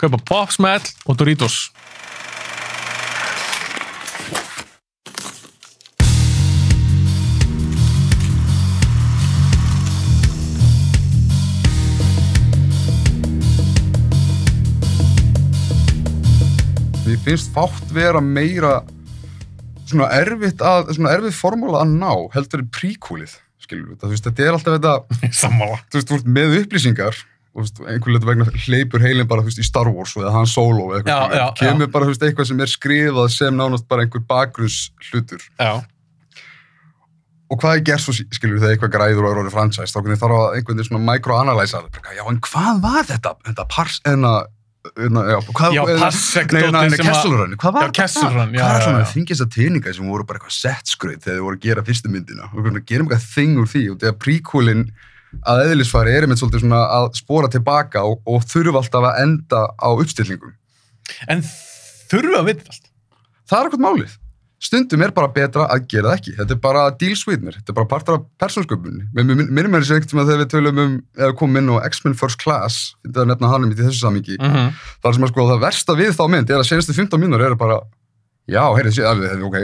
kaupa Pop Smell og Doritos. Mér finnst fátt vera meira svona erfitt að, svona erfitt formúla að ná heldur en príkúlið, skilur við. Þú veist, þetta er alltaf þetta, Sammála. þú veist, þú ert með upplýsingar einhvern veginn vegna hleypur heilin bara, veist, í Star Wars eða Han Solo eða Já, eitthvað. já, Kemur bara, þú veist, eitthvað sem er skrifað sem nánast bara einhver bakgrunns hlutur. Já, Og hvað er gert svo, skilur þegar eitthvað græður og er orðið franchise, þá þarf að einhvern veginn svona microanalysa það. Já, en hvað var þetta? Þetta pars, enna, já, hvað, Já, eða- Parsec Nei, dótið enna, sem að- Kessel Run, hvað var Já, já, er já, svona já. að teiningar sem voru bara eitthvað settskröð þegar þið voru að gera fyrstu myndina og gerum eitthvað þing úr því og þegar príkúlin að eðlisfari er einmitt svolítið svona að spora tilbaka og, og þurfa alltaf að enda á uppstillingum. en þurfa að vita allt. Það er eitthvað málið. Stundum er bara betra að gera það ekki. Þetta er bara mér. Þetta er bara partur af persónsköpunni. Mér minnir mér þessi einhvern tíma þegar við tölum um, eða komum inn á X-Men First Class, þetta er að nefna hann um í þessu samingi, Mm -hmm. þar sem að sko það versta við þá mynd er að senastu 15 mínútur eru bara já, heyrðu, ok,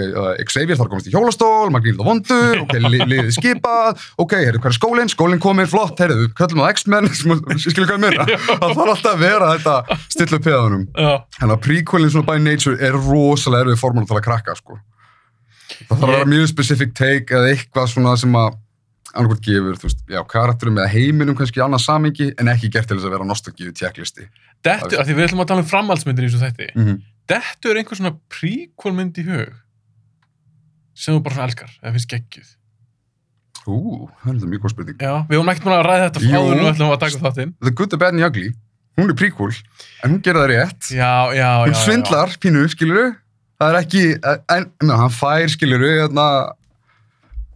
Xavier þarf að komast í hjólastól, Magníl það vondur, ok, li, liðið skipað, ok, heyrðu, hvað er skólinn, skólinn kominn, flott, heyrðu, við köllum á X-Men, skilur hvað ég meina, það þarf alltaf að vera þetta stilla upp peðanum, en að prequelin svona by nature er rosalega erfið formúla til að krakka, sko. Það þarf að vera mjög specific take eða eitthvað svona sem að annarkvæmt gefur, þú veist, já, karakterum eða heiminum kannski í annað samingi, en ekki gert til þess að vera nostalgíu tjekklisti. dettu, af því við ætlum að tala um framhaldsmyndir í þessu þætti. Dettu er einhver svona prequel mynd í hug sem þú bara svona elskar, eða finnst geggjuð. Ú, það er þetta mjög góð spurning. Já, við höfum ekkert búin að ræða þetta fáður og ætlum að taka upp þáttinn. The Good, The Bad and the Ugly, hún er prequel, en hún gerir það rétt. Já, já, hún já. svindlar, pínu, skiluru. Það er ekki, en, en hann fær, skiluru, hérna,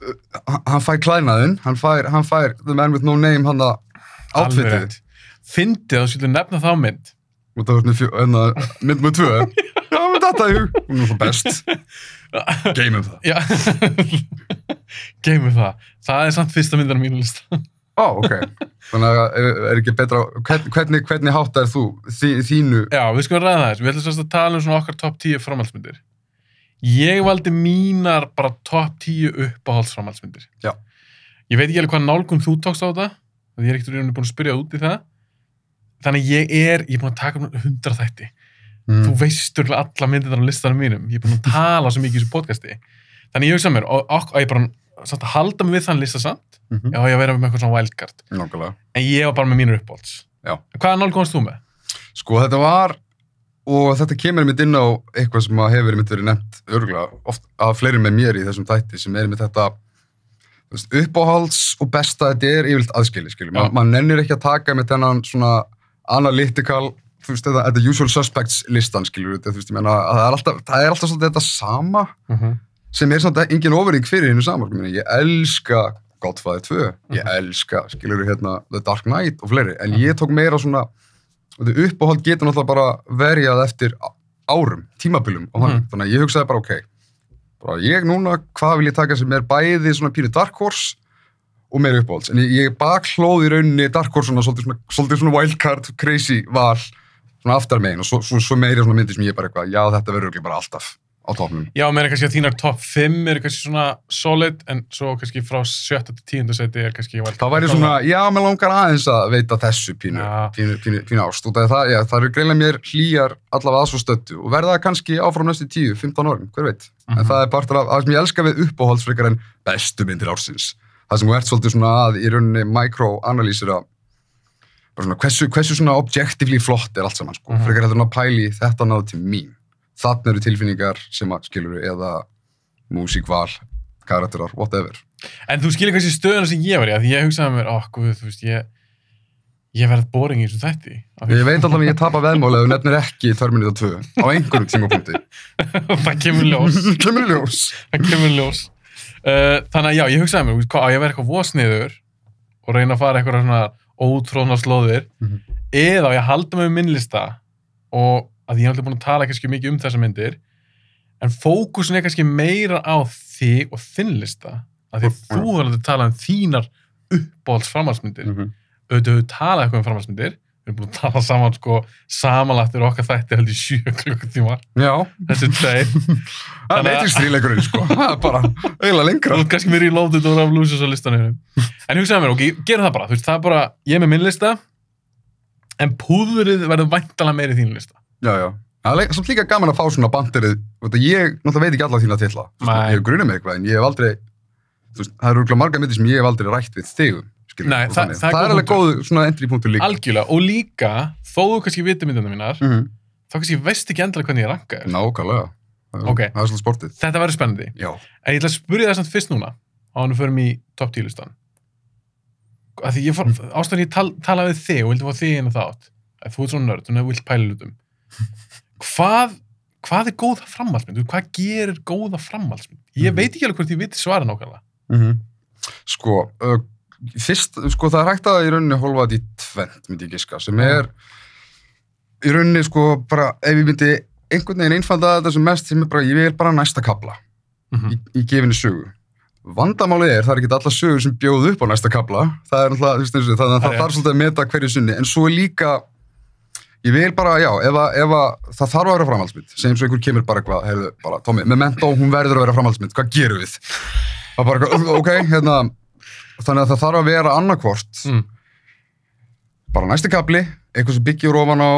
uh, hann fær klænaðinn, hann fær, hann fær The Man With No Name, hann að rétt. Fyndið þú skilur nefna þá mynd. Og það var fjö, hérna, mynd með tvö. Já, með þetta, jú. Hún er svo best. Geymum það. Geymum það. Það er samt fyrsta myndar á mínu lista. Ó, ok. Þannig að er, er ekki betra, hvern, hvernig, hvernig hátt er þú þí, þínu? Já, við skulum ræða þess. Við ætlum sérst að tala um svona okkar topp 10 framhaldsmyndir. Ég valdi mínar bara topp 10 uppáhaldsframhaldsmyndir. Já. Ég veit ekki alveg hvað nálgun þú tókst á þetta. því Ég er ekkert rauninni búin að spyrja út í það. Þannig ég er, ég er búin að taka um 100 þætti. Mm. Þú veist örgulega alla myndir á listanum mínum. Ég er búin að tala svo mikið í þessu podcasti. Þannig ég hugsa mér, og, og, og ég bara samt að halda mig við þann lista samt. Mm -hmm. Já, ég að vera með eitthvað svona wildcard. Nákvæmlega. En ég var bara með mínur. Já. Hvaða nálgun varst þú með? Sko þetta var, og þetta kemur einmitt inn á eitthvað sem að hefur einmitt verið nefnt örgulega, oft af fleiri með mér í þessum þætti sem er einmitt þetta uppáhalds og besta þetta er yfirleitt aðskili, skiljum. Já. Ma, man nennir ekki að taka með þennan svona analytical, þú veist, þetta, þetta usual suspects listan, skiljum, þú veist, ég meina, að það er alltaf, það er alltaf svolítið þetta sama Uh -huh. sem er svona engin ofurring fyrir hennu saman, ég, ég elska Godfather 2, ég Mhm. elska, skiljur hérna, The Dark Knight og fleiri, en ég tók meira svona, þetta uppáhald getur náttúrulega bara verjað eftir árum, tímabilum og þannig, Mhm. þannig að ég hugsaði bara, ok, bara ég núna, hvað vil ég taka sem er bæði svona pínu Dark Horse og meira uppáhalds, en ég, ég bakhlóð í rauninni Dark Horse svona, svolítið svona, svolítið svona wildcard, crazy val, svona aftar megin og svo, svo, svo meira svona myndir sem ég bara eitthvað, já þetta verður örugglega bara alltaf á topnum. Já, meina kannski að þínar topp 5 eru kannski svona solid, en svo kannski frá 7. til 10. seti er kannski wildcard. Það væri svona, já, mér langar aðeins að veita þessu pínu, Já. pínu, pínu, pínu ást. Af það, já, það eru greinlega mér hlýjar allavega að svo stöttu og verða kannski áfram næstu 10, 15 árum, hver veit. Mhm. En það er partur af, það sem ég elska við uppáhaldsfrekar en bestu myndir ársins. Það sem ert svolítið svona að í rauninni micro-analýsira bara svona hversu, hversu svona objectively flott er allt saman, sko. Mhm. Frekar heldur en að pæli þetta náðu til mín. Þannig eru tilfinningar sem að, skilur eða músíkval, karakterar, whatever. En þú skilir kannski stöðuna sem ég var í, að ég hugsaði mér, ó, guð, þú veist, ég, Ég verð boring í þessu þætti. Ég veit alltaf að ég tapa veðmáli ef þú nefnir ekki Terminator 2 á einhverjum tímapunkti. það kemur ljós. Það kemur ljós. Uh, þannig að já, ég hugsaði mér, hvað, á ég að vera eitthvað vosniður og reyna að fara eitthvað svona ótróðna slóðir Mhm. eða á ég að halda mig um minnlista og að ég er alltaf búin að tala kannski mikið um þessa myndir en fókusin er kannski meira á þig og þinn lista af því að þú hefur alltaf talað um þínar uppáhalds framhaldsmyndir Mhm. auðvitað hefur talað eitthvað um framhaldsmyndir við erum búin að tala saman sko samanlagtir okkar þætti held í sjö klukkutíma Já, þessi tveir það er meitringsstríleikurinn, sko. Það er bara eiginlega lengra. Þú ert kannski verið í Loaded og Revolutions á listanum. En hugsaðu mér, ok, gerum það bara. Þú veist, það er bara, ég er með minn lista, en púðurið verður væntalega meiri þín lista. Já, já. Það er samt líka gaman að fá svona bandirið. Þú Ég náttúrulega veit ekki alla þína. Þú veist, Nei. Ég með eitthvað, en ég hef aldrei, Nei, Og það- það er alveg góð svona entry punktur líka. Algjörlega, og líka, þó þú kannski viti myndina mínar, Mhm. þá kannski veist ekki endilega hvernig ég ranka þér. Nákvæmlega. Það er- Ok. Það er svolítið sportið. Þetta verður spennandi. Já. En ég ætla að spyrja það samt fyrst núna, á hann förum í top 10 listan. Af því ég fór, ástæðan ég tal, talaði við þig og vildi fá þig inn á þátt, að þú ert svona nörd, þú vilt pæla hlutum. Hvað, hvað er góða framhaldsmynd? Hvað gerir góða framhaldsmynd? Ég Mhm. veit ekki alveg hvort ég viti svara nákvæmlega. Mhm. Sko, uh, fyrst, sko, það er hægt að í rauninni hólfa þetta í tvent, myndi ég giska, sem er í rauninni, sko, bara, ef ég myndi einhvern veginn einfalda þetta sem mest, sem er bara, ég vil bara næsta kapla Mm í, í gefinni sögu. Vandamálið er, það er ekki alla sögur sem bjóð upp á næsta kapla, það er alltaf, þú veist, þannig að Það þarf svolítið að meta hverju sunni, en svo er líka, ég vil bara, já, ef að, ef að það þarf að vera framhaldsmynd, segjum svo einhver kemur bara eitthvað, heyrðu, bara, Tómi, Memento, hún verður að vera framhaldsmynd, hvað gerum við? Það er bara, ok, hérna, þannig að það þarf að vera annarkvort, Mm. bara næsti kapli, eitthvað sem byggjur ofan á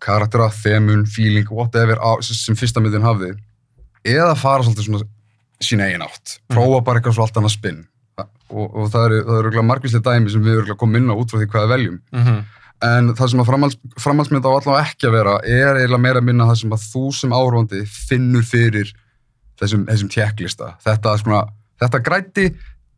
karaktera, þemun, feeling, whatever, á, sem fyrsta myndin hafði, eða fara svolítið svona sína eigin átt, prófa bara eitthvað svo allt annað spinn. Og, og það eru, örugglega margvíslega dæmi sem við erum komum inn á út frá því hvað við veljum. -hmm. En það sem að framhalds, framhaldsmynd á allavega ekki að vera er eiginlega meira að minna það sem að þú sem áhróndi finnur fyrir þessum, þessum tjekklista. Þetta, svona, þetta græti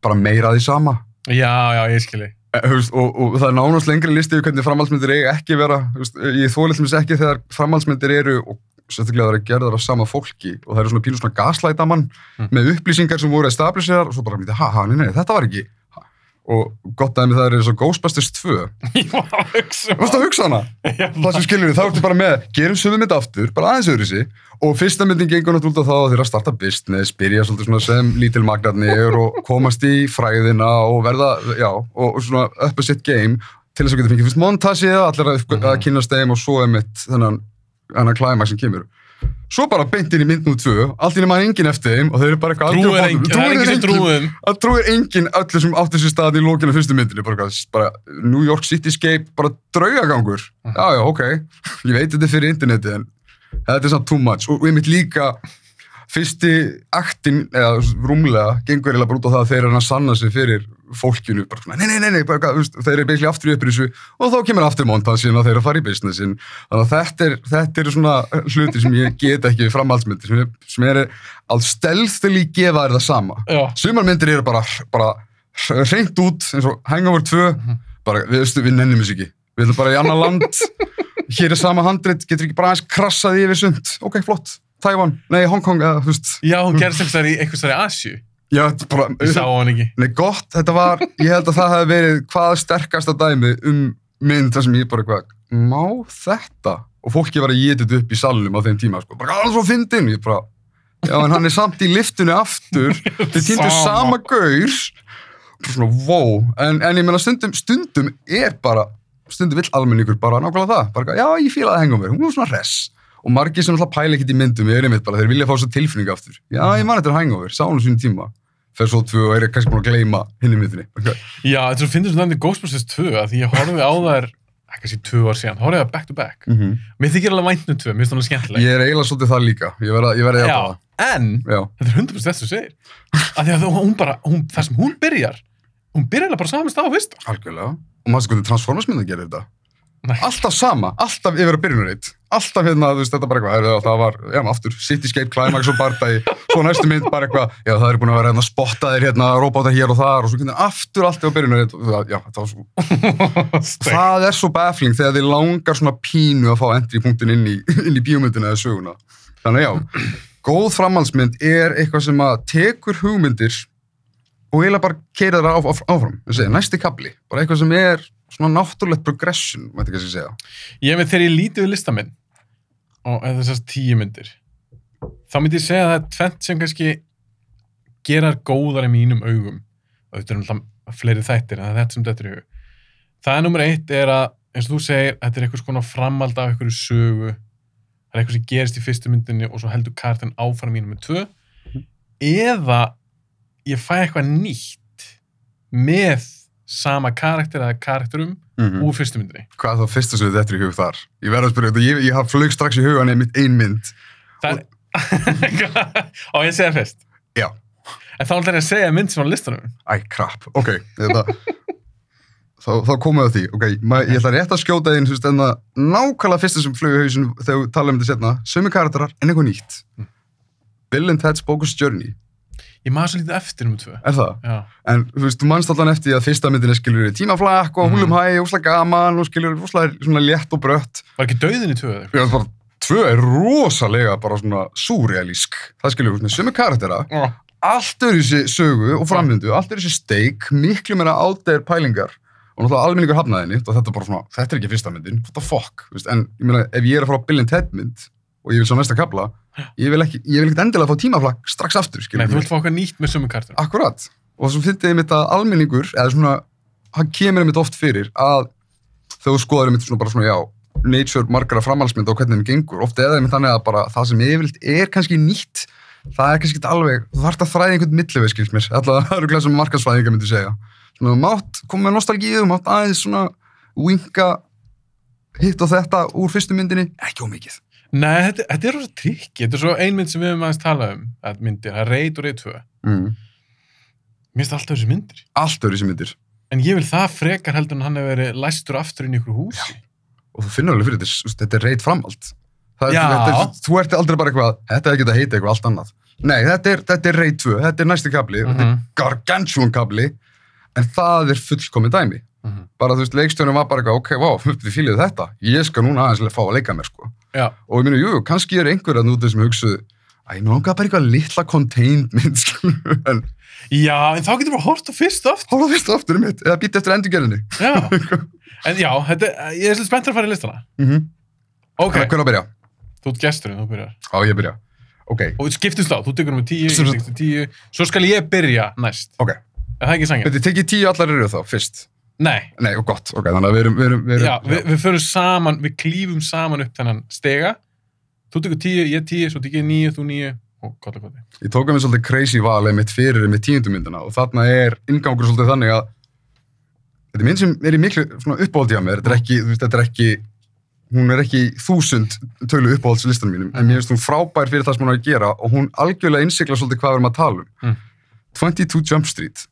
bara meira því sama. Já, já, ég skilji. Eh, þú Veist, og, og það er nánast lengri listi yfir hvernig framhaldsmyndir eiga ekki vera þú veist, ég þólið til ekki þegar framhaldsmyndir eru og sérstaklega það eru gerðar af sama fólki og það eru svona pínu svona gaslæta mann Mm. með upplýsingar sem voru establisherar og svo bara ha, ha, nei, nei, þetta var ekki. Og gott dæmi það er eins og Ghostbusters 2 Ég var að hugsa. Þú veist að hugsa hana? Það sem skilur við, þá ertu bara með, gerum sömu mynd aftur, bara aðeins öðru sig og fyrsta myndin gengur náttúrulega þá að þeirra starta business, byrja svolítið svona sem lítil magnarnir og komast í fræðina og verða, já, og, svona up a sit game til þess að geta fengið fyrst montasið, allir að, Mhm. að kynast þeim og svo er mitt þennan, þennan klæmak sem kemur. Svo bara beint inn í mynd nú tvö, allt í nema enginn eftir þeim og þeir eru bara eitthvað Trúir algjör á enginn, botninum. það er Trúir enginn sem enginn. trúum. Það trúir enginn öllu sem átti sér stað í lókinu fyrstu myndinni, bara, bara New York Cityscape, bara draugagangur. Mhm. Já, já, ok, ég veit þetta fyrir interneti en þetta er samt too much. Og ég mitt líka, fyrsti aktin, eða rúmlega, gengur eiginlega bara út á það að þeir eru að sanna sig fyrir fólkinu, bara svona, nei, nei, nei, nei, bara, eitthvað, þeir eru basically aftur í upprissu og þá kemur aftur montansinn og þeir eru að fara í businessin. Þannig að þetta er, þetta er svona hluti sem ég get ekki framhaldsmyndir, sem, er- sem er að stelðstili gefa þér það sama. Já. sumar myndir eru bara, bara hreint út eins og Hangover 2 bara, við, við nennum þess ekki. Við ætlum bara í annar land. Hér er sama handrit, getur ekki bara aðeins krassaði yfir sund ok, flott, Taiwan, nei, Hongkong eða, þú veist, Já, hún einhvers í einhvers þar í Asju. Er bara Ég sá hann ekki. nei, gott, þetta var, ég held að það hefði verið hvað sterkasta dæmi um mynd þar sem ég bara eitthvað, má þetta? Og fólki var að þetta upp í salnum á þeim tíma, sko, bara alls svo fyndin ég bara, já, en hann er samt í liftunni aftur, þið týndu Sama. gaur. Bara svona, wow, en, en ég meina stundum, stundum er bara, stundum vill almenningur bara nákvæmlega það, bara, já, ég fílaði hengum mér, hún var svona hress. Og margir sem alltaf pæla ekkert í myndum er einmitt bara, þeir vilja fá svo tilfinningu aftur. Já, ég man þetta er hangover, sá hún sín tíma fer svo tvö og er kannski búin að gleyma hinni myndinni. Okay. Já, þetta finnst þú þannig Ghostbusters 2 að því ég horfði á þær ekki sé tvö ár síðan, horfði á back to back. Mér þykir alveg vænt um tvö, mér finnst það skemmtileg. Ég er eiginlega svolítið það líka ég verða að Já, hjálpa en það já, þetta er 100% þess að segir. Að því að þú- hún bara, hún, þar sem hún byrjar hún byrjar bara saman stað á fyrsta algjörlega. Og maður sko hvernig Transformers mynda gerir þetta? Nei. alltaf sama, alltaf yfir að byrjunarreit alltaf hérna, þú veist, þetta bara eitthvað, það var, já, aftur, Cityscape, Climax og bardagi, svo næstu mynd bara eitthvað, já, það er búin að vera hérna spottaðir hérna, róbóta hér og þar og svo kynna aftur allt á byrjunu, já, það var svo, það er svo baffling þegar þið langar svona pínu að fá entry-punktin inn í, í bíómyndina eða söguna. Þannig já, góð framhaldsmynd er eitthvað sem að tekur hugmyndir og eiginlega bara keira það á, á, áfram, segja, næsti kabli, bara eitthvað sem er svona náttúrulegt progression, mætti ekki að segja. Ég með þegar ég lítið við listaminn og þessast tíu myndir. Þá myndi ég segja að það er tvent sem kannski gerar góðar í mínum augum. Og þetta er náttúrulega fleiri þættir en það er þetta sem þetta er í hug. Það er nummer eitt er að, eins og þú segir, þetta er eitthvað svona framald af einhverju sögu. Það er eitthvað sem gerist í fyrstu myndinni og svo heldur kartin áfram í nummer tvö. Eða ég fæ eitthvað nýtt með sama karakter eða karakterum Mm úr fyrstu myndinni. Hvað er það fyrsta sem þetta er í hug þar? Ég verð að spyrja þetta, ég, ég haf flög strax í hugan einmitt ein mynd. Það er... og ég segja fyrst. Já. En þá ætlar ég að segja mynd sem var á listanum. Æ, krap, ok, þetta, þá, þá komum við að því, ok, ma, ég ætla rétt að skjóta inn, þú veist, en það nákvæmlega fyrsta sem flög í hausin þegar við tala um þetta setna, sömu karakterar, en eitthvað nýtt. Bill and Ted's Bogus Journey, Ég maður svo lítið eftir um tvö. er það? Já. En þú veist, þú mannst allan eftir að fyrsta myndin er skilur tímaflakk og Mhm. húlum hæ, úsla gaman og skilur úsla svona létt og brött. Var ekki dauðin í tvö eða eitthvað? Já, bara, tvö er rosalega bara svona súrealísk. Það þú veist, sömu karaktera, Oh. allt er þessi sögu og framvindu, allt er þessi steik, miklu meira ádegir pælingar og náttúrulega almenningur hafnaðinni og þetta er bara svona, þetta er ekki fyrsta myndin, what the fuck, en ég meina, ef ég er að fara á Bill and Ted mynd og ég vil svo næsta kapla, ég vil ekki, ég vil ekkert endilega fá tímaflakk strax aftur, Nei, þú vilt fá okkar nýtt með sömu kartur. Akkurat, og svo finnst ég mitt að almenningur, eða svona, hann kemur mitt oft fyrir að þegar þú skoðar mitt svona bara svona, já, nature margara framhaldsmynda og hvernig þeim gengur, oft er það mitt þannig að bara það sem yfirleitt er kannski nýtt, það er kannski ekki alveg, þú þarft að þræða einhvern milliveg, skilst mér, alltaf það eru glæð sem markarsfræðingar myndi segja. Svona, mátt koma með nostalgíu, mátt aðeins svona winka hitt og þetta úr fyrstu myndinni, ekki ómikið. Nei, þetta, þetta er rosa trikki. Þetta er svo ein mynd sem við höfum aðeins talað um, að myndir, það er reit og reit tvö. Mm. Mér finnst alltaf þessi myndir. Allt öðru sem myndir. En ég vil það frekar heldur en hann hefur verið læstur aftur inn í ykkur húsi. og þú finnur alveg fyrir þetta, þetta er reyt framhald. Er, Já. þetta þú ert aldrei bara eitthvað, þetta er ekki að heita eitthvað allt annað. Nei, þetta er, þetta er reyt 2, þetta er næsti kabli, þetta er Mhm. gargantuan kabli, en það er fullkomin dæmi. Mhm. Bara þú veist, leikstjónum var bara eitthvað, ok, wow, þið fílið þetta, ég skal núna aðeins fá að leika mér, sko. Já. Og ég meina, jú, kannski er einhver að nútið sem hugsuðu, æ, nú langar bara eitthvað litla contained mynd, skilur, en Já, en þá getur bara hort á fyrst oft. hóla fyrst aftur um mitt, eða býta eftir endurgerðinni. Já. En já, þetta, ég er svolítið spenntur að fara í listana. Mm -hmm. Ok, Hvernig að byrja? þú ert gesturinn, þú byrjar. Á, ég byrja. Ok, Og skiptust á, þú tekur um tíu, ég tekur tíu, svo skal ég byrja næst. ok. Er það ekki sangja? Þetta tekið tíu allar eru þá, fyrst. Nei, Nei, og gott, ok, þannig að við erum, við erum, við erum já, við, við förum saman, við klífum saman upp þennan stega. Þú tekur tíu, ég tíu, svo tekur ég níu, þú níu og kolla kolla. Ég tók að mér svolítið crazy val mitt fyrir með tíundumyndina og þarna er ingangur svolítið þannig að þetta er mynd sem er í miklu uppáhaldi á mér, þetta er ekki, þú veist, þetta er ekki hún er ekki þúsund tölu uppáhaldslistanum mínum, en mér finnst hún frábær fyrir það sem hún er að gera og hún algjörlega innsikla svolítið hvað við erum að tala um. Mm. 22 Jump Street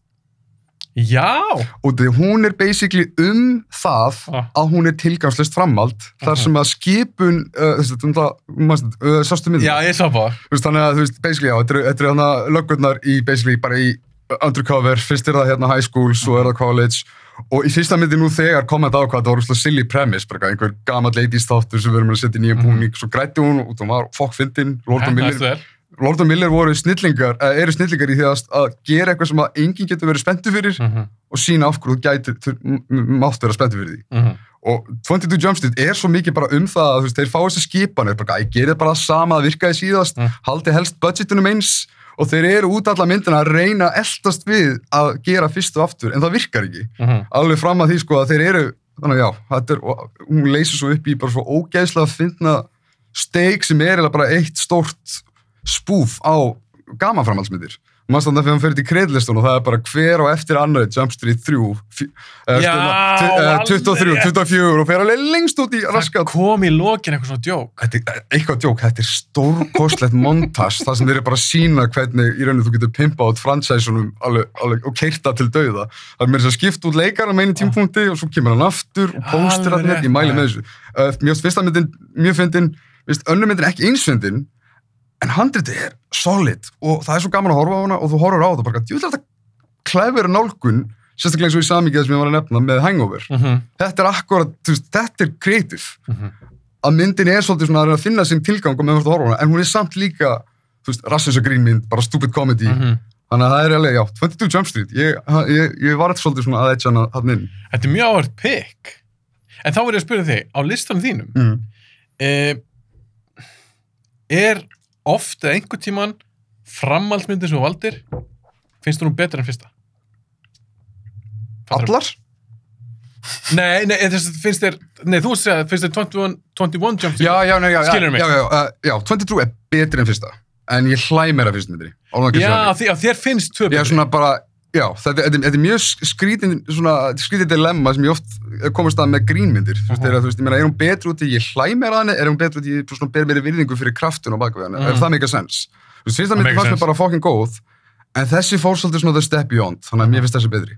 Já! og því hún er basically um það Ah. að hún er tilgangslist framhald þar sem að skipun uh, þessi, um það, manstu, uh, sástu myndina? Já, ég sá bara. Þú veist, þannig að, þú veist, basically, já, þetta eru hérna löggurnar í, basically, bara í undercover, fyrst er það hérna high school, svo er það college, og í fyrsta myndi nú þegar kom þetta á hvað, það var úrslega silly premise, bara einhver gammal ladies þáttur sem við erum að setja í nýjan Mhm. búning, svo grætti hún og hún var fokkfindin, Miller, vel. Lord og Miller voru snillingar, eða eru snillingar í því að, að gera eitthvað sem að enginn getur verið spenntu fyrir Mhm, og sína af hverju þú mátt vera spenntu fyrir því mhm. og 22 Jump Street er svo mikið bara um það að þú veist, þeir fá þessi skipanir, bara, ég gerir bara sama að virkaði síðast, Mm. haldi helst budgetunum eins og þeir eru út alla myndina að reyna eldast við að gera fyrst og aftur, en það virkar ekki Mhm. alveg fram að því sko að þeir eru þannig að já, þetta er, hún leysir svo upp í bara svo ógeðslega að finna steik sem er eiginlega bara eitt stórt spúf á gamanframhaldsmyndir maður þannig að þegar hann fyrir til kreidlistun og það er bara hver á eftir annari Jump Street 3 fjö- Já, alveg 23, rétt. 24 og fer alveg lengst út í Það raskat kom í lokin eitthvað svona djók. Er eitthvað djók, þetta er stórkostlegt montas, það sem þeir eru bara að sína hvernig í rauninu þú getur pimpa át fransæsunum og keirta til dauða. Það er mér að skipta út leikara með einu tímpunkti og svo kemur hann aftur og póstir hann ég mæli maður. með þessu. Uh, mjög finnst önnur myndin ekki eins fyndin, en handriti er solid og það er svo gaman að horfa á hana og þú horfur á það bara, djúvel er þetta klefur nálgun, sérstaklega eins og í samíkið sem ég var að nefna með Hangover. Mm -hmm. Þetta er akkurat, þú veist, þetta er creative Mhm. að myndin er svolítið svona að að finna sinn tilgang og meðan þú að horfa á hana, en hún er samt líka þú veist, rassins og grínmynd, bara stupid comedy Mhm. þannig að það er alveg, já, 22 Jump Street ég, ég, ég var alltaf svolítið svona að hana hann inn Þetta er mjög áhört pick. En þá verður ég að spyrja þig, á listanum þínum, mm. eh, er oft eða einhver tíman framhaldsmyndin sem þú valdir, finnst þú nú betur en fyrsta? Fattarðu? allar? Nei, nei, þess, finnst þér, nei, þú að finnst þér 21, 21 Jump Street? Já, já, já, já, Skilurðu mig? já, já, uh, já, 22 er betri en fyrsta en ég hlæ meira fyrst myndinni Ánægður Já, því, að þér finnst tvö Já, betri. svona bara, já, þetta, þetta, þetta er mjög skrítin, svona, skrítin dilemma sem ég oft komast að með grínmyndir. Mhm. er, að, þú veist, ég meina, er hún betri út í ég hlæ meira að henni, er hún betri út í ég svona, ber meiri virðingu fyrir kraftun og bakveg henni? Mhm. Er það meika sens? Þú veist, fyrsta Það myndi fannst mér bara fucking góð, en þessi fór svolítið svona the step beyond, þannig að mér finnst þessi betri.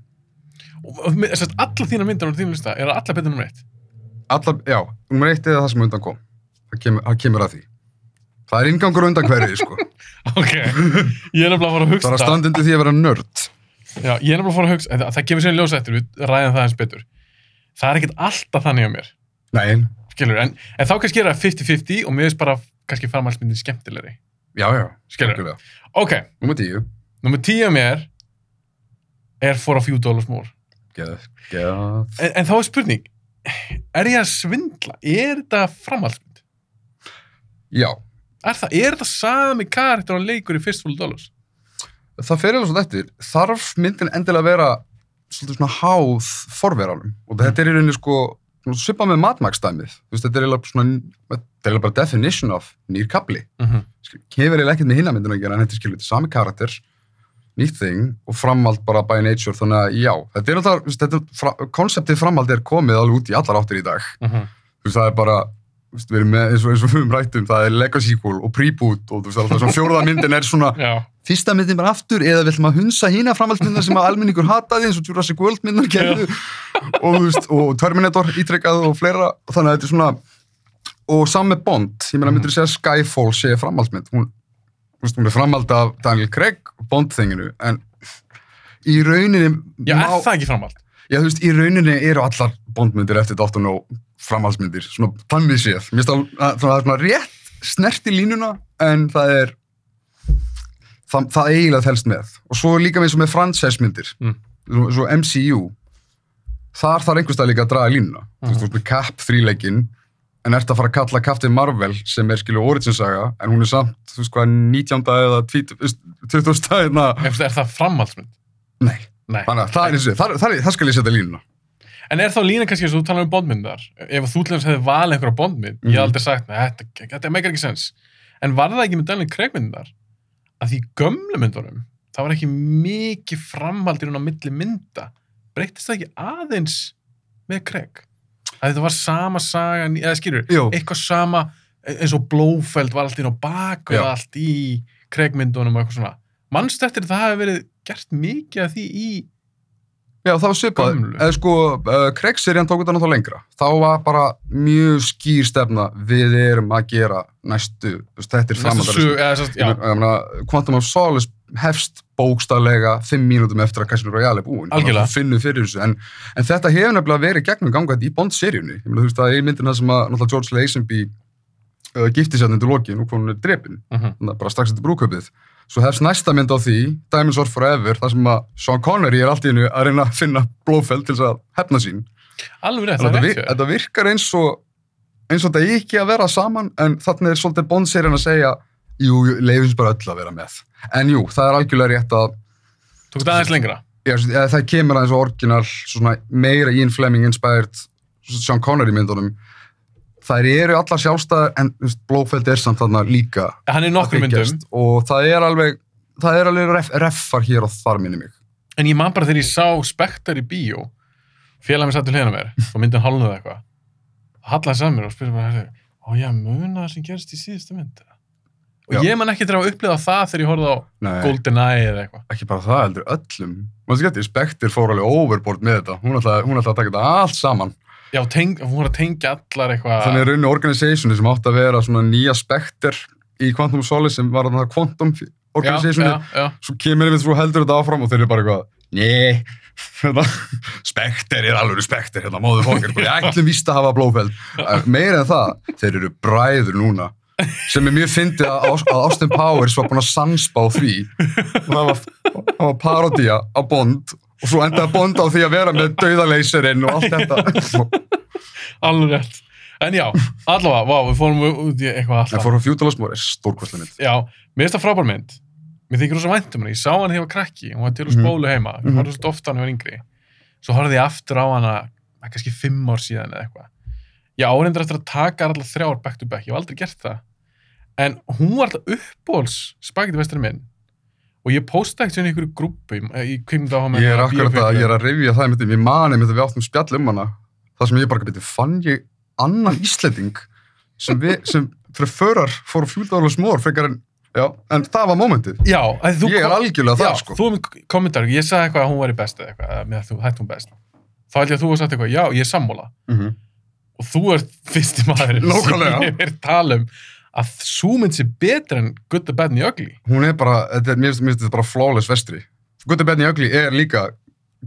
Og, og, og sest, alla þína myndar á þínu lista er alla betur nummer eitt. Alla, já, nummer eitt er það sem undan kom. Það kemur, það kemur að því. Það er ingangur undan hverju, sko. Ok, ég er nefnilega að fara að Það hugsa er að standa undir því að vera nörd. Já, ég er nefnilega að fara að hugsa, það, það kemur sér ljósa eftir, við ræðum það eins betur. Það er ekkert alltaf þannig á mér, Nei, skilur, en, en þá kannski er það 50-50 og mér finnst bara kannski framhaldsmyndin skemmtilegri. já, já, algjörlega. Ok, Númer tíu. nummer 10 á mér er for a few dollars more. Geð, geð. En, en þá er spurning, er ég að svindla? Er þetta framhaldsmynd? Já, Er það, er þetta sami karakter og leikur í Fistful of Dollars? það fer eða svona eftir, þarf myndin endilega að vera svolítið svona háð forveranum og þetta er í rauninni sko svipað með matmagstæmið, þetta er eiginlega svona, þetta er eiginlega bara definition of nýr kapli, Mm -hmm. hefur eiginlega ekkert með hinna myndin að gera, en þetta er skilur, þetta sami karakter nýtt thing og framhald bara by nature, þannig að já, þetta er alltaf, þetta, fra, konseptið framhald er komið alveg út í allar áttir í dag, þú veist, það er bara við erum með, eins og, eins og við höfum rættum, það er legacy sequel og preboot og þú veist, alltaf svona fjóraða myndin er svona Já, fyrsta myndin bara aftur eða vill maður hunsa hína framhaldsmyndar sem að almenningur hataði eins og Jurassic World myndar gerðu. Og, þú veist, og Terminator ítrekkað og fleira. Og þannig að þetta er svona og saman með Bond, ég meina myndir segja Skyfall sé framhaldsmynd? Hún, veist, hún er framhald af Daniel Craig Bond-þinginu en í rauninni já er það ekki framhald? já, þú veist, í rauninni eru allar Bondmyndir eftir Dr. No framhaldsmyndir svona þannig séð, mér finnst það að- það svona rétt snert í línuna en það er það, það eiginlega telst með og svo líka eins og með franchise-myndir Mm. svo, svo MCU þar þarf einhverstað líka að draga línuna þú veist, þú veist með Cap þríleikin en ert að fara að kalla Captain Marvel sem er skilju origin saga en hún er samt, þú veist hvað, 19. eða 20. 20. stæðina Er, það framhaldsmynd? nei, Nei. þannig að það er eins og það, það, það skal ég setja línuna En er þá lína kannski eins og þú talar um bondmyndar? Ef þú til þess hefði valið einhverja bondmynd, ég hef Mhm. aldrei sagt, nei, þetta, þetta meikar ekki sens. En var það ekki með Daniel Craig myndar? Að því gömlu myndunum, það var ekki mikið framhaldir hún á milli mynda. Breytist það ekki aðeins með Craig? Að þetta var sama saga, eða skilur, Jú. eitthvað sama, eins og Blófeld var allt inn á bak og allt í Craig myndunum og eitthvað svona. Manst eftir það hafi verið gert mikið af því í Já, það var svipað. Eða sko, uh, Craig-serían tók þetta náttúrulega lengra. Þá var bara mjög skýr stefna við erum að gera næstu, þetta er meina, Quantum of Solace hefst bókstaflega fimm mínútum eftir að Casino Royale er búin. Algjörlega. Þú finnur fyrir þessu. En, en þetta hefur nefnilega verið gegnum gangað í Bond-seríunni. Ég meina, þú veist, það er myndin það sem að náttúrulega George Lazenby uh, gifti sér undir lokin og hún er drepin. mhm, Þannig að bara strax eftir brúköpið. Svo hefst næsta mynd á því, Diamonds Are Forever, þar sem að Sean Connery er allt í hennu að reyna að finna Blofeld til þess að hefna sín. alveg rétt, það að er rétt þetta virkar eins og eins og þetta ekki að vera saman, en þannig er svolítið Bond-serien að segja, jú, leifins bara öll að vera með. En jú, það er algjörlega rétt að Tók þetta aðeins lengra? já, það kemur aðeins orginal, meira Ian Fleming inspired Sean Connery myndunum. Þær eru allar sjálfstæðar, en þú veist, Blofeld er samt þarna líka Hann er nokkur myndum. og það er alveg það er alveg ref, reffar hér og þar minni mig. En ég man bara þegar ég sá Spectre í bíó, félag mér satt til á mér, og myndin hálnuð eitthvað. Hallaði saman mér og spurði bara, "Heyrðu, á ég muna það sem gerist í síðustu mynd? Og Já. ég man ekki til að upplifa það þegar ég horfði á Nei, GoldenEye eða eitthvað. ekki bara það heldur öllum. Spektir fór alveg overboard með þetta. Hún ætlaði, hún ætlaði að taka þetta allt saman. Já, teng, hún var að tengja allar eitthvað. Þannig er rauninni organisationi sem átti að vera svona nýja Spektir í Quantum of Solace sem var þarna Quantum já. Svo kemur við þú heldur þetta áfram og þeir eru bara eitthvað, nei, hérna, Spektir er alveg Spektir, hérna, móðu fókir. Ég ætlum víst að hafa blófeld. Meira en það, þeir eru bræður núna. Sem er mjög fyndið að, Aus- að Austin Powers var búinn að sanspa á því. Og það var, var parodía á Bond og svo endaði Bond á því að vera með dauðaleyserinn og allt þetta. Alveg rétt. En já, allavega, vá, við fórum út í eitthvað alltaf. fór á Fjútalasmór er stórkvæslega mynd. Já, mér finnst það frábær mynd. Mér þykir rosa vænt um hana. Ég sá hana þegar ég var krakki. Hún var til úr Mhm. spólu heima. Ég Mhm. horfði ofta á hana þegar ég var yngri. Svo horfði ég aftur á hana, eh, kannski fimm ár síðan eða eitthvað. Ég áreindar eftir að taka allar þrjár back to back. Ég hef aldrei gert það. En hún var alltaf uppbóls spagetti vesturinn minn. Og ég postaði ekkert í einhverju grúpu í, hana. Ég er akkurat að, ég er að rifja það einmitt, ég mani einmitt að við áttum spjall um hana. Það sem ég bara byrja, fann ég annan Íslending sem, við, sem fyrir förar fór á Fjútalasmór frekar en, já, en það var mómentið. Já, Ég er algjörlega Já, það, sko. þú kommentar, ég sagði eitthvað að hún var í best eða eitthvað, með þú hætti hún best. Þá held ég að þú var sagt eitthvað, já, ég er sammála. Mm -hmm. Og þú ert fyrsti maðurinn Nákvæmlega. sem ég er tala um að sú mynd sé betur en Good, the Bad and the Ugly. Hún er bara, þetta er, mér finnst- þetta bara flawless vestri. Gutti Benny Ugly er líka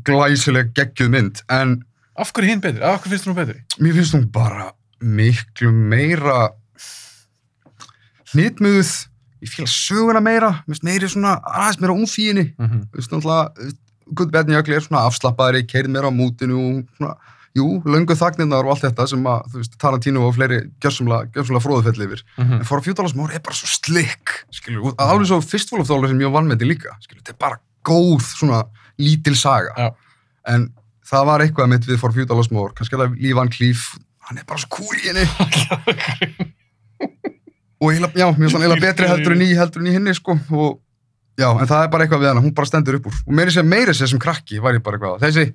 glæsileg geggjuð mynd, en Af hverju hinn betri? Af hverju finnst þú hún betri? mér finnst hún bara miklu meira hnitmuð, ég fíla söguna meira, mér finnst meiri svona aðeins meira umfíinni. Mm -hmm. Þú veist náttúrulega, Gutti Benny Ugly er svona afslappaðari, keirð meira á mútinu og svona, jú, löngu þagnirnar og allt þetta sem að, þú veist, Tarantino og fleiri gjörsamlega, gjörsamlega fróðufell yfir. Mhm. En fór að fjútalasmór er bara svo slikk, skilur, og alveg svo Fistful of Dollars sem ég vann með þetta líka, skilur, þetta er bara góð, svona, lítil saga. Já. En það var eitthvað mitt við fór fjútalasmór, kannski að lífan klíf, hann er bara svo cool í henni. og mér finnst hann eiginlega betri heldur en í, heldur en í hinni, sko, og já, en það er bara eitthvað við hana, hún bara stendur upp úr. Og meiri sem meiri sem sem krakki var ég bara eitthvað, þessi,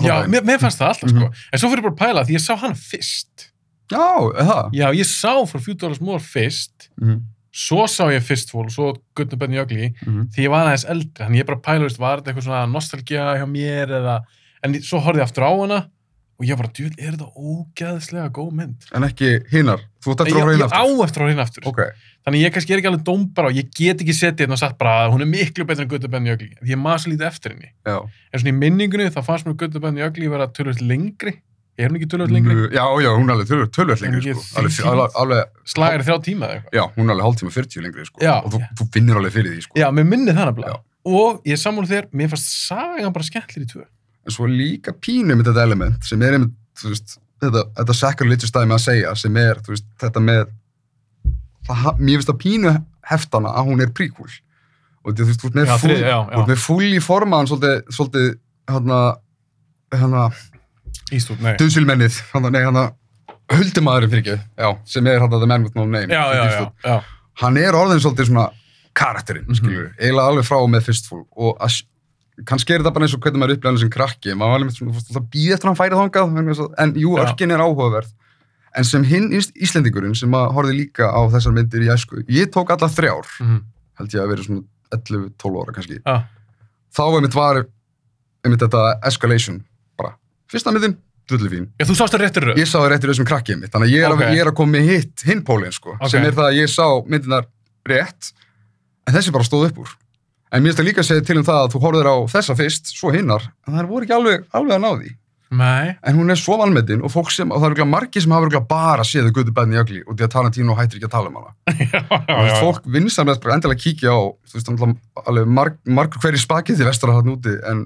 Já, mér, mér fannst það alltaf, Mhm. sko. En svo fyrir ég bara að pæla því ég sá hana fyrst. Já, það? Já, ég sá frá Few Dollars More fyrst, Mm svo sá ég Fistful, svo Good, the Bad and the Ugly, -hmm. því ég var aðeins eldri, þannig ég bara pæla, var þetta eitthvað svona nostalgía hjá mér eða, en svo horfði ég aftur á hana og ég bara, djúl, er þetta ógeðslega góð mynd? En ekki hinnar, þú Ég, eftir að ég reyna á eftir á hérna aftur. Ok, Þannig ég kannski er ekki alveg dómbar á, ég get ekki setið hérna og sagt bara að hún er miklu betur en the Ugly, því ég maður svo lítið eftir henni. já. En svona í minningunni, þá fannst mér the Ugly vera tölvöld lengri, er hún ekki tölvöld lengri? Nú, Já, já, hún er alveg tölvöld tölvöld En lengri, sko. Í þrjá tíma já, hún er alveg hálftíma 40 það. En svo líka pínu með þetta element sem er einmitt, þú veist, þetta, þetta sacrilegious dæmi að segja sem er, þú veist, þetta með, það, mér finnst að pínu heftana að hún er prequel. Og þú veist, þú veist, með full, í formaðan svolítið, svolítið, hérna, hérna, Ístúr, nei. döðsilmennið, hérna, nei, hérna, huldumadurinn fyrir ekki, já, sem er hérna the man with no name. Já, já, já, hann er orðin svolítið svona karakterinn, Mhm. skilur, eiginlega alveg frá með Fistful og að, kannski er þetta bara eins og hvernig maður hann sem krakki, maður var alveg veist, það býð eftir að hann færi þangað, vegna þess að- en jú, örkin er áhugaverð, en sem hinn Ís- Íslendingurinn sem að horfði líka á þessar myndir í æsku, ég tók alla þrjár, Mhm. held ég að vera svona 11-12 ára kannski, Já, þá einmitt var einmitt þetta escalation, bara, fyrsta myndin, drullu fín, Já, þú sást það réttir röð. ég sá það rétt í þessum krakki mitt, þannig að ég er, Ok. að, ég er að koma með hitt hinn pólinn sko, Ok. sem er það að ég sá myndinar rétt, en þessi bara stóð upp úr. En mér finnst það líka að segja til um það að þú horfður á þessa fyrst, svo hinnar, en það voru ekki alveg, alveg að ná því. Nei. En hún er svo valmetin og sem, og það eru margir sem hafa bara séð þau guðu bæðin í ögli og því að Tarantino hættir ekki að tala um hana. já, já, já. fólk vinsamlega endilega kíkja á, þú veist, alveg marg, margur hverju spakið því vestur að hann úti, en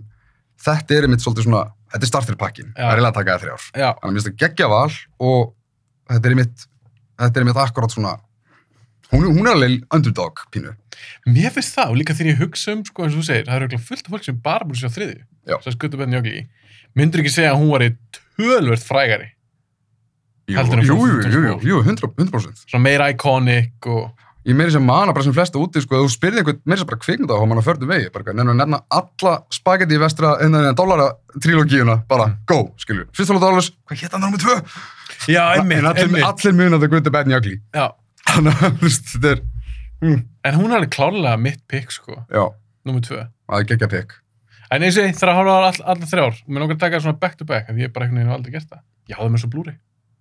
þetta er einmitt svolítið svona, þetta er starterpakkin, það er eiginlega að taka það þrjár. Að mér finnst það geggja val og þetta er einmitt, þetta er einmitt akkurat svona, hún, hún er alveg underdog pínu. mér finnst það, og líka þegar ég hugsa um, sko, eins og þú segir, það eru fullt af fólk sem bara búin að sjá þriðju. Já. Svo skuttu benni jögli. Myndur ekki segja að hún var í tölvört frægari. Jú, jú, jú, jú, jú, Sport. jú, 100%. 100%. Svona meira iconic og... ég meiri sem mana bara sem flesta úti, sko, þú spyrði einhvern meiri sem bara kvikmynda á hann á förnum vegi, bara nefnum að nefna alla spagetti vestra innan en dólara trilógíuna, bara go, skilju. Fyrst alveg dólaris, hvað hétt hann námið tvö? Já, einmitt, einmitt. allir munið að the Bad and the Ugly. Já. Þannig að, þú veist, þetta er, mm, En hún er alveg klárlega mitt pick, sko. já, Númer tvö. það er geggja pikk. En eins og ég þarf að horfa á all, allar þrjár. Mér langar að taka svona back to back, því ég bara einhvern veginn hef aldrei gert það. Ég háði mér svo Blu-ray.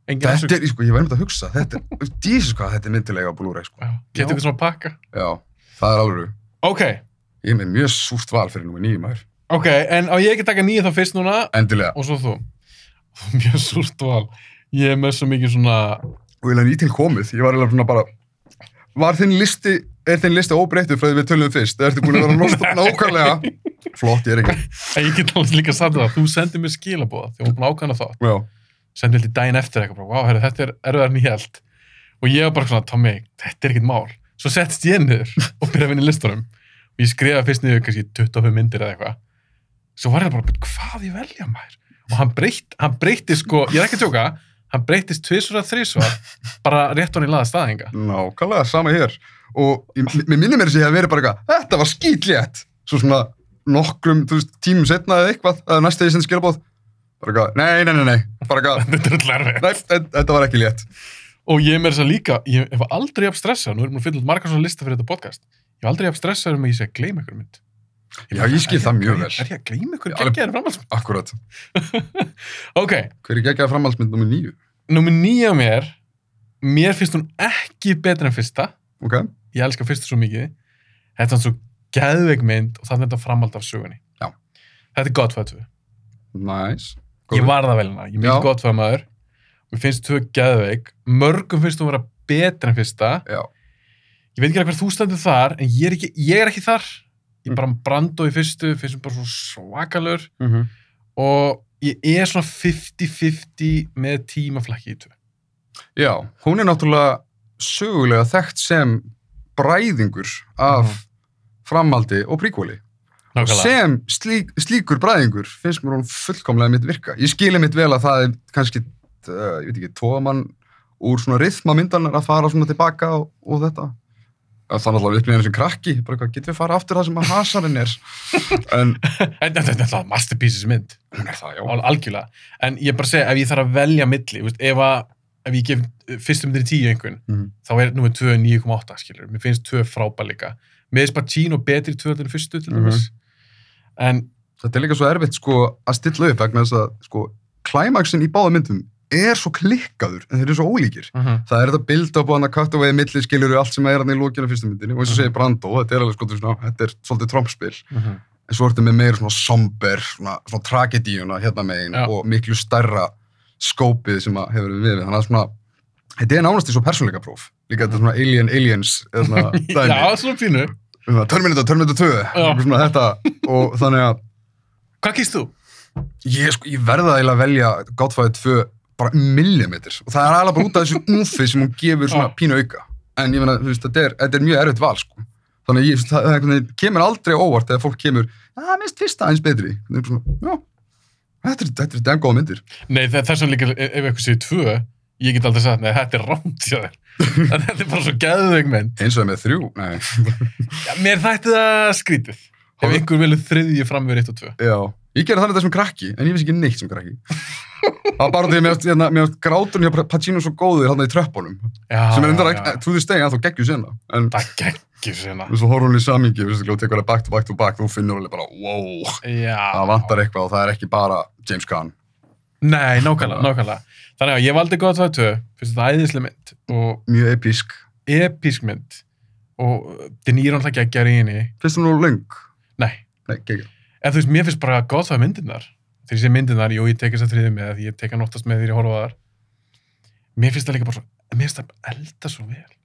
Engin Þetta er, sko, ég var einmitt að hugsa, þetta er, Jesus hvað, þetta er myndilega á Blu-ray, sko. Getið eitthvað svona pakka. Já, það er alveg, Ok, ég er með mjög súrt val fyrir númer nýjum maður. ok, en á ég ekki að taka nýja þá fyrst núna Endilega. og svo þú. Mjög súrt val. Ég er með svo mikið svona... Og ég lefði í til komið, ég var eiginlega svona bara, var þinn listi, er þinn listi óbreyttur frá því við tölum fyrst? Ertu búin að vera nosta nákvæmlega? Flott, ég er ekki. Ég get alveg líka sagt það. Þú sendið mér skilabóða þegar hún að ákvæmna þá. Já, Sendið mér til daginn eftir eitthvað. Vá, herri, þetta er ég held. Og ég var bara svona, Tommy, þetta er ekkert mál. Svo settist ég niður og byrjaði að vinna í listunum. Og ég skrifaði fyrst niður kannski 25 myndir eða eitthvað. Svo var ég bara, "Bíddu, hvað ég velja maður? Og hann breytt, hann breytti sko, ég er ekki að tjóka, hann breytist tvísvara þrísvara bara rétt honum í laða staðinga Nákvæmlega, sama hér. Og mér minnir mér þess að ég hef verið bara eitthvað þetta var skýtlétt svo svona nokkrum veist, tímum setna eða eitthvað eða næstu því sem skilabóð bara eitthvað, nei, nei, nei, nei. Bara eitthvað, þetta var ekki létt. Og ég með þess að líka, ég hef aldrei haft stressað, nú erum við að finna út margar svona lista fyrir þetta podcast, ég hef aldrei haft stressað um að ég sé að gleyma ykkur mynd. Já, ég skil það mjög vel. Er ég að gleyma ykkur geggjaðar framhaldsmynd? Akkurat. Ok. Hver er geggjaðar framhaldsmynd nr. 9? Númið nýja mér, mér finnst hún ekki betra en fyrsta. Ok. Ég elskar fyrsta svo mikið. Þetta er svo gæðveik mynd og þannig að þetta framhald af sögunni. Já. Þetta er gott fæðið tvö. Nice. Góð. Ég var það vel hérna. Ég er mjög gott fæðið maður. Mér finnst tvö gæðveik. Mörgum finnst hún vera betra en fyrsta. Já. Ég veit ekki hvað þú standið þar, en ég er ekki, ég er ekki þar. Ég er bara brand og í fyrstu, finnst hún bara svo svakalur. Mm -hmm. Og ég er svona 50-50 með tímaflakki í tvö. Já, hún er náttúrulega sögulega þekkt sem bræðingur af Mhm. framhaldi og príkvöli. Nákvæmlega. Sem slík, slíkur bræðingur finnst mér hún fullkomlega mitt virka. Ég skili mitt vel að það er kannski, uh, ég veit ekki, tóðamann úr svona rithma myndanar að fara svona tilbaka og, og þetta. Það er náttúrulega upplýðinu sem krakki, bara hvað, getum við fara aftur það sem að hasarinn er? En En þetta er alltaf masterpieces mynd, hún er það, já. al- algjörlega. En ég er bara að segja, ef ég þarf að velja milli, veist, ef, að, ef ég gef uh, fyrstu myndir í tíu einhvern, Mhm. þá er nummer 2 9,8 skilur. Mér finnst 2 frábær líka. Mér finnst Pacino betri í 2 til fyrstu til Mhm. dæmis. En Þetta er líka svo erfitt sko að stilla upp vegna þess að sko klæmaksin í báða myndum er svo klikkaður en þeir eru svo ólíkir. uh Það er þetta up og hann að cut away milli skilur allt sem er hann í lókinu fyrstu myndinni og eins og Mhm. segir Brando, þetta er alveg sko svona, þetta er svolítið trompspil -huh. en svo ertu með meira svona somber svona, svona tragedíuna hérna megin Já. og miklu stærra skópið sem að hefur við við þannig að svona þetta er nánast í svo persónleika próf líka þetta svona alien aliens eðna, Já, svona fínu. Svona, Terminator, Terminator 2 eitthvað svona þetta og þannig að Hvað kýrst þú? ég, sko, ég verða að velja Godfather 2 bara millimetr og það er alveg bara út af þessu úfi sem hún gefur svona pínu auka en ég meina, þú veist, þetta er, þetta er mjög erfitt val sko. þannig að ég, það, það kemur aldrei óvart þegar fólk kemur að minnst fyrsta aðeins betri svona, já, þetta er, þetta er damn góða myndir Nei, þess vegna líka, ef eitthvað séu 2, ég get aldrei sagt, nei, þetta er rámt hjá þér. En þetta er bara svo geðveik mynd. eins og það með þrjú, nei, Já, mér þætti það skrítið. Ef einhver vilja þriðji fram við 1 og 2. ég gerði þannig þetta sem krakki, en ég vissi ekki neitt sem krakki það var bara því að mér ást- hérna, gráturinn hjá Pacino svo góður hann í tröppunum, sem er enda já, ekki, já. to this day, að þá geggjur en Það geggjur sérna. og svo horfum hún í samingi, við veist ekki, og tekur það back to back to back, þú finnur alveg bara, wow Já. það vantar eitthvað og það er ekki bara James Caan. Nei, nákvæmlega, nákvæmlega. Þannig að ég valdi gott það 2, finnst þetta æðislega mynd og Mjög episk. episk mynd og De Niro alltaf geggjar í henni. Finnst það nú löng? En þú veist, mér finnst bara gott það myndirnar. Þegar ég sé myndirnar, jú, ég tek þess að þriði með, ég tek hann oftast með því ég horfa þar. Mér finnst það líka bara svo, mér finnst það elda svo vel.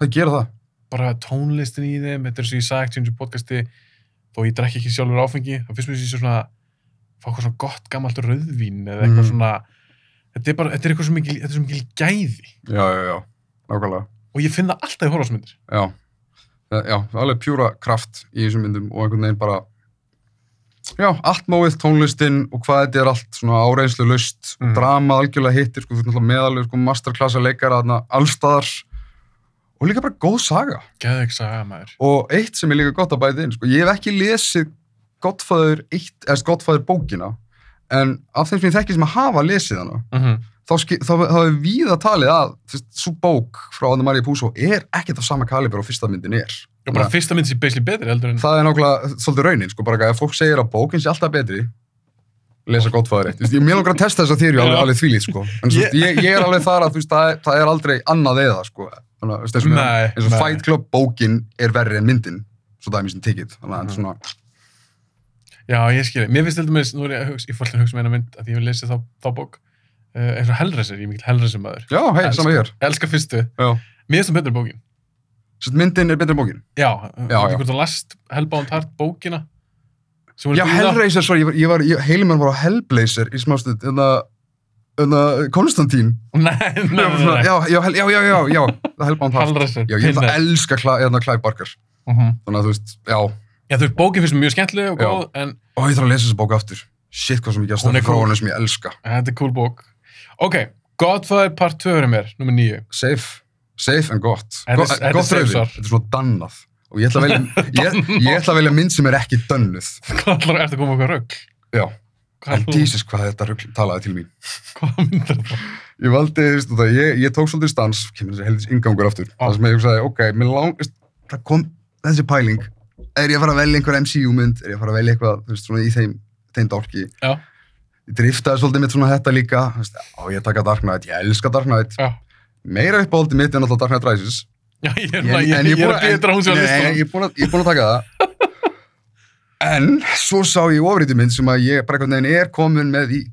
Það gera það. Bara tónlistin í þeim, þetta er svo ég sagt í eins og podcasti, þó ég drekki ekki sjálfur áfengi, þá finnst mér þessi svona, fá eitthvað svona gott gammalt rauðvín eða eitthvað Mhm. svona, þetta er bara, þetta er eitthvað svo mikil, þetta er svo mikil gæði. Já, já, já. Nákvæmlega. Og ég finn það alltaf í horfarsmyndir. Já. Já, alveg pjúra kraft í þessum myndum og einhvern veginn bara Já, allt móið, tónlistin og hvað þetta er allt svona áreinslu löst, Mhm. drama algjörlega hittir, sko, þú náttúrulega meðalveg, sko, masterklassa leikara þarna allstaðar og líka bara góð saga. Geðu ekki saga maður. og eitt sem er líka gott að bæta inn sko, ég hef ekki lesið eitt, eða Godfather bókina en af þeim sem ég þekki sem að hafa lesið hana Mm þá, ski- þá, þá er víða talið að svo bók frá Anna Maria Puzo er ekkert af sama kaliber og fyrsta myndin er Og bara fyrsta mynd sér basically betri heldur en... það er nákvæmlega svolítið raunin sko, bara að fólk segir að bókin sé alltaf betri lesa Godfather eitt Þú veist, ég mjög langar að testa þessa þýrju alveg, Já. alveg þvílít sko. en svo, ég, ég er alveg þar að þú veist, það, er, það er aldrei annað eða sko. þannig að veist, eins og. Fight Club bókin er verri en myndin svo það er mjög sem tekið þannig að svona, Já, ég skilji. Mér finnst til dæmis, nú er ég að hugsa, ég fór alltaf að hugsa með eina mynd að ég hef lesið þá, þá bók. Uh, eins og Hellraiser, ég er mikill Hellraiser maður. já, hei, sama hér Ég elska fyrstu. já. Mér finnst það betur bókin. Svo myndin er betri en bókin Já, Já, já, já. hvort þú last Hellbound Heart bókina. já. Hellraiser, sorry, ég var, ég var ég, heilum var á Hellblazer í smástund en það Konstantín Nei, nei, nei, já, já, já, já, já, það Hellbound Heart Hellraiser. já, ég ætla Pinhead. að elska hérna, Clive Barker Mhm. þannig að þú veist, já, Já, þú veist, bókin finnst mjög skemmtileg og góð, en og ég þarf að lesa þessa bók aftur shit, hvað sem ég gæst er frá honum sem ég elska þetta er cool bók. Ok, Godfather part 2 er mér, nummer 9. safe, safe en gott. Er- Go- er gott svar. þetta er svona dannað. Og ég ætla að velja, ég, ég ætla að velja mynd sem er ekki dönnuð. Hvað ætlar ertu að koma eitthvað rögg? já, Hvað, en Jesus hvað þetta rugl talaði til mín. Hvað myndir þetta? ég valdi, þú veist það, ég, ég tók svolítið stans. Kemur þessi heldis ingangur aftur. Ah. það sem ég hugsaði, ok, mér lang það kom þessi pæling. Er ég að fara að velja einhver MCU mynd? Er ég að fara að velja eitthvað, þú veist, svona í þeim þeim dálki, Já, ég driftaði svolítið mitt svona þetta líka, þú veist, á ég taka Dark Knight. Ég elska Dark Knight, já. Meira uppáhaldi mitt en alltaf Dark Knight Rises Já, ég er, er að býta að hún sé á Nei, listanum. ég er búinn að, er að taka það en svo sá ég ofrítið mynd sem að ég bara einhvern veginn er komin með í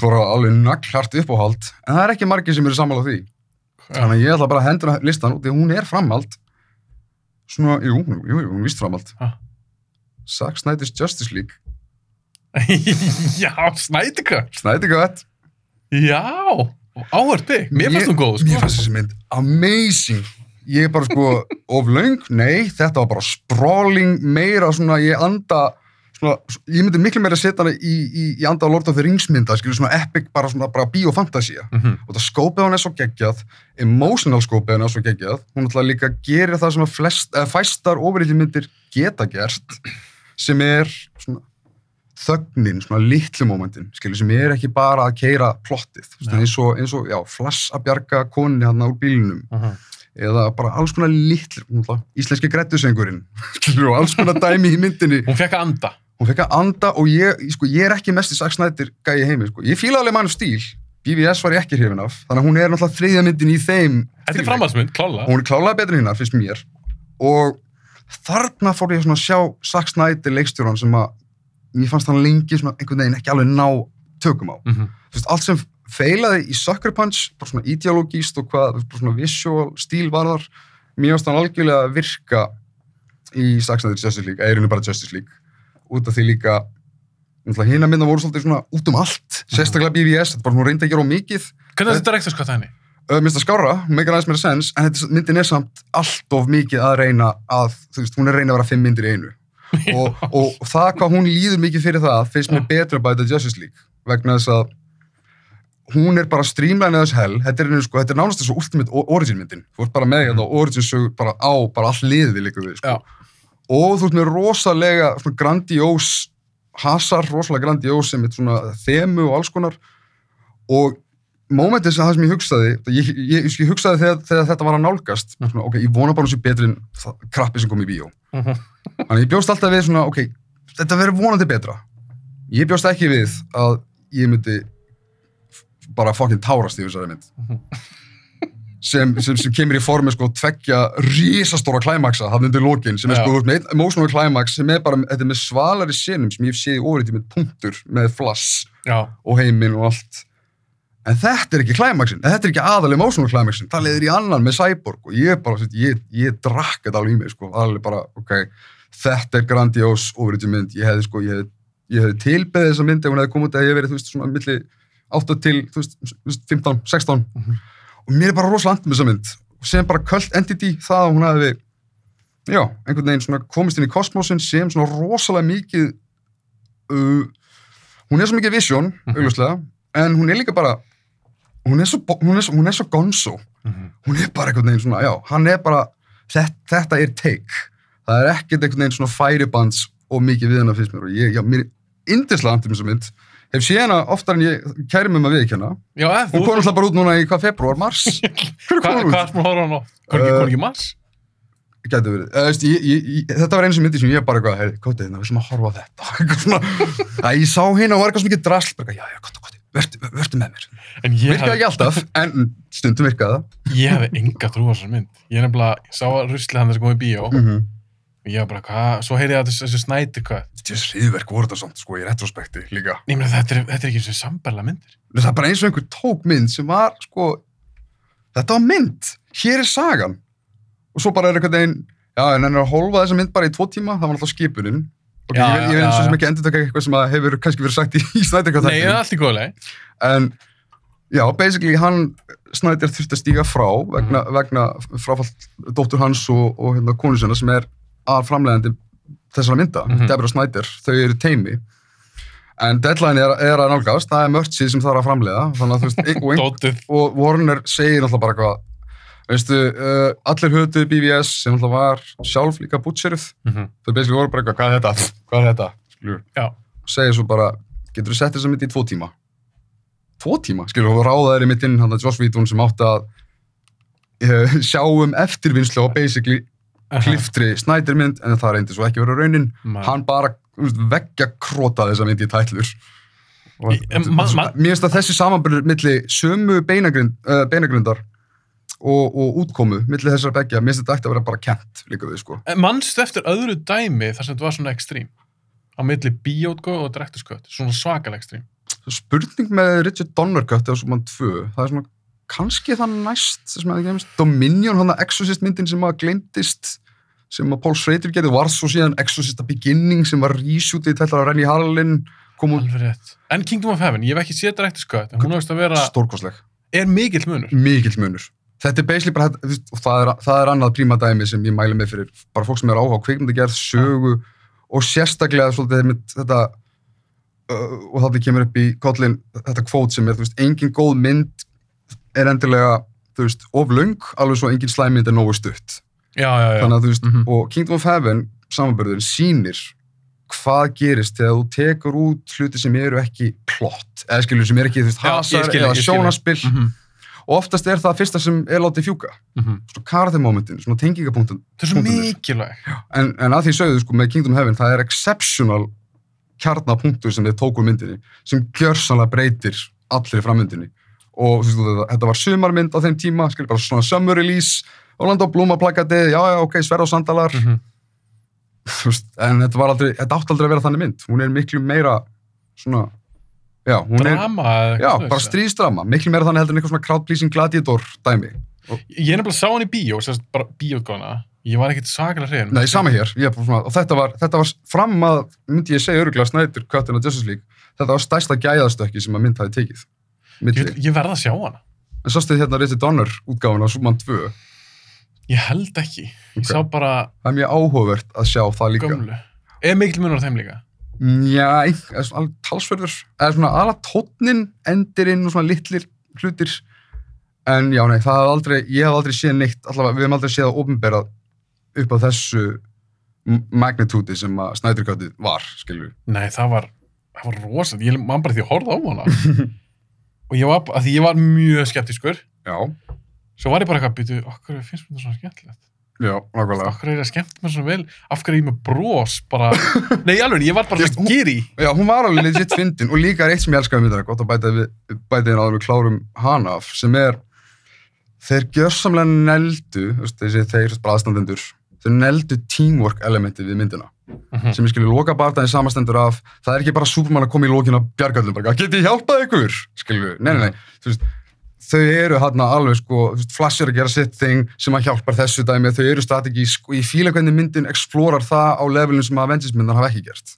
bara alveg naglhart uppáhald en það er ekki margir sem eru sammála því Þannig að ég ætla bara að hendura listan út því að hún er framhald. Svona, jú, jú, jú, hún er víst framhald. Ha? Zack Snyder's Justice League. Já, Snædika. Snyder Cut. Já, áhört þig. Mér fannst hún góð, sko. Mér fannst þessi mynd amazing. Ég er bara sko, of löng, nei, þetta var bara sprawling, meira svona, ég anda, svona, ég myndi miklu meira setja hana í, í, í anda á Lord of the Rings mynda, skilur svona epic, bara svona, bara biofantasía. Mhm. og það skópið hann er svo geggjað emotional skópið hann er svo geggjað hún ætla líka gerir það sem að flest, fæstar ofriðli myndir geta gert sem er svona þögnin, svona litlu momentin skilur, sem er ekki bara að keira plottið ja. eins og, eins og, já, flass að bjarga konni hann úr bílnum Mhm. eða bara alls konar litlu íslenski grettusengurinn skilur, og alls konar dæmi í myndinni Hún fekk að anda. hún fekk að anda og ég, sko, ég er ekki mest í Snyder gæi heimi, sko. ég fíla alveg mann stíl BVS var ég ekki hrifin af þannig að hún er náttúrulega þriðja myndin í þeim Þetta er stíl. framhaldsmynd, klála. hún er klálega betur hinnar, finnst mér og þarna fór ég svona að sjá Zack Snyder leikstjóran sem að mér fannst hann lengi svona einhvern veginn ekki alveg ná tökum á. Mhm. Þú veist, allt sem feilaði í Sucker Punch bara svona ideologíst og hvað bara svona visual stíl varðar mér fannst hann algjörlega virka í Zack Snyder Justice League, eða í rauninni bara Justice League. Út af því líka hinn að mynda voru svolítið svona út um allt sérstaklega BVS, þetta bara hún reyndi að gera of mikið. Hvernig er þetta direktors hvað það henni? uh, minnst að skára, meikar aðeins meira sens en þetta, myndin er samt allt of mikið að reyna að, þú veist, hún er að reyna að vera fimm myndir í einu og, og, og það hvað hún líður mikið fyrir það finnst mér betra bæta Justice League vegna þess að hún er bara streamlinað þess hell. Þetta er, sko, þetta er nánast þessu ultimate o- origin myndin. Þú ert bara með þetta origin sögur bara á bara all liðið líka við sko. Og þú ert með rosalega grandiós hasar, rosalega grandiós sem er svona þemu og alls konar. Og mómentið sem það sem ég hugsaði ég, ég, ég, hugsaði þegar, þegar þetta var að nálgast svona, ok, ég vona bara sé betri en krappi sem kom í bíó. Mhm. Þannig ég bjóst alltaf við svona, ok, þetta verður vonandi betra. Ég bjóst ekki við að ég myndi bara fokkin tárast yfir þessari mynd. Sem, sem, sem kemur í formi sko tveggja risastóra klæmaksa hann undir lokin sem er sko ert með emotional klæmaks sem er bara, þetta er með svalari senum sem ég séð í ofriti með punktur með flass Já, og heiminn og allt. En þetta er ekki klæmaksin, þetta er ekki aðal emotional klæmaksin, það leiðir í annan með Cyborg og ég bara, ég, ég drakk þetta alveg í mig, sko, alveg bara, ok þetta er grandiós ofriti mynd ég hefði, sko, ég hefði, hefði tilbeðið þessa mynd ef hún hefði komið út að ég hefði verið, þú veist, svona milli 8 til, þú veist, þú veist, 15, 16 Mhm. og mér er bara rosalega andum þessa mynd og sem bara cult entity það að hún hefði já, einhvern veginn svona komist inn í kosmosin sem svona rosalega mikið uh, hún er svo mikið vision, Mhm. augljóslega en hún er líka bara hún er svo, hún er svo, hún er svo gonzo Mhm. hún er bara einhvern veginn svona, já, hann er bara þetta, þetta er take það er ekkert einhvern veginn svona færibands og mikið við hennar finnst mér og ég, já, mér er indislega andum þessa mynd hef séð hana oftar en ég kæri mig maður viðkjanna Já, eða hún kom alltaf bara út núna í hvað, februar, mars Hvað hún hvað út? er smá horfa hann á? Kom ekki, Uh, ekki í mars? Gæti verið, eða, veist, ég, ég, ég, þetta var eins og myndi sem ég bara eitthvað, heyri, kótið hérna, við sem að horfa þetta eitthvað svona, að ég sá hérna og var eitthvað svo mikið drasl, já, já, kótið, kótið, vertu, vertu með mér virkaði ekki alltaf, en stundum virkaði það Ég hefði enga trú á þessar mynd. Ég er nefnilega, ég sá að rusli hann sem kom í bíó mm -hmm. Og ég var bara, hvað, svo heyrði ég að þessu, snæti hvað. Þessi hriðverk voru þetta samt, sko, í retrospekti líka. Ég meina, þetta er, þetta er ekki eins og sambarlega myndir. Það er bara eins og einhver tók mynd sem var, sko, þetta var mynd, hér er sagan. Og svo bara er einhvern veginn, já, en hann er að hólfa þessa mynd bara í tvo tíma, það var alltaf skipunin. Og Já, ég, vil já, svo sem ekki endur taka eitthvað sem hefur kannski verið sagt í, í snættirkvæð Nei, það er allt í góðlega. En, já, basically, hann, Snædir þurfti að stíga frá vegna, Mhm. vegna og, og að framlegandi þessara mynda, Mhm. Deborah Snyder, þau eru teimi. En deadline er, er að nálgast, það er mörtsið sem þarf að framlega, þannig að þú veist, og, ein, Dótið. og Warner segir alltaf bara hvað, veistu, uh, allir hötuð BVS sem alltaf var sjálf líka bútseruð, Mhm. þau basically voru bara eitthvað, hvað er þetta, hvað er þetta, Já. segir svo bara, getur þú sett þessa mynd í tvo tíma? Tvo tíma? Skilur, og ráða þeir í mitt inn, hann að Joss Whedon sem átti að uh, sjáum eftirvinnslu á basically kliftri snædirmynd, en það reyndi svo ekki vera raunin. Ma- Hann bara veggja króta þessa mynd í tætlur. Og, Í- en ma- ma- mér finnst að þessi samanbyrður milli sömu beinagrind, uh, beinagrindar og, og útkomu, milli þessara beggja, mér finnst þetta ætti að vera bara kent líka við, sko. En Manstu eftir öðru dæmi þar sem þetta var svona ekstrím? Á milli bíótgó og direktorskött. Svona svakal ekstrím. spurning með Richard Donner cut eða svona tvö, það er svona kannski það næst sem að það gemist Dominion, hann að Exorcist myndin sem að glemtist sem að Paul Schrader gerði var svo síðan Exorcist a Beginning sem var reshootið til að Renny Harlin kom út. En Kingdom of Heaven, ég hef ekki séð direktorskött, en hún hefist að vera, stórkosleg, er mikill munur. mikill munur þetta er basically bara, þetta- það er, það er annað príma dæmi sem ég mæli með fyrir bara fólk sem er áhuga á kvikmyndagerð, sögu og sérstaklega svolítið þetta uh, og þetta kemur upp í kollin þetta kvót sem er, veist, engin góð mynd er endilega, þú veist, of löng, alveg svo engin slæmynd er nógu stutt. Já, já, já. Þannig að, þú veist, Mhm. og Kingdom of Heaven, samanbörðurinn, sýnir hvað gerist þegar þú tekur út hluti sem eru ekki plott, eða skilur sem eru ekki, þú veist, hasar eða sjónaspill, Mhm, og oftast er það fyrsta sem er látið fjúka, mhm. svona karatimomentin, svona tengingapunktin, Það er svo mikilvæg. en, en að því sögðu, sko, með Kingdom of Heaven, það er exceptional kjarnapunktur sem þið tóku myndinni, sem gjörsanlega breytir allri frammyndinni. Og þú veist, þetta, þetta var sumarmynd á þeim tíma, skilur bara svona summer release, Orlando Bloom að plakati, já, já, ok, sverð og sandalar, þú veist, en þetta var aldrei, þetta átti aldrei að vera þannig mynd. Hún er miklu meira svona, já, hún er, Drama eða já, bara stríðsdrama, miklu meira þannig heldur en eitthvað svona crowd pleasing gladiator dæmi. Ég er nefnilega sá hann í bíó, bíótgóna. Ég var ekkert sakalega hrein. Nei, sama hér, ég er svona, og þetta var, þetta var fram að, myndi ég segja öruglega snæður, Cuttin og Justice League, þetta var stærsta gæðastökki sem að mynd hafi tekið. Ég, ég verð að sjá hana. En svo stuði hérna Richard Donner útgáfuna, Súman 2, Ég held ekki. Ég Ok. sá bara það er mjög áhugavert að sjá það líka. gömlu. Er mikill munur á þeim líka? Já, eða svona alveg talsverður, eða svona ala tónnin, endirinn og svona litlir hlutir, en já, nei, það hef aldrei, ég hef aldrei séð neitt, allavega, við hefum aldrei séð að opinberað upp á þessu magnitúti sem að snæðurkvættið var, skilju. Nei, það var, það var rosa. Ég man bara því að horfa á hana. og ég var, að því ég var mjög skeptiskur. Já, Svo var ég bara eitthvað, býtu, okkur finnst mér það svona skemmtilegt. já, nákvæmlega. Okkur er það skemmt mér svona vel. Af hverju er ég með bros bara... Nei, alveg, ég var bara Ég- svona geri. Já, hún var alveg legit fyndin og líka er eitt sem ég elskaði með þetta, gott að bæta við, bæta inn áður við klárum hana af, sem er þeir gjörsamlega neldu, þú veist, þessi þeir bræðstandendur, þeir neldu teamwork elementið við myndina, Mhm. sem ég skilju loka barndaginn samastendur af, það er ekki bara Superman að koma í lókin að bjargallum, bara, geti ég hjálpað ykkur, skilju, nei, nei, nei, þú veist, þau eru hérna alveg sko, Flash er að gera sitt thing sem að hjálpar þessu dæmi, þau eru strategísk og ég fíla hvernig myndin explorar það á levelin sem að Avengers myndin hafa ekki gert.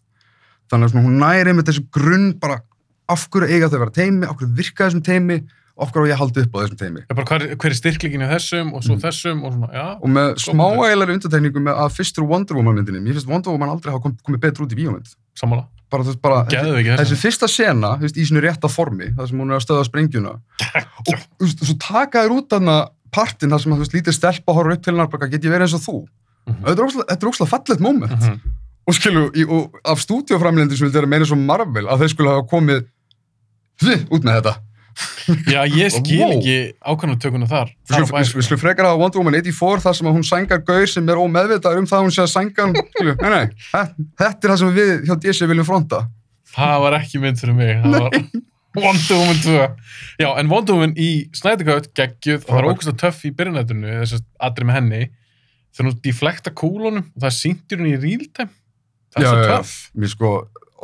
Þannig að svona, hún næri með þessu grunn bara af hverju eiga þau að vera teimi, af hverju virka þessum teimi og af hverju ég að halda upp á þessum teimi Ég bara, hver, hver er styrklingin í þessum og svo þessum og svona, já. og með Góð smáægilegri undartekningu með að fyrstur Wonder Woman myndinni, mér finnst Wonder Woman aldrei hafa kom, komið betur út í bíómynd. Sammála. Bara, veist, bara þessi þessu. fyrsta sena, veist, í sinu rétta formi það sem hún er að stöða sprengjuna. Og veist, svo taka þér út þarna partinn þar sem að, lítið stelpa horfður upp til hennar bara, get ég verið eins og þú? Er óslega- þetta er óslega fallegt moment. Mhm. og skilu, í, og af stúdíoframlendi sem vildi vera meira svo Marvel að þeir skulle hafa komið við, út með þetta Já, ég skil Wow. ekki ákvæmnatökuna þar. Við sko. skulum frekar hafa Wonder Woman 84 þar sem að hún sængar gaur sem er ómeðvitaður um það að hún sé að sænga hann. Skilu, nei, nei, þe- þetta er það sem við hjá DC viljum fronta. Það var ekki mynd fyrir mig. Það var Wonder Woman 2. Já, en Wonder Woman í Snyder Cut geggjuð og það er ógust að töff í byrjunætturinu, þess að aðri með henni, þegar hún deflekta kúlunum og það sýndir hún í real time. Það er svo töff.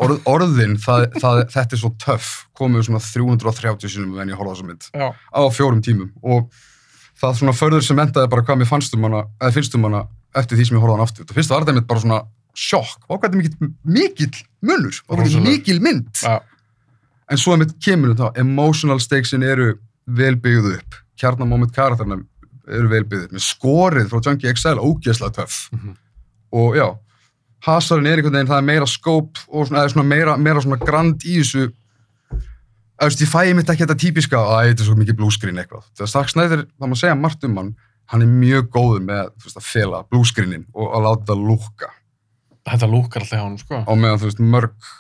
Orð, orðin, það, það, þetta er svo töff, komið svona 330 sinum en ég horfði á þessa mynd Já, á fjórum tímum og það svona förður sem endaði bara hvað mér fannst um hana, eða finnst um hana eftir því sem ég horfði á hana aftur. Það fyrst var þetta mitt bara svona sjokk, er mikill, mikill munur, og hvað er Rosalega. mikil mynd. já, En svo einmitt kemur þetta, emotional stakesin eru vel byggðu upp. Kjarnamóment karakterna eru vel byggðu upp. Með skorið frá Junkie XL, ógeðslega töff. Mhm. Og já, hasarinn er einhvern veginn, það er meira skóp og svona, svona meira, meira svona grand í þessu. Þú veist, ég fæ mitt ekki þetta típiska, að þetta er svo mikið blúskrin eitthvað. Þegar Zack Snyder, það má segja margt um hann, hann er mjög góður með veist, að fela blúskrinin og að láta það lúkka. þetta lúkar alltaf hjá hann, sko. Á meðan, þú veist, mörg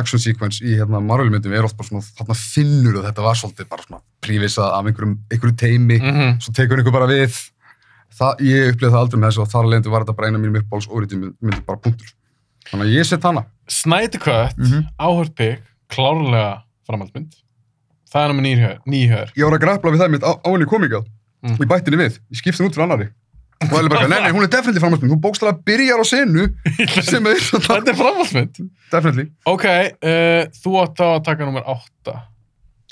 action sequence í hérna Marvel-myndum er oft bara svona, þarna finnur að þetta var svolítið bara svona prívisað af einhverjum, einhverjum teimi, Mm svo tekur einhver bara við. Það, ég upplifði það aldrei með þessu og þar alveg var þetta bara eina mínum uppbóls óriti myndi bara punktur. Þannig að ég set hana. Cut, Mm -hmm. áhört pík, klárlega framhaldsmynd. Það er námið nýhör. Ég var að grapla við það mitt á, á henni komingað Mm. og ég bætti henni við. Ég skipti henni út fyrir annari. Og það er bara, nei, nei, hún er definitely framhaldsmynd. Hún bókstala byrjar á senu sem er Þetta er framhaldsmynd. definitely. Ok, uh, þú átt þá að taka nummer 8.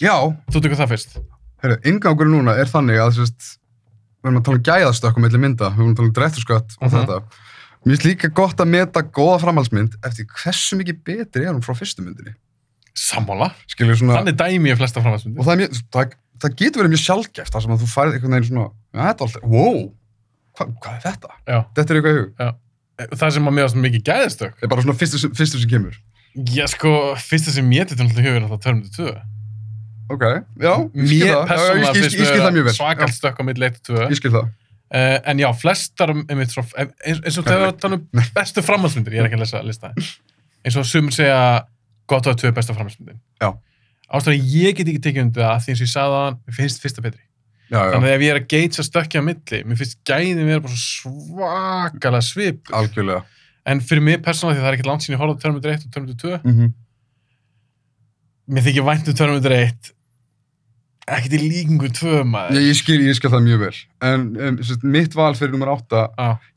Já, Þú tekur það fyrst. Herru, inngangurinn núna er þannig að sérst, við erum að tala um gæðastökkum milli mynda, við erum að tala um drætturskatt og Mhm. þetta. Mér finnst líka gott að meta góða framhaldsmynd eftir hversu mikið betri er hún frá fyrstu myndinni. Sammála. Skilur svona, Þannig dæmi ég flesta og framhaldsmyndir. það, mjög, það, það getur verið mjög sjálfgeft þar sem að þú færið einhvern veginn svona, ja, þetta er alltaf, wow, hva, hvað er þetta? Já. Þetta er eitthvað í hug. Það sem að var mikið gæðistök. Það er bara svona fyrstu, fyrstu sem kemur. Já, sko, fyrsta sem ég Ok, já, ég skil Mér það. Það mjög vel. svakalt stökk á milli 1 og 2. Já, ég skil það. Uh, en já, flestar einmitt svo, eins, og þegar við tala um bestu framhaldsmyndir, ég er ekki að lesa lista eins og sumur segja gott að tvö besta framhaldsmyndir. Já. Ástæðan ég get ekki tekið undir það því eins og ég sagði það, mér finnst fyrsta betri. Já, já, Þannig að ef ég er að geitsa stökkja á milli, mér finnst gæðin vera bara svakalega svip. algjörlega. En fyrir mig persónulega, því það er ekkert langt sín ég horfði á Terminator 1 og Terminator 2, Mm mér þykir vænt um Terminator 1, ekkert í líkingu 2 maður. Ég, ég, skil, ég skil það mjög vel. En um, sérst, mitt val fyrir nummer átta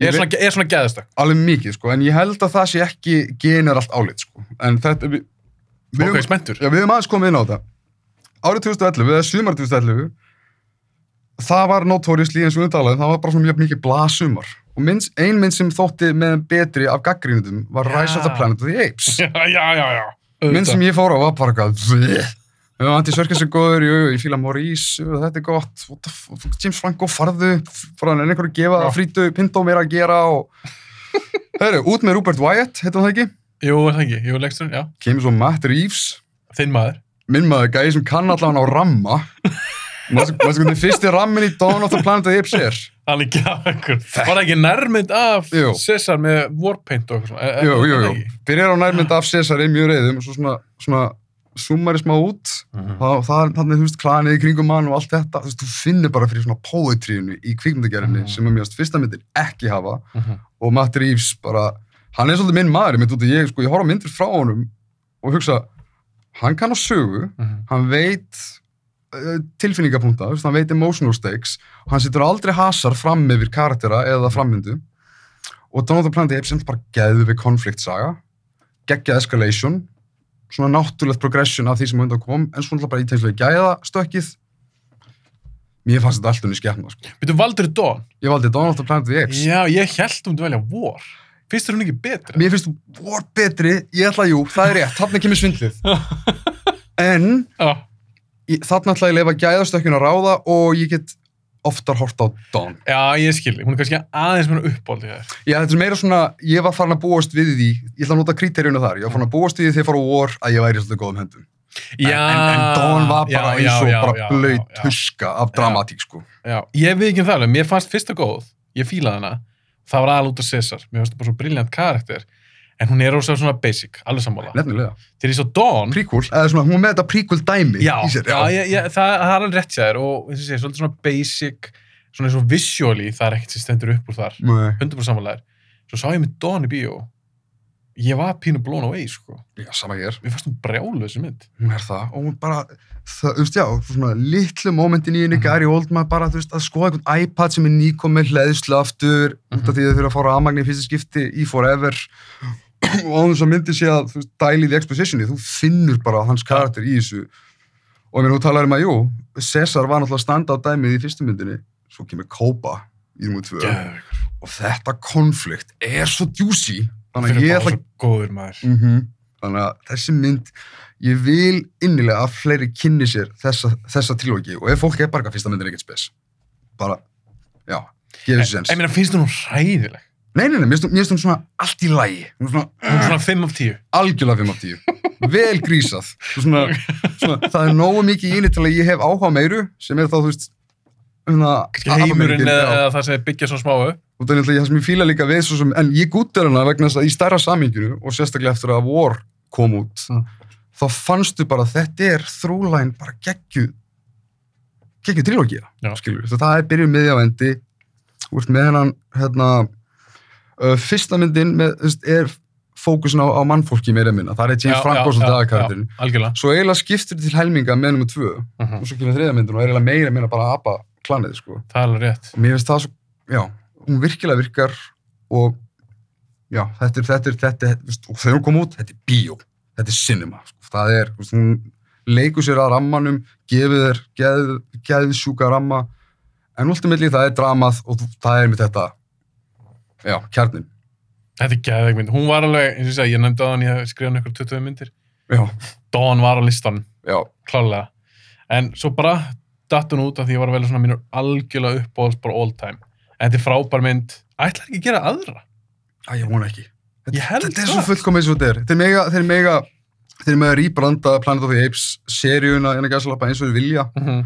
Ég er svona, er svona gæðastökk. alveg mikið, sko, en ég held að það sé ekki generalt álit, sko. En þetta, við, við, Ok, spenntur. já, við höfum aðeins komið inn á þetta. Árið 2011, eða sumar 2011, það var notoriously eins og við talaðum, það var bara svona mjög mikið blasumar. Og mynd, ein mynd sem þótti með betri af gaggrínundum var Já. Rise of the Planet of the Apes. Já, já, já, já. mynd sem ég fór á var bara Antti Sörkins er góður, jú, ég fíla Maurice, jú, þetta er gott, James Franco, farðu, hann er einhverju gefa, Já. frítu, Pinto meira að gera og... Herru, út með Rupert Wyatt, heitum það ekki? Jú, er það ekki, jú, leiksturinn, já. Kemur svo Matt Reeves, Þinn maður. minn maður gæði sem kann allan á ramma. Mástu hvernig fyrsti rammin í Dawn of the Planet of the Apes er? Hann af einhver. Var það ekki nærmynd af Jú. César með Warpaint og eitthvað svona? Jú, jú, jú. það? Byrjar á nærmynd af Cesar í mjög reyðum og svo svona, svona í smá út. Mhm. Það, það er þannig, þú veist, klanið í kringum hann og allt þetta. Þú veist, þú finnur bara fyrir svona poetríunu í kvikmyndagerðinni Mhm. sem að mjögast fyrsta myndin ekki hafa. Mhm. Og Matt Reeves bara, hann er svolítið minn maður, ég mynd út að ég, sko, ég horf á myndir frá honum og hugsa, hann kann á sögu, Mhm. hann veit uh, tilfinningapunta, veist, hann veit emotional stakes og hann setur aldrei hasar fram yfir karaktera eða frammyndu og of the Planet Apes er bara geðu við konfliktsaga geggja escalation svona náttúrulegt progression af því sem á undan kom en svona bara ítænslega gæða stökkið mér fannst þetta allt unni skemmna sko. Býttu valdur í Dawn? ég valdi Dawn of the Planet of the Apes Já, ég held um að velja War. Fyrst er hún ekki betri? mér finnst þú vor betri, ég ætla jú, það er rétt þarna kemur svindlið en ég, þarna ætla ég að leifa gæðastökkjun að ráða og ég get oftar hort á Dawn. Já, ég skil, hún er kannski aðeins mér uppbóldi þér. Já, þetta er meira svona, ég var farin að búast við því, ég ætla að nota kriteríuna þar, ég var farin að búast við því þegar ég fór á War að ég væri svolítið góðum hendum. Já, en, en, en Dawn var bara já, eins og já, bara blöyt já, tuska af dramatík, sko. Já, ég við ekki um það alveg, mér fannst fyrsta góð, ég fílaði hana, það var aðal út af Cesar, mér fannst það bara svo briljant karakter, en hún er ósað svona basic, alveg sammála. Nefnilega. Til því svo Dawn, Prequel, eða svona, hún með þetta prequel dæmi já, í sér. já, ég, ég, það, það er alveg rétt sér og eins og sé, svolítið svona basic, svona eins og visually, það er ekkert sem stendur upp úr þar, Nei. 100% sammálaðir. Svo sá ég með Dawn í bíó, ég var pínu blown away, sko. Já, sama ég er. Mér fannst hún brjálu þessi mynd. Hún er það og hún bara, það, þú veist, já, svona litlu momentin í henni, Mhm. Gary Oldman bara, þú veist, að skoða einhvern iPad sem er nýkom með hleðslu aftur, út Mhm. af því að þau þurfa að fara aðmagni í fyrsta skipti í Forever og á þess að myndi sé að, þú veist, dæli í expositioni, þú finnur bara hans karakter í þessu og ég meina, þú talar um að, jú, Cesar var náttúrulega standa á dæmið í fyrstu myndinni, svo kemur Kópa í númer tvö Geðveikur. og þetta konflikt er svo djúsi, þannig að ég góður maður. mm Þannig að þessi mynd, ég vil innilega að fleiri kynni sér þessa, þessa trilógi og ef fólk er bara fyrsta myndin ekkert spes, bara, já, gefið sér En sens. mér finnst hún hræðileg. Nei, nei, nei, mér finnst hún svona allt í lægi, hún er svona Hún er svona 5 af 10. algjörlega 5 af 10, vel grísað, svona, svona, það er nógu mikið í inni til að ég hef áhuga meiru, sem er þá, þú veist, heimurinn eða, það sem byggja svo smáu. og það er náttúrulega það sem ég fíla líka við svo sem, en ég gúttir hana vegna þess að í stærra saminginu og sérstaklega eftir að War kom út Mm. þá fannstu bara að þetta er þrúlæn bara geggju geggju skilur við það er byrjuð miðja á endi úr með hennan hérna fyrsta myndin með, veist, er fókusin á, á mannfólki meira minna, það er James Franco sem dagakartin, Algjörlega. svo eiginlega skiptir til helminga með nummer tvö Mhm. og svo kemur þriða myndin og er eiginlega meira minna bara apa klanið, sko Það er alveg rétt. og mér finnst það svo, já, hún virkilega virkar og já, þetta er, þetta er, þetta er, og þegar hún kom út, þetta er bíó, þetta er cinema, sko. það er, veist, hún leikur sér að rammanum, gefið þér geð, geðsjúka ramma, en ultimately það er dramað og það er með þetta, já, kjarnin, Þetta er geðveik mynd. Hún var alveg, eins og ég segi, ég nefndi á hann, ég skrifaði hann ykkur 20 myndir. já, Dawn var á listan, já, klálega. En svo bara datt hún út af því ég var að velja svona mínur algjörlega uppbóðs bara all time. En þetta er frábær mynd. Ætlar ekki að gera aðra? Æ, ég vona ekki. Þetta, Ég held þetta er það. svo fullkomið eins og þetta er. Þeir mega, þeir mega, þeir mega rýbranda Planet of the Apes seríuna innan gæsalappa eins og þeir vilja. Mm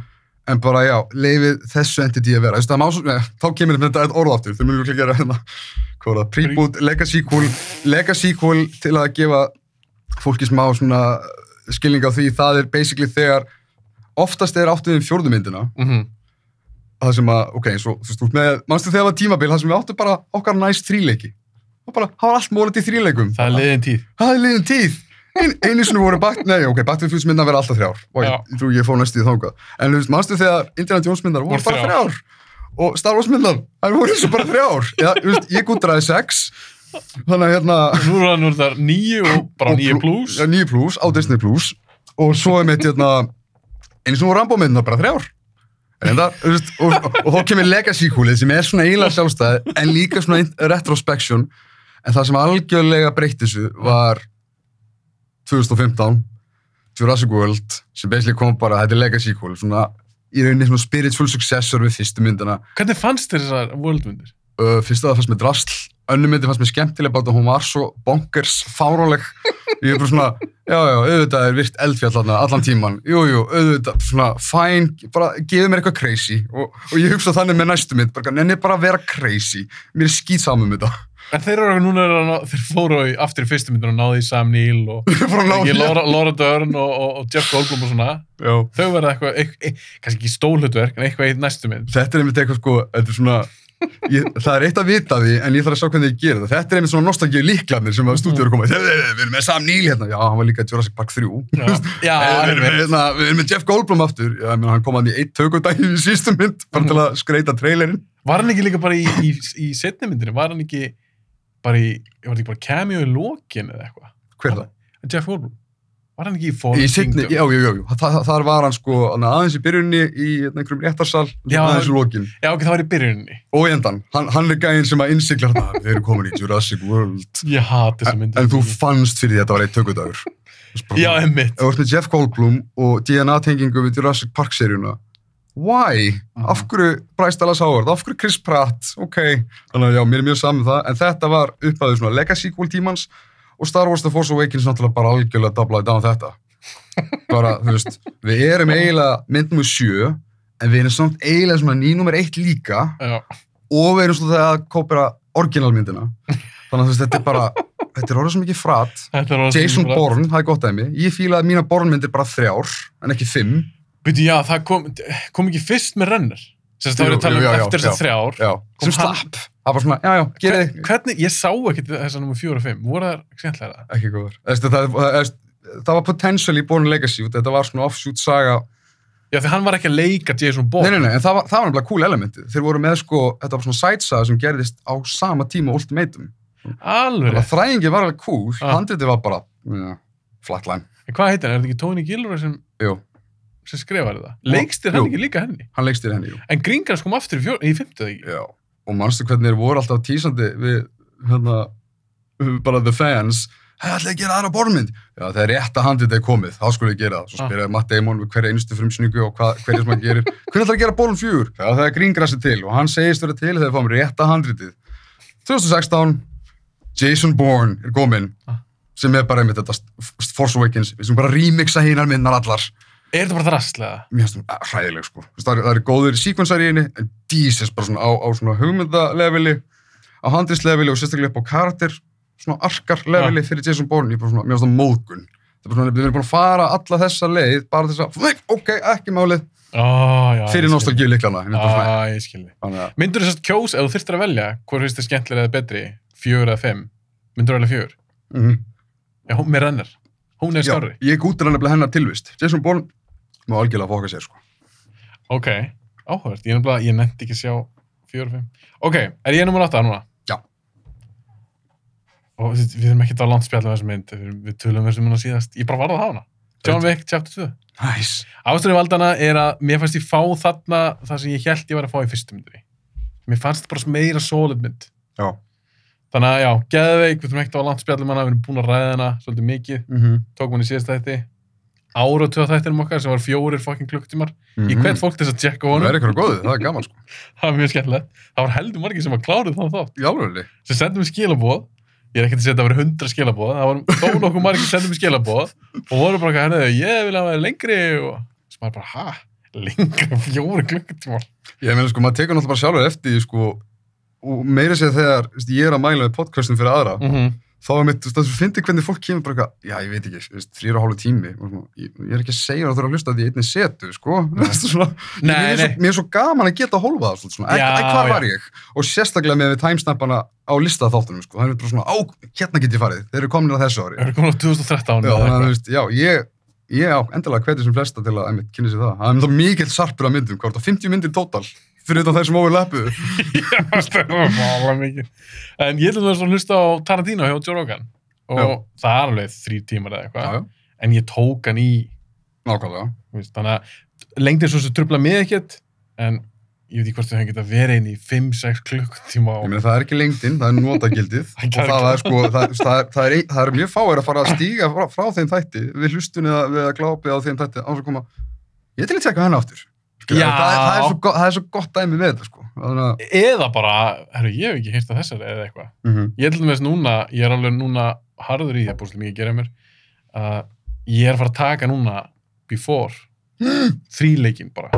En bara já, leifið þessu entity að vera. Það má svo, ne, þá kemur þetta eitt orð aftur. Þau munum ekki hérna, var það, preboot, legacy sequel, legacy sequel til að gefa fólki smá svona skilning á því. Það er basically þegar oftast er áttuðum fjórðu myndina. -hmm. Það sem að, ok, og, þú veist, með, mannstu þegar það var tímabil, það sem við áttum bara okkar næst þríleiki. Og bara, það var allt mólandi í þríleikum. Það er liðin tíð. Það er liðin tíð. Ein, einu sinni voru bakt, nei, ok, Future myndar verða alltaf þrjár. Og ég, Já. ég trú ég fór næstu í þangað. En mannstu þegar Indiana Jones myndar voru bara þrjár. Og Star Wars myndar, það voru eins og bara þrjár. Þú veist, ég gúttraði sex. Þannig að hérna... Nú er það nú er það nýju og bara og nýju plú- plus. Já, nýju plus, á Disney plus. Og svo er mitt, hérna, einu sinni voru Rambo myndar bara þrjár. En það, þú veist, og, og, og þá kemur Legacy-kúlið sem er svona eiginlega sjálfstæði, en líka svona retrospection. En það sem algjörlega breytti þessu var 2015 Jurassic World sem basically kom bara, þetta er legacy sequel svona í rauninni svona spiritual successor við fyrstu myndina Hvernig fannst þér þessar worldmyndir? uh, fyrsta það fannst mér drasl önnu myndi fannst mér skemmtileg bátt að hún var svo bonkers fáróleg ég er bara svona, já já, auðvitað er virt eldfjall þarna allan tíman, jú jú, auðvitað svona, fæn, bara gefið mér eitthvað crazy og, og ég hugsa þannig með næstu mynd bara, nenni bara að vera crazy mér er skýt saman með þetta En þeir eru núna, er þeir fóru aftur í fyrstu myndinu og náðu í Sam Neill og Laura, Laura Dern og, og, og Jeff Goldblum og svona. já. Þau verða eitthvað, eit, eit, kannski ekki stólhutverk, en eitthvað í næstu mynd. þetta er einmitt eitthvað sko, þetta er svona ég, það er eitt að vita því, en ég þarf að sjá hvernig ég gera það þetta er einmitt svona nostalgíu líklarnir sem að stúdíu eru komið, við erum með Sam Neill hérna já, hann var líka Jurassic Park 3 Já, já við, erum, einmitt. hérna, við erum með Jeff Goldblum aftur já, meina, hann kom hann í eitt tökudæmi í sístu mynd bara til að skreita trailerinn Var hann ekki líka bara í, í, í setni myndinu? Var hann ekki bara í, var hann ekki bara cameo í lokin eða eitthvað? hver er það? Jeff Goldblum? Var hann ekki í Fallen seinni, já, já, já. Þa, þar var hann sko aðeins í byrjunni í hérna, einhverjum réttarsal Já, aðeins í lokin Já, ok, það var í byrjuninni. og endan, hann, hann er gæinn sem að innsikla þarna, við erum komin í Jurassic World Ég hati þessa en, myndi. en þú fannst fyrir því að þetta var eitt tökudagur Já, ef þú ert með Jeff Goldblum og DNA-tengingu við Jurassic Park-seríuna why? Af hverju Bryce Dallas Howard? Af hverju Chris Pratt? Ok, þannig að já, mér er mjög saman það, en þetta var upphæðið svona legacy sequel tímans og Star Wars The Force Awakens náttúrulega bara algjörlega doblaði down þetta. Bara, þú veist, við erum eiginlega mynd nummer sjö, en við erum samt eiginlega svona ný nummer eitt líka Já. og við erum svona það að kópera orginalmyndina. Þannig að þú veist, þetta er bara, þetta er orðið svo mikið frat. Jason sem Bourne, það er gott dæmi. Ég fílaði að mína Bourne-myndir bara þrjár, en ekki fimm. Byrju, já, það kom, kom ekki fyrst með Renner. Það Jú, var að tala um já, eftir já. þessar þrjár. Já, Kom sem slapp. Það var svona, já, já, gerið Hvern- Hvernig, ég sá ekki þessar nummer fjóra og fimm. Voru það skemmtilega það? ekki góður. Það, það, það, það var potential í Born Legacy þetta var svona offshoot saga. Já, því hann var ekki að leika Jason Nei, Bourne. nei, nei, en það var, það var nefnilega cool elementið. Þeir voru með sko, þetta var svona side saga sem gerðist á sama tíma Ultimatum. Alveg. Þræðingi var alveg cool, Ah. handritið var bara, ja, flatline. En hvað heitir hann? Er þetta ekki Tony Gilroy sem, Jú, sem skrifar þetta? Leikstir hann Jú. ekki líka henni? hann leikst þér henni, jú. En Gringans kom aftur í, í fymtuð ekki? Já, og manstu hvernig þeir voru alltaf tísandi við, hérna, bara the fans, hei, ætlaði að gera aðra bormynd. Já, þegar rétta handið er komið, þá skulle ég gera það. Svo Ah. spyrir Matt Damon við hverja einustu frumsynningu og hverja sem hann gerir. Hvernig ætlaði að gera borm fjúr? Já, það er gríngrassi til og hann segist vera til þegar við fáum rétta handritið. 2016, Jason Bourne er kominn, Ah. sem er bara einmitt þetta Force Awakens, við sem bara remixa hinar minnar allar. Er þetta bara drastlega? Mér finnst það hræðileg sko. Það eru- eru góðir síkvensar í henni, en Jesus bara svona á, á svona hugmyndaleveli, á handrisleveli og sérstaklega upp á karakter, svona arkar-leveli fyrir Jason Bourne, ég er bara svona, mér finnst það móðgun. Það er bara svona, við erum búin að fara alla þessa leið, bara þess að, ok, ekki málið, já. fyrir nostalgíu líklana. Já, ég skilji. Að, Myndur þú sérst kjós, ef þú þyrftir að velja, hvort finnst þið skemmtilega eða betri, fjögur eða fimm? Myndur þú velja fjögur? Já, hún er skárri. ég gútir hann nefnilega hennar tilvist. Jason Bourne má algjörlega fóka sér, sko. Ok, áhugavert. Ég, ég nefndi ekki að sjá og fimm. Ok, er ég nummer átta núna? Já. Og við, erum ekki að langt spjalla um þessu mynd, við, tölum um þessu mynd á síðast. Ég bara varð að hafa hana. John Wick, chapter 2. Næs. Ásturinn valdana er að mér fannst ég fá þarna það sem ég held ég var að fá í fyrstu myndinni. Mér fannst bara meira solid mynd. Já. Þannig að já, geðveik, við þurfum ekkert að langt spjallum hana, við erum búin að ræða hana svolítið mikið, Mm -hmm. tókum hann í síðast þætti, ára og tvö þættinum okkar sem var fjórir fucking klukktímar. Ég hvet fólk til þess að checka á Það honum, er eitthvað góðið, það er gaman, sko. það var mjög skemmtilegt. Það var heldur margir sem var klárið þannig þátt, Í alveg, sem sendum við skilabóð, ég er ekki að segja að það var hundra skilabóð, það var þó nokkuð margir sem sendum við skilabóð og voru bara eitthvað, herrðu, ég vil hafa það lengri og sem maður bara, ha, lengri en fjórir klukkutímar. Ég meina sko, maður tekur veist, ég er að þá er mitt, þú veist, þú finnir hvernig fólk kemur bara eitthvað, já, ég veit ekki, veist, þrýra og hálfu tími, ég, ég er ekki að segja að þú þurfa að hlusta því einni setu, sko, Veistu, svona, Nei, mér, er svo, mér er svo gaman að geta að hólfa það, svona, Já, ekki, hvað var ég, og sérstaklega með timesnappana á listaþáttunum, sko, það er bara svona, á, hérna get ég farið, þeir eru komin á þessu ári, Það eru komin á 2013 já, þannig að, þú veist, já, ég, ég á endilega hvetið sem flesta til að, kynni sér það, það er náttúrulega mikill sarpur af myndum, er þetta, 50 myndir tótal, fyrir þetta þessum overlappu, Já, það var mála mikið. En ég ætlum að hlusta á Tarantino hjá Joe Rogan og Já. það er alveg þrý tímar eða eitthvað. En ég tók hann í, nákvæmlega, þannig að lengdin svo sem trubla mig ekkert, en ég veit ekki hvort það geta verið inn í 5-6 klukkutíma Ég og meina það er ekki lengdin, það er notagildið Það og það er sko, það, það, er, það, er, það er mjög fáir að fara að stíga frá, frá þeim þætti við hlustunni við að glápi á þeim þætti á að koma, ég til að tjekka henni aftur. Það, er- það, er svo, go- það er svo gott dæmi með þetta sko að, eða bara, herru, ég hef ekki heyrt af þessari eða eitthvað. mm -hmm. Ég ætlum þess núna, ég er alveg núna harður í það, búinlega mikið að gera mér, að ég er að fara að taka núna before, þríleikin bara.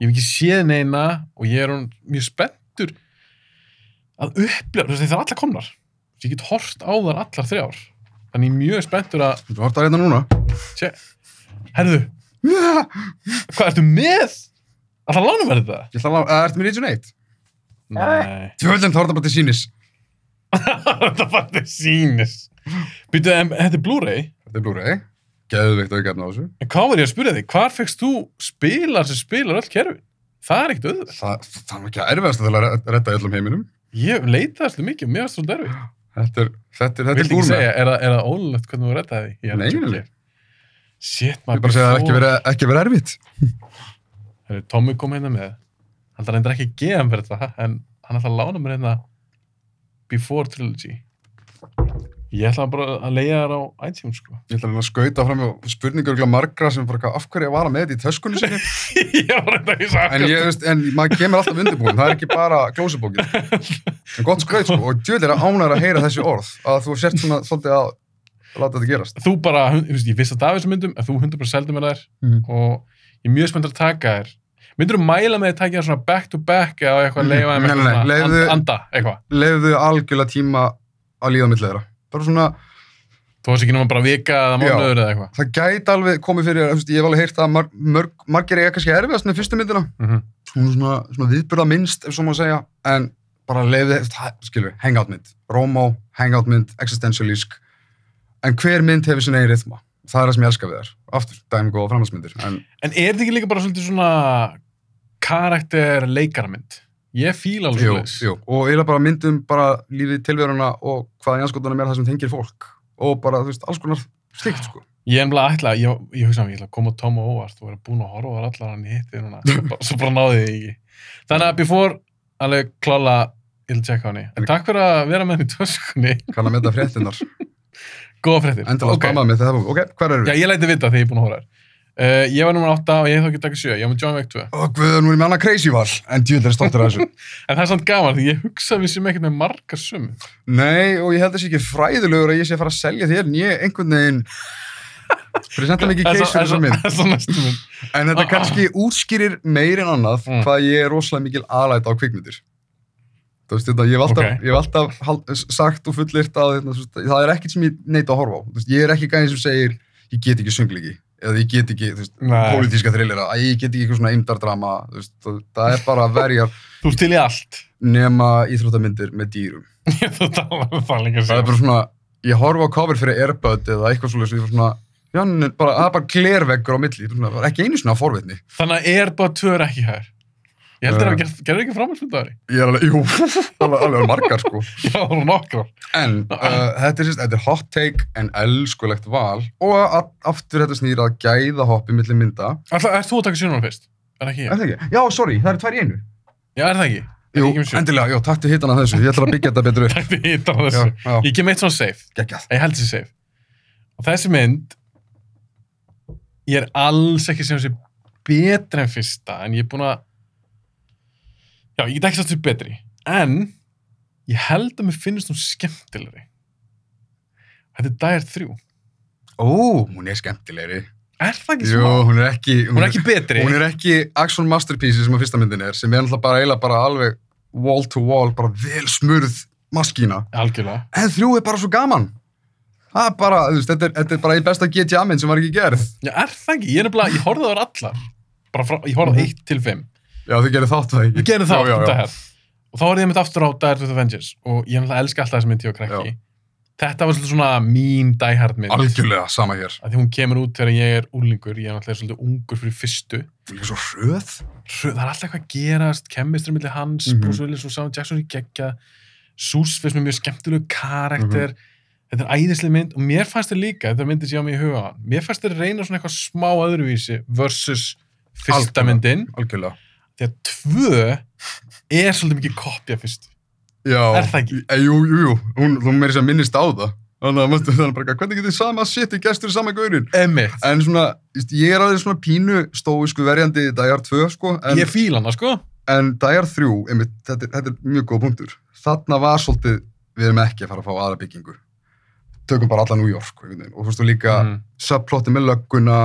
Ég hef ekki séð neina og ég er mjög spenntur að upplifa, þú veist, það er allar komnar. Ég get hort á þar allar þrjár. Þannig ég mjög spenntur að, Þú hortar hérna núna herðu, hvað ertu með? Að það lánum verði það? Ég ætla að lá, að ertu með Region 1? Nei. Tvöldin þá er þetta bara til sínis þetta var þetta sínis. Býtu, en þetta er Blu-ray? Þetta er Blu-ray, geðveikt að gefna á þessu En hvað var ég að spyrja þig? Hvar fegst þú spilar sem spilar öll kerfi? Það er ekkert auðvitað. Það, það er nú ekki að erfiðast til að re- redda í öllum heiminum Ég leitaðist þú mikið og mér varst þú derfið. Þetta er, þetta er, þetta er er það, er það hvernig þú reddaði því? Ég er að. Shit, Ég maður. bara segja að það er ekki verið, erfitt Herri, Tommy kom hérna með. Hann það reyndir ekki að gefa mér þetta, en hann ætla að lána mér hérna Before Trilogy. Ég ætla bara að leiða þær á iTunes, sko. Ég ætla að að skauta fram með spurningur örugglega margra sem bara hvað, af hverju að vara með þetta í töskunni sinni. ég var reynda ekki sagt. En, ég, veist, en maður kemur alltaf undirbúin, það er ekki bara glósubókin. En gott skraut sko, og djöðlir að ánæra að heyra þessi orð, að þú sért svona svolítið að láta þetta gerast. Þú bara, veist, ég vissi að það af þessum myndum, en þú 100% seldi mér þær Mhm. og ég er mjög spenntur að taka þær. Myndur þú mæla með að taka þær svona back to back eða eitthvað Mhm. leifa þeim eitthvað anda, eitthvað? Leifðu algjörlega tíma að líða mitt þeirra. Bara svona, Þú varst ekki náma bara vika eða mánuður eða eitthvað? það gæti alveg komið fyrir, veist, ég hef alveg heyrt að mar mörg, margir eiga kannski erfiðast með fyrstu myndina. Mm er svona, svona viðbyrða minnst, ef svo má segja, en bara leiði, skilur, hangout mynd. Rómó, hangout mynd, existentialísk. En hver mynd hefur sinna eigin rithma? Það er það sem ég elska við þær. Aftur, dæmi góða framhaldsmyndir. En En er þetta ekki líka bara svona karakter leikaramynd? Ég fíla alveg jú, jú. Og eiginlega bara myndum bara lífið tilveruna og hvaða janskotunum er það sem tengir fólk. Og bara, þú veist, alls konar slíkt, sko. Ég er ennbla ætla, ég, ég hugsa mér, ég ætla að koma Tom á óvart og vera búin að horfa allar hann í hitti núna, svo bara, svo bara náði ég ekki. Þannig að before, alveg klála, ég vil tjekka á henni. En takk fyrir að vera með henni í töskunni. Kann að mynda fréttinnar. Góða fréttir. Endilega Ok. spamaði mig þegar það búið. Ok, hver eru Já, við? ég læti vita þegar ég er búin að horfa þær. Uh, ég var nummer 8 og ég hef þá ekki takað 7. Ég var með John Wick 2. Ó, guður, nú er ég með annað crazy val. En djúðlega er stoltur af þessu. En það er samt gaman því ég hugsa að við sem ekkert með margar sumu. Nei, og ég held þessi ekki fræðilegur að ég sé að fara að selja þér en ég einhvern veginn presenta mikið case fyrir þessar mynd. En þetta kannski útskýrir meir en annað Mm. hvað ég er rosalega mikil aðlæta á kvikmyndir. Þú veist þetta, ég hef alltaf, Ok. ég hef alltaf hald, sagt og fullirt að þetta, þú veist, það er ekkert sem ég neita að horfa á. Þú veist, ég er ekki gæðin sem segir ég get ekki söngliki eða ég get ekki, þú veist, Nei. pólitíska thrillera, að ég get ekki eitthvað svona eimdardrama, þú veist, það, er bara verjar Þú ert til í allt. nema íþróttamyndir með dýrum. Þú um það er bara svona, ég horfa á cover fyrir Airbud eða eitthvað svolítið, ég er svona, já, bara, það er bara glerveggur á milli, ekki einu svona forvitni. Þannig að bara tvö er ekki hér. Ég held að það gerður ekki framhaldsmyndaðari. Ég er alveg, jú, alveg, alveg margar, sko. Já, það voru nokkrar. En uh, þetta er þetta er hot take en elskulegt val og að, aftur þetta snýr að gæða hoppi millir mynda. Alltaf, er þú að taka sjónum fyrst? Er ekki Er ég? það ekki? Já, sorry, það er tvær í einu. Já, er það ekki? Er Jú, sjón? endilega, jú, takk til hittan af þessu, ég ætla að byggja þetta betur upp. Takk fyrir hitt á Já, þessu. já, Ég kem eitt svona safe. geggjað. Ég held þessi safe. Og þessi mynd, ég er alls ekki sem þessi betri en fyrsta, en ég er búin að, já, ég get ekki satt sér betri, en ég held að mér finnst hún skemmtilegri. Þetta er Dire 3. Ó, hún er skemmtilegri. Er það ekki smá? hún er ekki... Hún er ekki betri. Hún er ekki action masterpiece sem að fyrsta myndin er, sem er náttúrulega bara eiginlega bara alveg wall to wall, bara vel smurð maskína. Algjörlega. En þrjú er bara svo gaman. Það er bara, þú veist, þetta er, þetta er bara í besta GTA-mynd sem var ekki gerð. Já, er það ekki? Ég ég horfði á þær allar. Bara frá, ég horfði á Mhm. 1 til 5. Já, þið gerir þátt það ekki. Við gerum það já. af hér. Og þá horfði ég mitt aftur á Hard with a Vengeance og ég náttúrulega elska alltaf þessi mynd ég og krakki. Þetta var svolítið svona mín Die Hard mynd. Algjörlega, sama hér. Því hún kemur út þegar ég er úlingur, ég er náttúrulega svolítið ungur fyrir fyrstu. Hún er svo hröð. Hrö- Það er alltaf eitthvað að gerast, kemistri millir hans, Mhm. Bruce Willis og Samuel Jackson í geggja, Sús finnst mér mjög skemmtilegu karakter, þetta er æðislega mynd og mér fannst þér líka, þetta myndið ég á mig í huga mér fannst þér reyna svona eitthvað smá öðruvísi versus fyrsta Algjörlega. myndin, Algjörlega. Því að tvö er svolítið mikið kopja fyrst. Já. Er það ekki? E, jú, jú, jú. Hún, þú meiri sem minnist á það. Þannig að manstu þannig bara, hvernig getur sama shit í gestur í sama gaurin? Emmitt. En svona, ég er alveg svona pínu stóisku verjandi Dæjar 2, sko. En, Ég fíla hana, sko. en Dæjar 3, einmitt, þetta, er- þetta er mjög góð punktur. Þarna var svolítið, við erum ekki að fara að fá aðra byggingu. Tökum bara alla New York, veginn. Og þú veist, og líka, Mm. subplotti með lögguna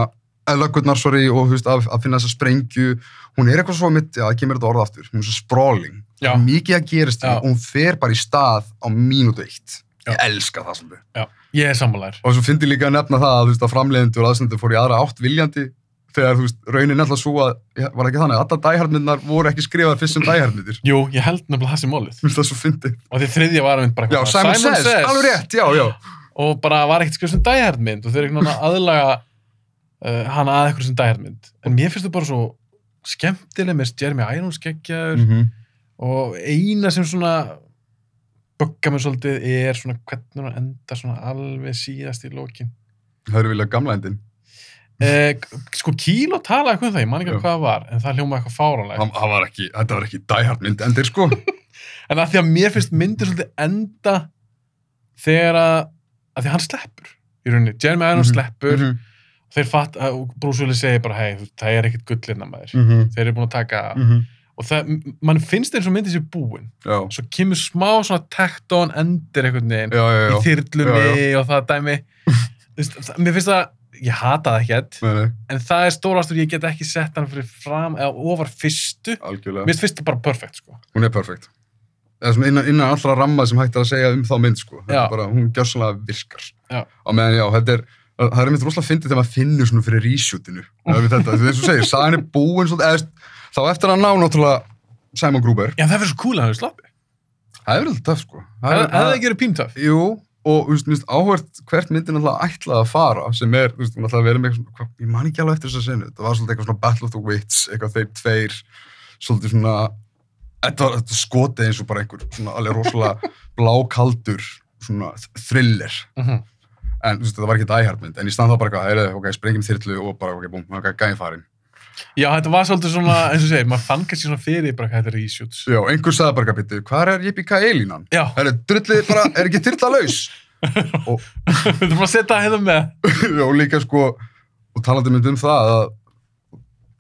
eða löggunar, sorry, og veist, að, að finna þessa sprengju hún er eitthvað svo mitt, já, það kemur þetta orða aftur. Hún er svo sprawling, Já. Mikið að gerist Já. og hún fer bara í stað á mínútu eitt. Ég elska það svolítið. Ég er sammálaður. og svo fyndi líka að nefna það að, veist, að framleiðendur og aðsendur fór í aðra átt viljandi þegar, veist, raunin alltaf svo að var ekki þannig, alla dæharmyndnar voru ekki skrifaðar fyrst sem dæharmyndir Jú, ég held nefnilega það sem málið. þú veist, það er svo fyndi Og því þriðja var einmitt bara já, Simon, svona, Says, alveg rétt, já, já. Og bara var ekkert skrifað sem dæhært mynd og þeir eru einhvern veginn að aðlaga uh, hana að eitthvað sem dæhært mynd. En mér finnst það bara svo skemmtileg með Jeremy Irons geggjaður -hmm. og eina sem svona bugga mér svolítið er svona hvernig hún enda svona alveg síðast í lokin. það eru vilja gamla endin Eh, sko Kíló talaði eitthvað um það, ég man ekki alveg hvað var, en það hljóma eitthvað fáranlega. Hann- hann var ekki, þetta var ekki dæharmynd endir sko En að því að mér finnst myndir svolítið enda þegar að að því hann sleppur í rauninni, Jeremy Irons Mhm, sleppur Mhm, þeir fatt, Bruce Willis segir bara hei, það er ekkert gullina maður mhm, þeir eru búin að taka, mhm. og það mann finnst eins og myndi sér búin Já, svo kemur smá svona takt-on endir einhvern veginn já, já, í þyrlunni og það dæmi það- mér finnst það, ég hata það ekkert en það er stórastur, ég get ekki sett hann fyrir fram eða ofar fyrstu algjörlega. mér finnst fyrstu bara perfekt sko Hún er perfekt. Innan, innan allra ramma sem hægt er að segja um þá mynd, sko. Bara, hún gjörsanlega virkar. Já. Á meðan, já, þetta er, það er einmitt rosalega fyndið þegar maður finnur svona fyrir reshootinu. Það þetta, þess að segja, sagan er búin svolítið, eða, þá eftir að ná náttúrulega Simon Gruber. já það verður svo cool að hann er slappi Það er verið töff, sko. Það það er- hefði ekki verið píntöf Jú, og þú veist, áhvert hvert myndin alltaf ætlaði að fara sem er, þú veist, alltaf verið með eitthvað svona, hvað, ég man ekki alveg eftir þess að senu, það var svolítið eitthvað svona Battle of the Wits, eitthvað þeir tveir, svolítið svona, þetta var skotið eins og bara einhver svona alveg rosalega blákaldur, svona thriller, Mhm. En þú veist, það var ekki Die Hard mynd, en í stand þá bara eitthvað, ok, sprengjum þyrlu og bara, ok, búm, ok, gæði farin. já þetta var svolítið svona, eins og segir, maður fann kannski svona fyrir bara hvað þetta er reshoots Já, einhver sagði bara, býttu, hvað er Yippie Línan? já, Er drullið bara, er ekki þyrla laus? og, við þurfum að setja það hérna með og líka sko og talandi mynd um það að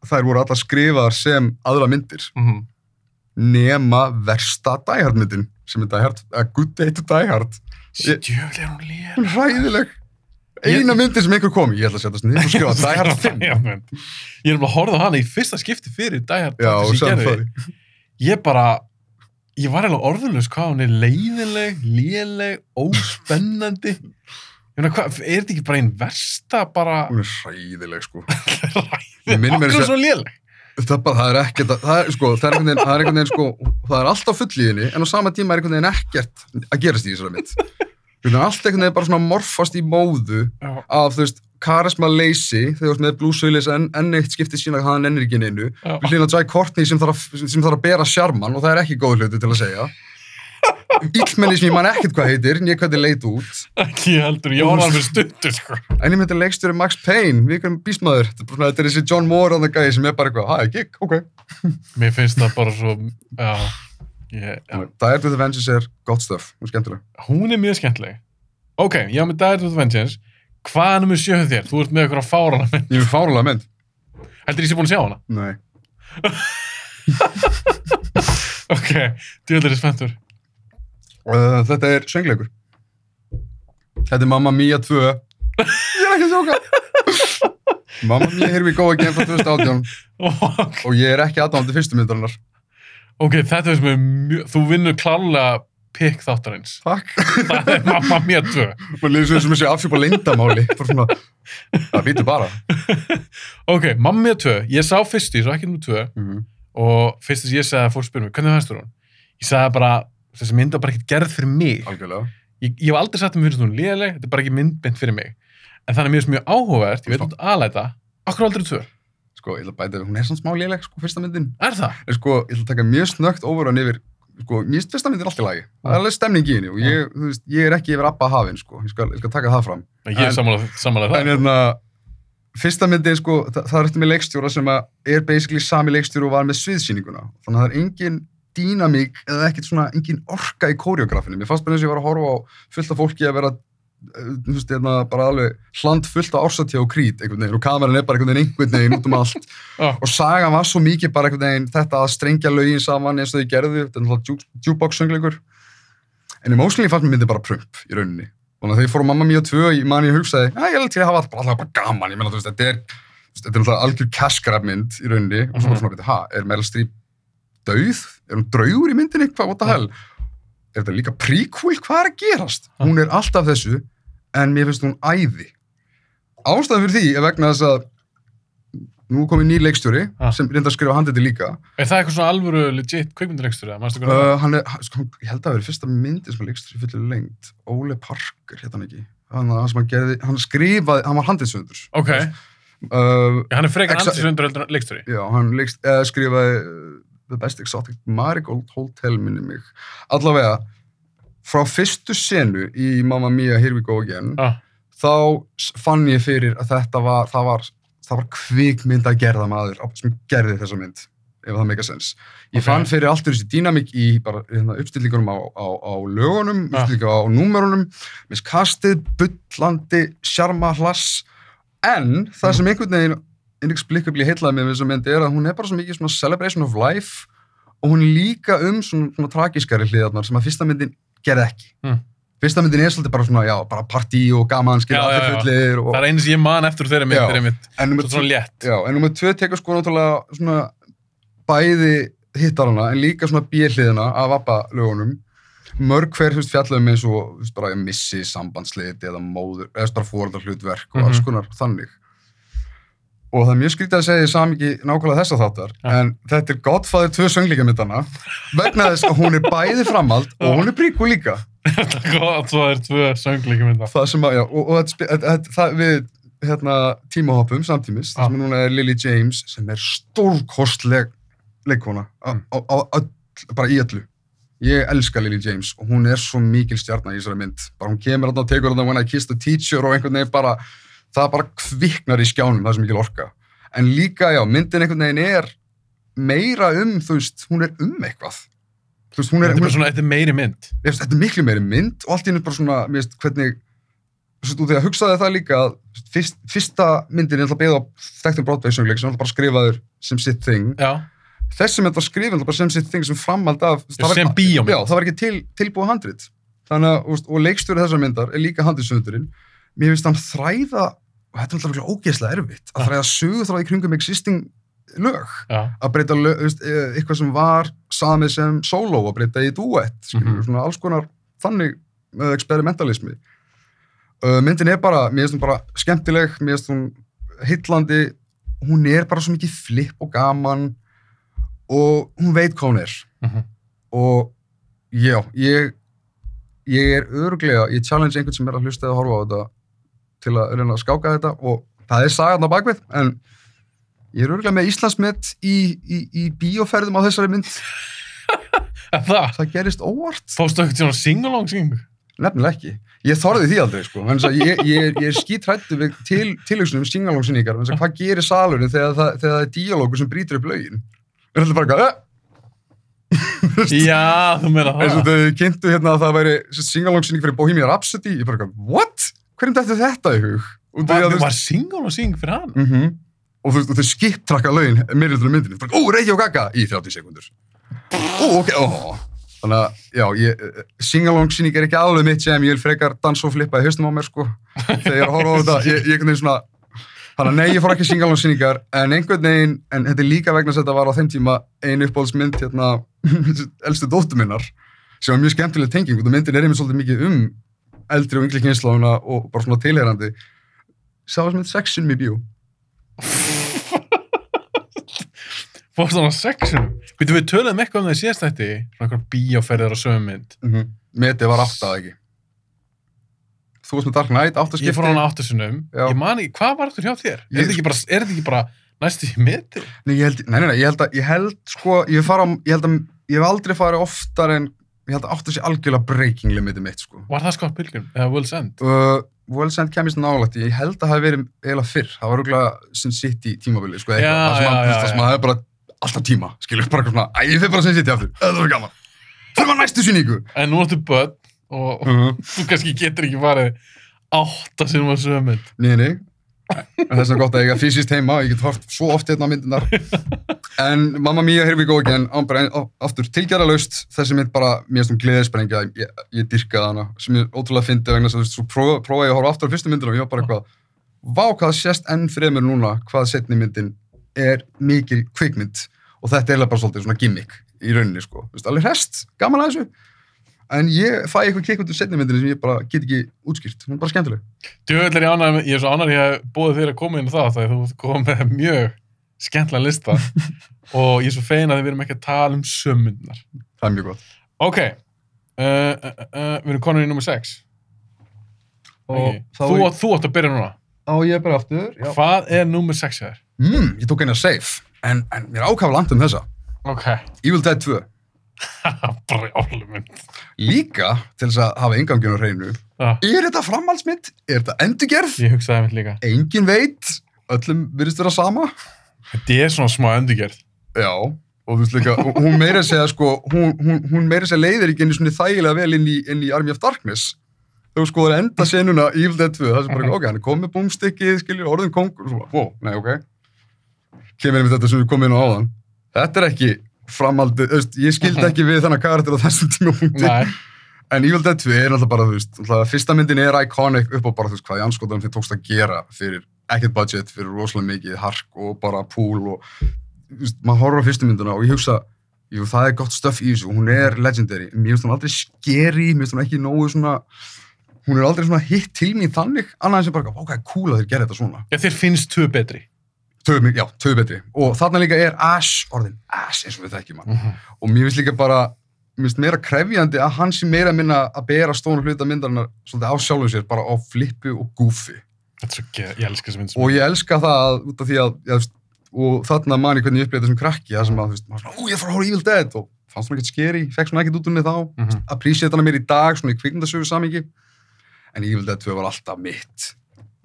þær voru allar skrifaðar sem aðra myndir Mhm. nema versta Die Hard myndin sem er Die Hard, a Good Day to Die Hard Ég- stjöfli er hún lér hún er hræðileg. Eina myndin sem einhver kom ég ætla að setja þess niður og skrifa Die Hard 5 ég er bara að horfa á hana í fyrsta skipti fyrir Die Hard já, þáttinn og sem ég gerði. ég bara ég var eiginlega orðulegs hvað hún er leiðinleg, léleg, óspennandi. Ég meina er þetta ekki bara einn versta bara hún er hræðileg sko. Ég að okkur svo léleg? Það er, bara, það er ekkert að- það er, sko, það er einhvern veginn, það er einhvern veginn sko, það er alltaf full í henni en á sama tíma er einhvern veginn ekkert að gerast í þessari mynd allt einhvern veginn bara svona morfast í móðu já, af, þú veist, karisma leysi þegar þú veist með Bruce Willis en, enn eitt skiptið sína að hann ennir ekki neinu við hlýna Jai Courtney sem þarf, að, sem þarf að bera sjarman og það er ekki góð hluti til að segja. Íllmenni sem ég man ekkert hvað heitir en ég hvað þið leit út. Ekki heldur, ég var alveg stundur sko. en ég myndi leikstjóri Max Payne við erum bísmaður, þetta er, er þessi John Moore að það gæði sem er bara eitthvað, hæ, gig, ok. Mér finnst það bara svo já, ég, já. Dire to the Vengeance er gott stöf, hún er skemmtileg. Hún er mjög skemmtileg. Ok, ég á með Dire to the Vengeance hvað er nummer sjöðu þér? þú ert með eitthvað fárana mynd. Ég er fárulega mynd. Heldur ég sé búin að sjá hana? Nei. ok, djöðlir er spenntur. Uh, þetta er söngleikur. Þetta er Mamma Mia 2 ég er ekki að sjóka. Mamma Mia Here We Go Again frá 2018 ok, og ég er ekki aðdáðandi fyrstu myndarinnar þetta er sem er mjög þú vinnur klálega pikk þáttarins Takk. það er mamma mér tvö Man líður sem þessi afsjúpa leyndamáli. Bara svona, það býtu bara. ok, mamma mér tvö, ég sá fyrstu, ég sá ekki nummer tvö Mm og fyrst þess ég segði að fólk spyrir mig, hvernig fannst þú hún? Ég sagði bara, þessi mynd var bara ekkert gerð fyrir mig. Algjörlega. Ég, ég hef aldrei sagt að mér finnst hún léleg, þetta er bara ekki myndbind fyrir mig. En þannig að mér finnst mjög áhugavert, ég veit út aðlæta, okkur aldrei tvö. Sko, ég ætla að bæta, hún er svona smá léleg, sko, fyrsta myndin. Er það? En sko, ég ætla að taka mjög snögt over hann yfir, sko, finnst fyrsta myndin alltaf lagi. Það er alveg stemning í henni og ég, þú veist, ég er ekki yfir Abba hafinn, sko. Ég skal, ég skal taka það fram. Ég er En- samanlega, samanlega En það. hérna, fyrsta myndin, sko, það, það er eftir með leikstjóra sem að er basically sami leikstjóra og var með sviðsýninguna. Þannig að það er engin dýnamík eða ekkert svona, engin orka í koreografinu. Mér fannst bara eins og ég var að horfa á fullt af fólki að vera eh, þú veist, hérna, bara alveg hland fullt af ársatjá og krít einhvern veginn og kameran er bara einhvern veginn einhvern veginn út um allt. Og sagan var svo mikið bara einhvern veginn þetta að strengja lögin saman eins og þau gerðu þetta er náttúrulega jú- jukebox söngleikur en emotionally fannst mér myndi bara prump í rauninni. Og þegar ég fór á Mamma Mia 2 ég man ég hugsaði, að ég held til að hafa alltaf bara gaman. Ég meina þú veist, þetta er er náttúrulega algjör cash-grab mynd í rauninni. Og svo Mhm. bara svona, veitir, ha, er? Er Ja. Er þetta líka prequel? Hvað er að gerast? Ja. Hún er alltaf þessu en mér finnst hún æði ástæðan fyrir því er vegna þess að nú er komið nýr leikstjóri Ja. sem reynda að skrifa handið líka Er það eitthvað svona alvöru legit hvað uh, hann er, sko, ég held að það verið fyrsta myndi sem leikstjóri fullir lengt Óle Parker, hann ekki hann, hann hann gerði, hann skrifaði, hann var handitsöndur Ok, uh, Já, hann er frekar en leiksturi. já, hann leikst, uh, skrifaði The Best Exotic Marigold Hotel minni mig allavega frá fyrstu senu í Mamma Mia Here We Go Again Já, þá fann ég fyrir að þetta var, það var, það var kvikmynd að gerða maður sem gerði þessa mynd ef það meika sens. Ég Ok. fann fyrir allt þessi dýnamík í bara hérna, uppstillingunum á, á, á lögunum, Ja. uppstillingunum á númerunum, með kastið, bullandi, sjarma, hlass, en það sem einhvern veginn inexplicably heitlaði mig við þessa mynd er að hún er bara svo mikið svona celebration of life og hún er líka um svona, svona tragiskari hliðarnar sem að fyrsta myndin gerði ekki. Mm. Fyrsta myndin er svolítið bara svona, já, bara partí og gaman, skilja allir fullir og... Það er einu sem ég man eftir þeirra myndir einmitt. En númer Svo svona létt. Já, en nummer tvö tekur sko náttúrulega svona bæði hittarana en líka svona bíliðina af ABBA-lögunum. Mörg hver, veist, fjallum eins og, veist, bara missi sambandslit eða móður, eða bara fóreldar hlutverk og Mhm. alls konar þannig. Og það er mjög skrítið að segja í samingi nákvæmlega þessa þáttar, Ja. en þetta er Godfather 2 sönglíkamyndana vegna þess að hún er bæði framhald og hún er príku líka. Þetta gott, svo er tvö söngleikum mynda. það sem að, já, og, og þetta, það við hérna, tímahoppum samtímis, Já. það sem núna er Lily James sem er stórkostleg leikona, á, Mm. á, á, öll, bara í öllu. Ég elska Lily James og hún er svo mikil stjarnar í þessari mynd. Bara hún kemur þarna og tekur þarna When I Kissed a Teacher og einhvern veginn bara, það bara kviknar í skjánum, það er svo mikil orka. En líka, já, myndin einhvern veginn er meira um, þú veist, hún er um eitthvað. Þú veist, hún er, Þetta er svona, þetta er meiri mynd. Þetta er miklu meiri mynd og allt í hennu bara svona, mér veist, hvernig þú veist, því að hugsaði það líka að fyrst, fyrsta myndin er alltaf beðið á þekktum Broadway-söngleik sem er alltaf bara skrifaður sem sitt thing. Já. Þessi mynd var skrifað alltaf bara sem sitt thing sem framhald af var- Sem bíómynd. Já, það var ekki til, tilbúið handrit. Þannig að, og leikstjóri þessar myndar er líka handritsöndurinn. Mér finnst hann þræða, og þetta er virklega ógeðslega erfitt, að þræða sögu þráð í kringum existing lög Já. að breyta lög, veist, eh, eitthvað sem var samið sem solo, að breyta í duett skilur, Mhm. svona alls konar þannig uh, experimentalismi uh, myndin er bara, mér finnst hún bara skemmtileg, mér finnst hún hillandi, hún er bara svo mikið flip og gaman og hún veit hvað hún er Mhm. og já, ég ég er öruglega, ég challenge einhvern sem er að hlusta eða horfa á þetta til að reyna að skáka þetta og það er sagan á bakvið en ég er öruglega með Íslandsmet í, í, í bíóferðum á þessari mynd. Það, það gerist óvart, fórstu eitthvað svona sing-along syngu? nefnilega ekki. Ég þorði því aldrei sko, ég, ég, er skítrættu við til, tilhugsunum singalóngsynningar, en hvað gerir salurinn þegar það, þegar það er díalógu sem brýtur upp lögin? Er þetta bara eitthvað, eh? Já, þú meina eins og það. þau kynntu hérna að það væri singalóngsynning fyrir Bohemian Rhapsody. Ég bara what? Hverjum dættu þetta í hug? Og þau- Var, var sing-along syng fyrir hann? Mhm. og þú veist, og þau skiptrakka lögin meirildunum myndinu, bara, ó, Reykjavík og Gaga í 30 sekundur ó, ok, ó þannig að, já, singalong síning er ekki alveg mitt sem ég vil frekar dansa og flippa í haustum á mér, sko þegar ég er horfa á þetta, ég, veginn svona þannig að nei, ég fór ekki singalong síningar en einhvern veginn, en þetta er líka vegna þess að þetta var á þeim tíma ein uppbólsmynd hérna, elstu dóttu minnar sem var mjög skemmtileg tenging, og myndin er einmitt svolítið mikið um eldri og yngli kynnslóðuna og bara svona tilherandi sá sem þetta sexunum í bíó Fórstu hann á sexunum? Við töluðum eitthvað um það í síðast þetta svona eitthvað bíóferðir á sömu mynd. mm Metið var áttað ekki. Þú varst með Dark Knight, áttaskipti. Ég fór á áttasunum. Man ekki, hvað var þetta hjá þér? Ég- Er þetta ekki ekki bara næstu í meti? Nei, ég held, nei, nei, nei, ég held að, ég held, sko, ég fara ég held að, ég hef aldrei farið oftar en, ég held að átta sér algjörlega breaking limitið mitt, sko. Var það Scott Pilgrim? Eða Will's End? Uh, World's End kemist nálægt, ég held að það hafi verið eiginlega fyrr, það var rúglega Sin City tímabili, sko, eitthvað, það sem að, það sem að það er bara alltaf tíma, skilur, bara eitthvað svona, æ, fyrir bara Sin City aftur, það var gaman. Fyrir maður næstu sýningu. En nú ertu börn og Uh -huh. þú kannski getur ekki farið átta sinum á sömu mynd. Nei, nei. En þess vegna gott að ég er fysiskt heima, ég get hort svo oft hérna á myndinar. En Mamma Mia, here we go again, aftur tilgjara þessi mynd bara, mér finnst hún gleðisprengja, ég, ég dyrkaði hana, sem ég ótrúlega fyndi vegna þess að þú veist, svo prófa- prófaði ég að horfa aftur á fyrstu myndina og ég var bara eitthvað, vá hvað það sést enn fremur núna, hvað setni myndin er mikil kvikmynd og þetta er bara svolítið svona gimmick í rauninni, sko. Þú veist, alveg hrest, gaman að þessu, en ég fæ eitthvað kikmynd um setni myndinni sem ég bara get ekki útskýrt, hún er bara skemmtileg. Djöfull er ég ánægð, ég er svo ég hef búið þér að koma inn á það þegar þú komið með mjög skemmtilega lista og ég er svo fein að við erum ekki að tala um sömundnar. Það er mjög gott. Ok, uh, uh, uh, við erum konur í nummer 6. Og þá Þú, er- átt- þú átt að byrja núna. Á ég bara aftur, já. Hvað er nummer 6 hér? Mm, ég tók eina safe, en, en mér ákafa langt um þessa. Ok, Evil Dead 2. brjálmynd. Líka til þess að hafa engangjörn á hreinu. Já, Er þetta framhaldsmynd? Er þetta endurgerð? ég hugsaði mynd líka. Engin veit. Öllum virðist vera sama. Þetta er svona smá endurgerð. Já. og þú veist líka, hún meira segja sko, hún, hún, hún meira segja leiðir ekki í svona þægilega vel inn í, inn í Army of Darkness þú skoður enda senuna í Evil Dead 2, það sem bara, ok, hann er komið búmstykkið, skiljur, orðin kongur, og svo, wow, nei, ok kemur einmitt þetta sem við komum inn á áðan þetta er ekki framaldið, veist, ég skildi ekki við þennan karakter á þessum tímapunkti En Evil Dead 2 er alltaf bara, þú veist, alltaf, fyrsta myndin er iconic upp á bara, þú veist, hvað í anskotanum þið tókst að gera fyrir ekkert budget, fyrir rosalega mikið hark og bara pool og, þú veist, maður horfður á fyrstu myndina og ég hugsa, jú, það er gott stöff í þessu, hún er legendary, en mér finnst hún aldrei scary, mér finnst hún ekki nógu svona, hún er aldrei svona hitt til mín þannig, annað en sem bara, ok, cool að þeir gera þetta svona. já, þér finnst tvö betri. Töðu, já, töðu betri. Og þarna líka er Ash orðin, Ash eins og við þekkjum hann. Og mér finnst líka bara, mér finnst meira krefjandi að hann sé meira minna að bera stónu hluta myndarinnar svolítið á sjálfum sér, bara á flippu og goofi. Þetta er svo ge- ég elska þessa mynd. Og ég elska það að, út af því að, veist, og þarna man ég hvernig ég upplýði þetta sem krakki, það sem að, þú veist, maður svona, ó, ég fór að horfa á Evil Dead og fannst svona ekkert skeri, fekk svona ekkert út úr mig þá, Mhm. appreciate hana mér í dag, svona í kvikmyndasögu samingi, en Evil Dead 2 var alltaf mitt,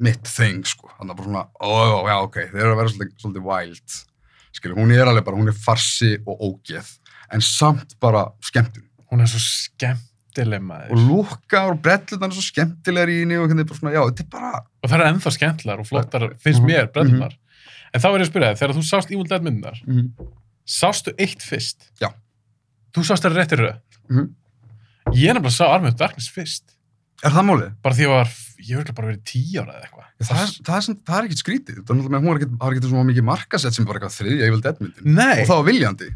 mitt thing, sko, þannig að bara svona, ó, já, ok, þeir eru að vera svolítið, svolítið wild, skilur, hún er alveg bara, hún er farsi og ógeð, en samt bara skemmtun, Hún er svo skemmtileg maður. og lúkar og brellunar er svo skemmtilegar í henni og hvernig bara svona, já, þetta er bara, Og það er ennþá skemmtilegar og flottar, finnst Mhm. mér, brellunar. En þá er ég að spyrja þig, þegar þú sást Evil Dead myndunar, mm sástu eitt fyrst? Já. Þú sást það réttir röð? Mhm. Ég er nefnilega sá Army of Darkness fyrst. er það málið? Bara því ég var, ég verður bara verið tíu ára eða eitthvað. Það það, það er ekkert skrítið, það er náttúrulega hún er ekkert, er svona mikið markasett sem bara eitthvað þriðja Evil Dead myndin. Nei, Og það var viljandi.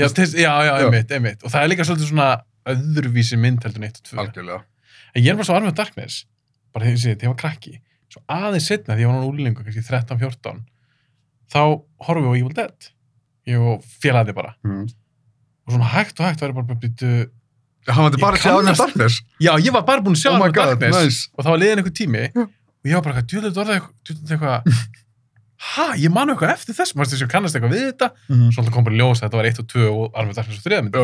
já, til, já, já, einmitt, einmitt. Og það er líka svolítið svona öðruvísi mynd heldur en eitt og tvö. Algjörlega. En ég er bara svo Army of Darkness, bara því að ég var krakki, svo aðeins setna því ég var náttúrulega úlingu, kannski 13-14, þá horfum við á Evil Dead. Ég og félagði bara. Mm. Og svona hægt og hægt var ég bara býttu, Hann var bara að sjá hann kannast- Darkness. já, ég var bara búinn að sjá Oh of god, Darkness nice. og það var liðin einhver tími Já. og ég var bara eitthvað, djúlega orðið eitthvað, eitthvað, ha, ég man eitthvað eftir þess, maður þess að ég kannast eitthvað við þetta, Mm. svo alltaf kom bara í ljós að þetta var 1 og 2 og Army of Darkness og 3 myndi.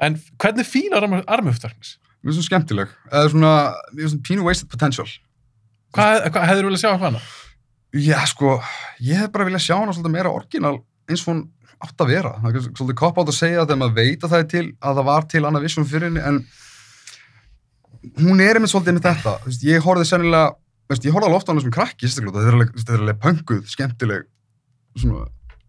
En hvernig Army- Army of Darkness? Mér finnst það skemmtileg. Eða svona, mér finnst það pínu wasted potential. Hvað, hvað hefur þú viljað sjá eitthvað hana? Já, sko, ég hef bara viljað sjá hana svolítið meira orginal eins og hún átt að vera. Það er svolítið kopp átt að segja þegar maður veit að það er til, að það var til annað vissum fyrir henni, en hún er einmitt svolítið með þetta. Veist, ég horfði sennilega, veist, ég horfði alveg ofta á hana sem krakki, þetta er alveg- pönguð, skemmtileg, svona,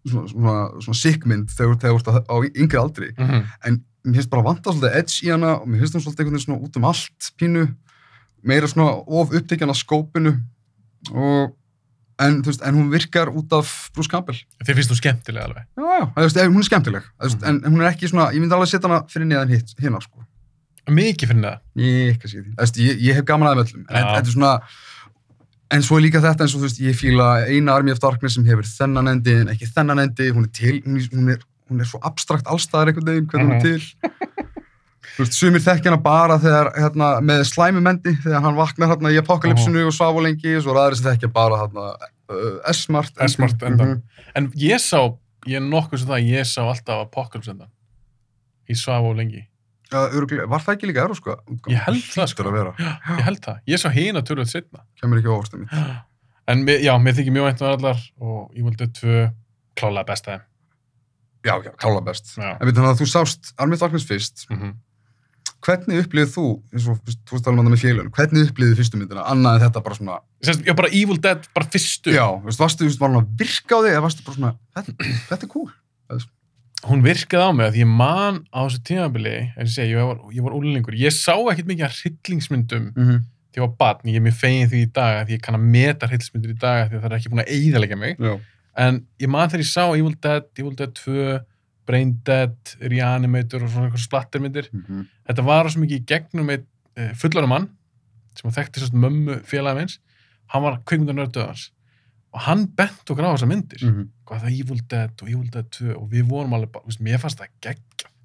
svona, svona, svona sickmynd þegar þú ert á- yngri aldri. Mm -hmm. en mér finnst bara vanta svolítið edge í hana og mér finnst hún svolítið einhvern veginn svona út um allt pínu, meira svona of upptekjan af skópinu og en, veist, en hún virkar út af Bruce Campbell. Þið finnst þú skemmtilega alveg. já, já, veist, hún er skemmtileg veist, en hún er ekki svona, ég myndi alveg setja hana fyrir neðan hitt, hérna sko. Mikið fyrir það. ég, ég, ég hef gaman aðeins en þetta er svona en svo er líka þetta eins og þú veist, ég fíla eina Army of Darkness sem hefur þennan endi en ekki þennan endi, hún er til hún er, hún er, hún er svo abstrakt allstaðar einhvern veginn, hvernig hún er til þú veist, sumir þekkja hana bara þegar hérna, með slæmumendi, þegar hann vaknar hérna í apokalypsinu og svaf og lengi svo er aðri sem þekkja bara hérna uh, S-Mart S-Mart endan. Mhm. En ég sá, ég er nokkuð sem það, ég sá alltaf Apocalypse endan. Í svaf og lengi. Já, örugglega- var það ekki líka eru sko? Ég held það, sko. Ég held það. Ég sá hina tölvöld setna. kemur ekki á óvarstum En mér- já, mér þykir mjög vænt um allar og ég vildi tvö klálega besta þeim. já, já, klála best Já. en við þannig að þú sást Army of Darkness fyrst Mm hvernig upplýðið þú, eins og þú veist alveg með félun, hvernig upplýðið fyrstu myndina, annað en þetta bara svona, Sérst, já, bara Evil Dead, bara fyrstu. já, veist, varstu, veist, var hann að virka á þig, eða varstu bara svona, þetta, þetta er cool. Hún virkaði á mig að ég man á þessu tímabili, en ég segi, ég var, ég var úlingur. Ég sá ekkert mikið af hryllingsmyndum Mm -hmm. þegar ég var barn. Ég er mjög fegin því í dag að ég kann að meta hryllingsmyndir í dag því að það er ekki búin að eyðalega mig. Já. En ég man þegar ég sá Evil Dead, Evil Dead 2, Brain Dead, Reanimator og svona einhver splattermyndir. Mm -hmm. Þetta var svo mikið í gegnum eitt uh, fullarum mann sem þekkti sérst mömmu félagið minns. Hann var kvikmyndarnörduð hans. Og hann bent okkur á þessar myndir. Mhm. Hvað það Evil Dead og Evil Dead 2 og við vorum alveg bara, mér fannst það gegn.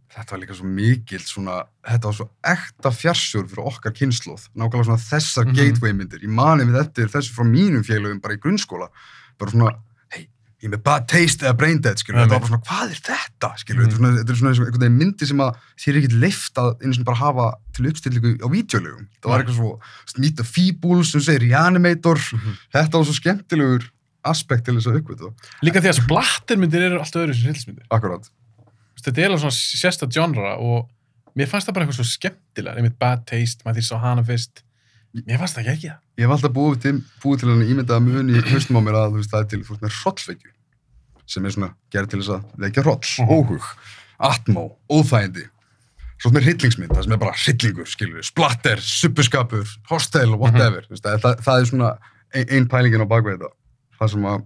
Þetta var líka svo mikil svona, þetta var svo ekta fjarsjór fyrir okkar kynnslóð, nákvæmlega svona þessar Mhm. gateway myndir. Ég mani við eftir þessu frá mínum félögum bara í grunnskóla, bara svona, ég með bad taste eða brain dead, skilur, þetta var bara svona, hvað er þetta, skilur, er svona, þetta er svona einhvern veginn myndi sem að þér er ekkert leift að einu sinni bara hafa til uppstillingu á vídeolögum. Það var eitthvað svo, Meet the Feebles sem segir Reanimator, Mhm. þetta var svo skemmtilegur aspekt til þess að uppgötu. Líka því að splattermyndir eru alltaf öðru sem hryllismyndir. Akkurát. Þetta er alveg svona sérsta genre og mér fannst það bara eitthvað svo skemmtilega. Einmitt bad taste, maður því sá hana fyrst. Mér fannst það ekki ekki það. Ég hef alltaf búið til, búið til hann ímyndaða mun í haustum á mér að veist, það er til, veist, með hrollveikju sem er svona gerð til þess að vekja hroll, Mhm. óhug, atmó, óþægindi. Svo með hryllingsmynd, það sem er bara hryllingur, skilur splatter, suppuskapur, hostel, whatever. Mm -hmm. það, það er svona ein, ein pælingin á bakveg þetta. Það sem að,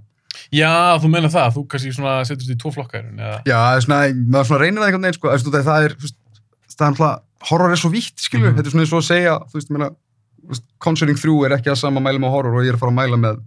Já, þú meina það. Þú kannski svona setjast í tvo flokkar. Eða... já, það er svona, maður svona reynir það einhvern veginn, sko, þú veist, það er, þú veist, það er horror er svo vítt, skilur við, Mhm. þetta er svona eins og að segja, þú veist, ég meina, veist, Conjuring 3 er ekki að sama mæla með horror og ég er að fara að mæla með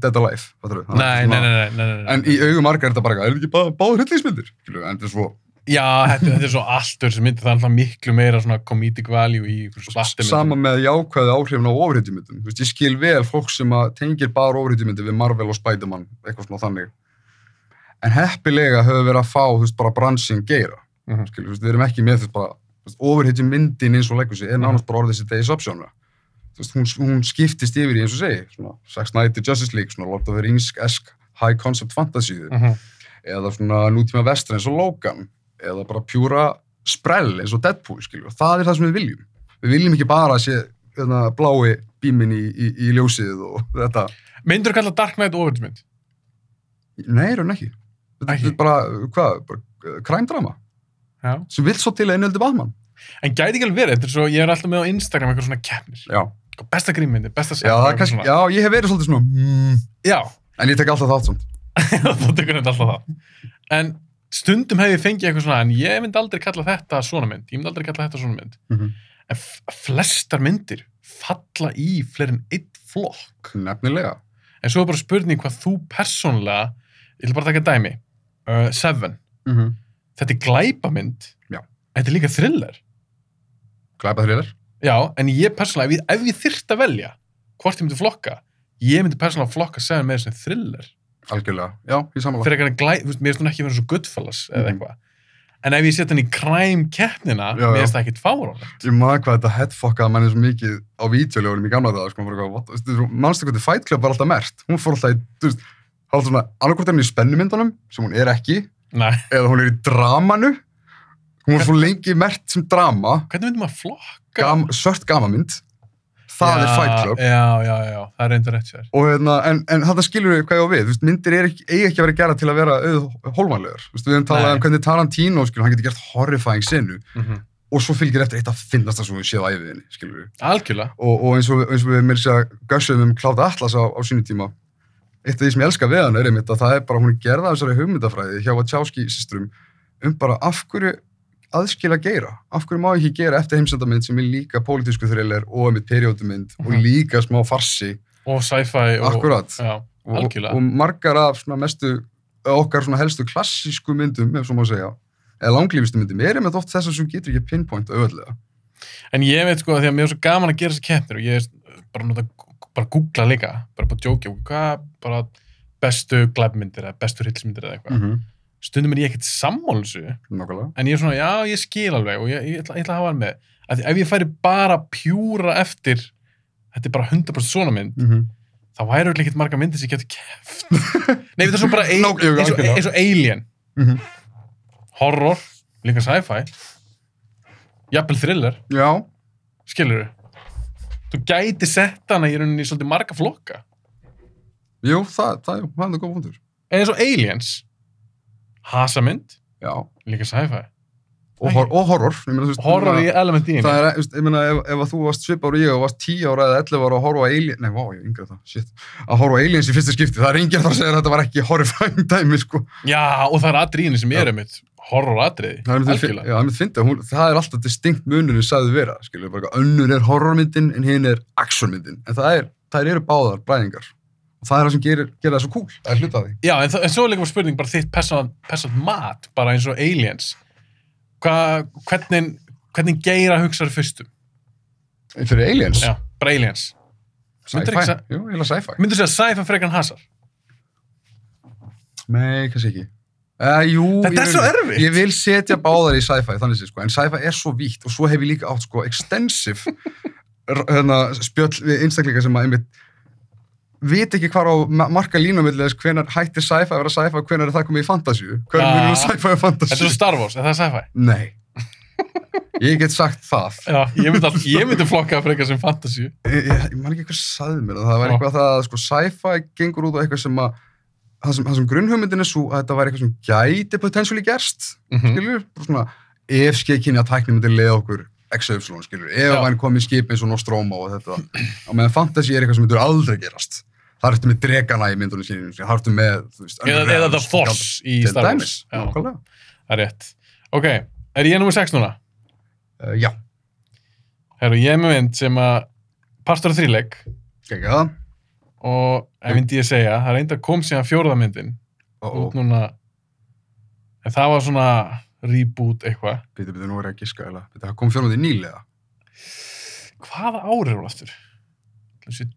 Dead Alive? Þannig að Nei, nei, nei, nei. En í augum margar er þetta bara, eitthvað, er þetta ekki báður hryllingsmyndir? En þetta er svo Já, þetta, er svo allt öðru sem myndir. Það er alltaf miklu meira svona comedic value í splattermyndir. sama með jákvæðu áhrifin á ofurhetjumyndum. Þú veist, ég skil vel fólk sem tengir bara ofurhetjumyndir við Marvel og Spider-Man, eitthvað svona þannig. En heppilega höfum við verið að fá, þú veist, bara bransin geira. Mhm. Skilur, þú veist, við erum ekki með, þú veist, bara, ofurhetjumyndin eins og leggur sig, er nánast bara orðið sér degis opsjónu. Þú veist, hún, hún skiptist yfir í eins og segi, svona, Zack Snyder Justice League, svona Lord of the Rings-esk high concept fantasy Mhm. eða svona nútíma vestur eins og Logan eða bara pjúra sprell eins og Deadpool, skilju. Það er það sem við viljum. Við viljum ekki bara að sé hérna, blái bíminn í, í, í ljósið og þetta. Myndur þú kalla Dark Knight ofurmynd? Nei, raun ekki. Þetta er bara, hvað, bara uh, kræmdrama Já. sem vill svo til einöldi Batman. En gæti ekki alveg verið, þetta er svo, ég er alltaf með á Instagram eitthvað svona keppnir. Já. Besta grímmyndi, besta Já, það er kannski, já, ég hef verið svolítið svona, mm, Já, en ég tek alltaf þátt samt. þá tekur þetta alltaf það. En stundum hef ég fengið eitthvað svona, en ég myndi aldrei kalla þetta svona mynd, ég myndi aldrei kalla þetta svona mynd. Mhm. En f- flestar myndir falla í fleiri en einn flokk. Nefnilega. En svo er bara spurning hvað þú persónlega, ég vil bara taka dæmi, uh, Seven, Mm -hmm. þetta er glæpamynd, Já. en þetta er líka thriller. Glæpa þrýðar. Já, en ég persónulega, ef ég, ef ég þyrft að velja hvort ég myndi flokka, ég myndi persónulega flokka Seven með þessi thriller. Algjörlega. Já, ég samanlega. fyrir eitthvað glæ, þú veist, mér finnst hún ekki verið svo Goodfellas eða Mhm. eitthvað. En ef ég setja hann í crime keppnina, Já, mér finnst það ekkit fáránlegt. Ég maður hvað þetta headfokkaði manni svo mikið á vídeoljóðunum í gamla daga, sko, mannstu þetta Fight Club var alltaf mert, hún fór alltaf í, þú veist, alltaf svona, annarkvort er hún í spennumyndunum, sem hún er ekki, Nei, eða hún er í dramanu, hún var svo lengi mert sem drama, hvernig myndi maður flokka? Gam, svört gamamynd, það er Fight Club, Já, já, já, það er reynda rétt sér. og hérna, en, en þetta skilur við hvað ég á við, veist, myndir ekki, eigi ekki að vera gera til að vera veist, við hefum talað um hvernig Tarantino, skilur, hann getur gert horrifying sinu, Mm og svo fylgir eftir eitt að finnast það sem við séð á æfiðinni, skilur við. Algjörlega. og, og eins og, eins og við mér sér að gössum um Kláta Atlas á, á sínu tíma. Eitt af því sem ég elska við hann er einmitt að það er bara hún er gerða af þessari hugmyndafræði hjá Wachowski systrum um bara af hverju aðskila geira, af hverju má ekki gera eftir heimsendamynd sem er líka pólitísku thriller og einmitt periódumynd og Mhm. líka smá farsi Og sci-fi og... Og, algjörlega. og margar af mestu okkar helstu klassísku myndum ef svo má segja, eða langlífistu myndum er einmitt oft þessar sem getur ekki pinpoint auðvöldlega En ég veit sko að því að mér er svo gaman að gera þessar keppnir og ég er bara að bara að googla líka, bara bara að djókja, hvað bara bestu glæbmyndir eða bestu hryllismyndir eða eitthvað. mm -hmm. Stundum er ég ekkert Nákvæmlega en ég er svona, já, ég skil alveg og ég, ég, ætla, ég ætla að hafa hann með. Að ef ég færi bara pjúra eftir, þetta er bara 100% svona mynd, mm -hmm. þá væri örugglega ekkert marga myndir sem ég getur keft. Nei, þetta er svo bara ein, jú, eins, og, eins og Alien, Mhm. horror, líka sci-fi, jafnvel thriller, Já, skilur Þú gæti sett hana í rauninni í svolítið marga flokka. jú, það, það, það er góð punktur Eins og Aliens, hasamynd, Já, líka sci-fi. og, hor og horror ég meina, veist, Horror í ég meina, element í henni. það er, ég meina, ef, ef að þú varst svipar og ég og varst 10 ára eða 11 ára að horfa á Alien nei, vá, ég er yngra það, shit að horfa Aliens í fyrsta skipti, það er að fara að segja að þetta var ekki horrifying dæmi, sko Já, og það er atriðinni sem Já. er einmitt horror atriði, algjörlega. já, það er myndið fyndið, hún, það er alltaf distinkt munurinn sagði vera, skilur, bara önnur er horrormyndin en hinn er actionmyndin, en það er, það eru báðar bræðingar og það er það sem gerir, gerir það svo cool, það er hluta af því Já, en, en svo er líka spurning bara þitt personal mat, bara eins og Aliens. Hva, hvernig, hvernig geira hugsaður fyrstum? fyrir Aliens, Já, bara Aliens. Sci-fi, jú, ég er sci-fi Myndur segja sci-fi frekar en hasar? Nei, kannski ekki. Uh, jú, Þetta er svo erfitt. Ég vil setja báðar í sci-fi, þannig séð, sko. En sci-fi er svo vítt og svo hef ég líka átt, sko, extensive hérna, spjöll við einstaklingar sem að einmitt vit ekki hvað á ma- marka línumilli þess hvenar hættir sci-fi að vera sci-fi og hvenar er það komið í fantasíu. Hver Ja. er munum sci-fi og Þetta er fantasíu? svo Star Wars, er það sci-fi? Nei. Ég get sagt það. Já, ég myndi, myndi flokka fyrir eitthvað sem fantasíu. Ég, ég, ég man ekki hvað sagði mér það. Það var eitthvað það að sko, sci-fi gengur út á eitthvað sem að það sem, það sem grunnhugmyndin er svo að þetta var eitthvað sem gæti potentially gerst, Mm skilur? Bara svona, ef skeikinni að tækni myndi leiða okkur XY, skilur? Ef hann komið skip eins og Nostromo og þetta. Á meðan fantasy er eitthvað sem myndur aldrei gerast. Það ertu með dregana í myndunum sínum, það ertu með, þú veist, Eða, Underground, eða The skald- Force í Star Wars. Það er rétt. Ok, er ég nummer 6 núna? Uh, já, Herru, ég er með mynd sem að partur af þríleik ekki það. og en myndi ég segja, það reynda kom síðan fjórða myndin Ó, ó, út núna en það var svona reboot eitthvað. býtu, býtu, nú er ég að giska, eða. Býtu, það kom fjórnandi nýlega. Hvaða árið var aftur? Þessi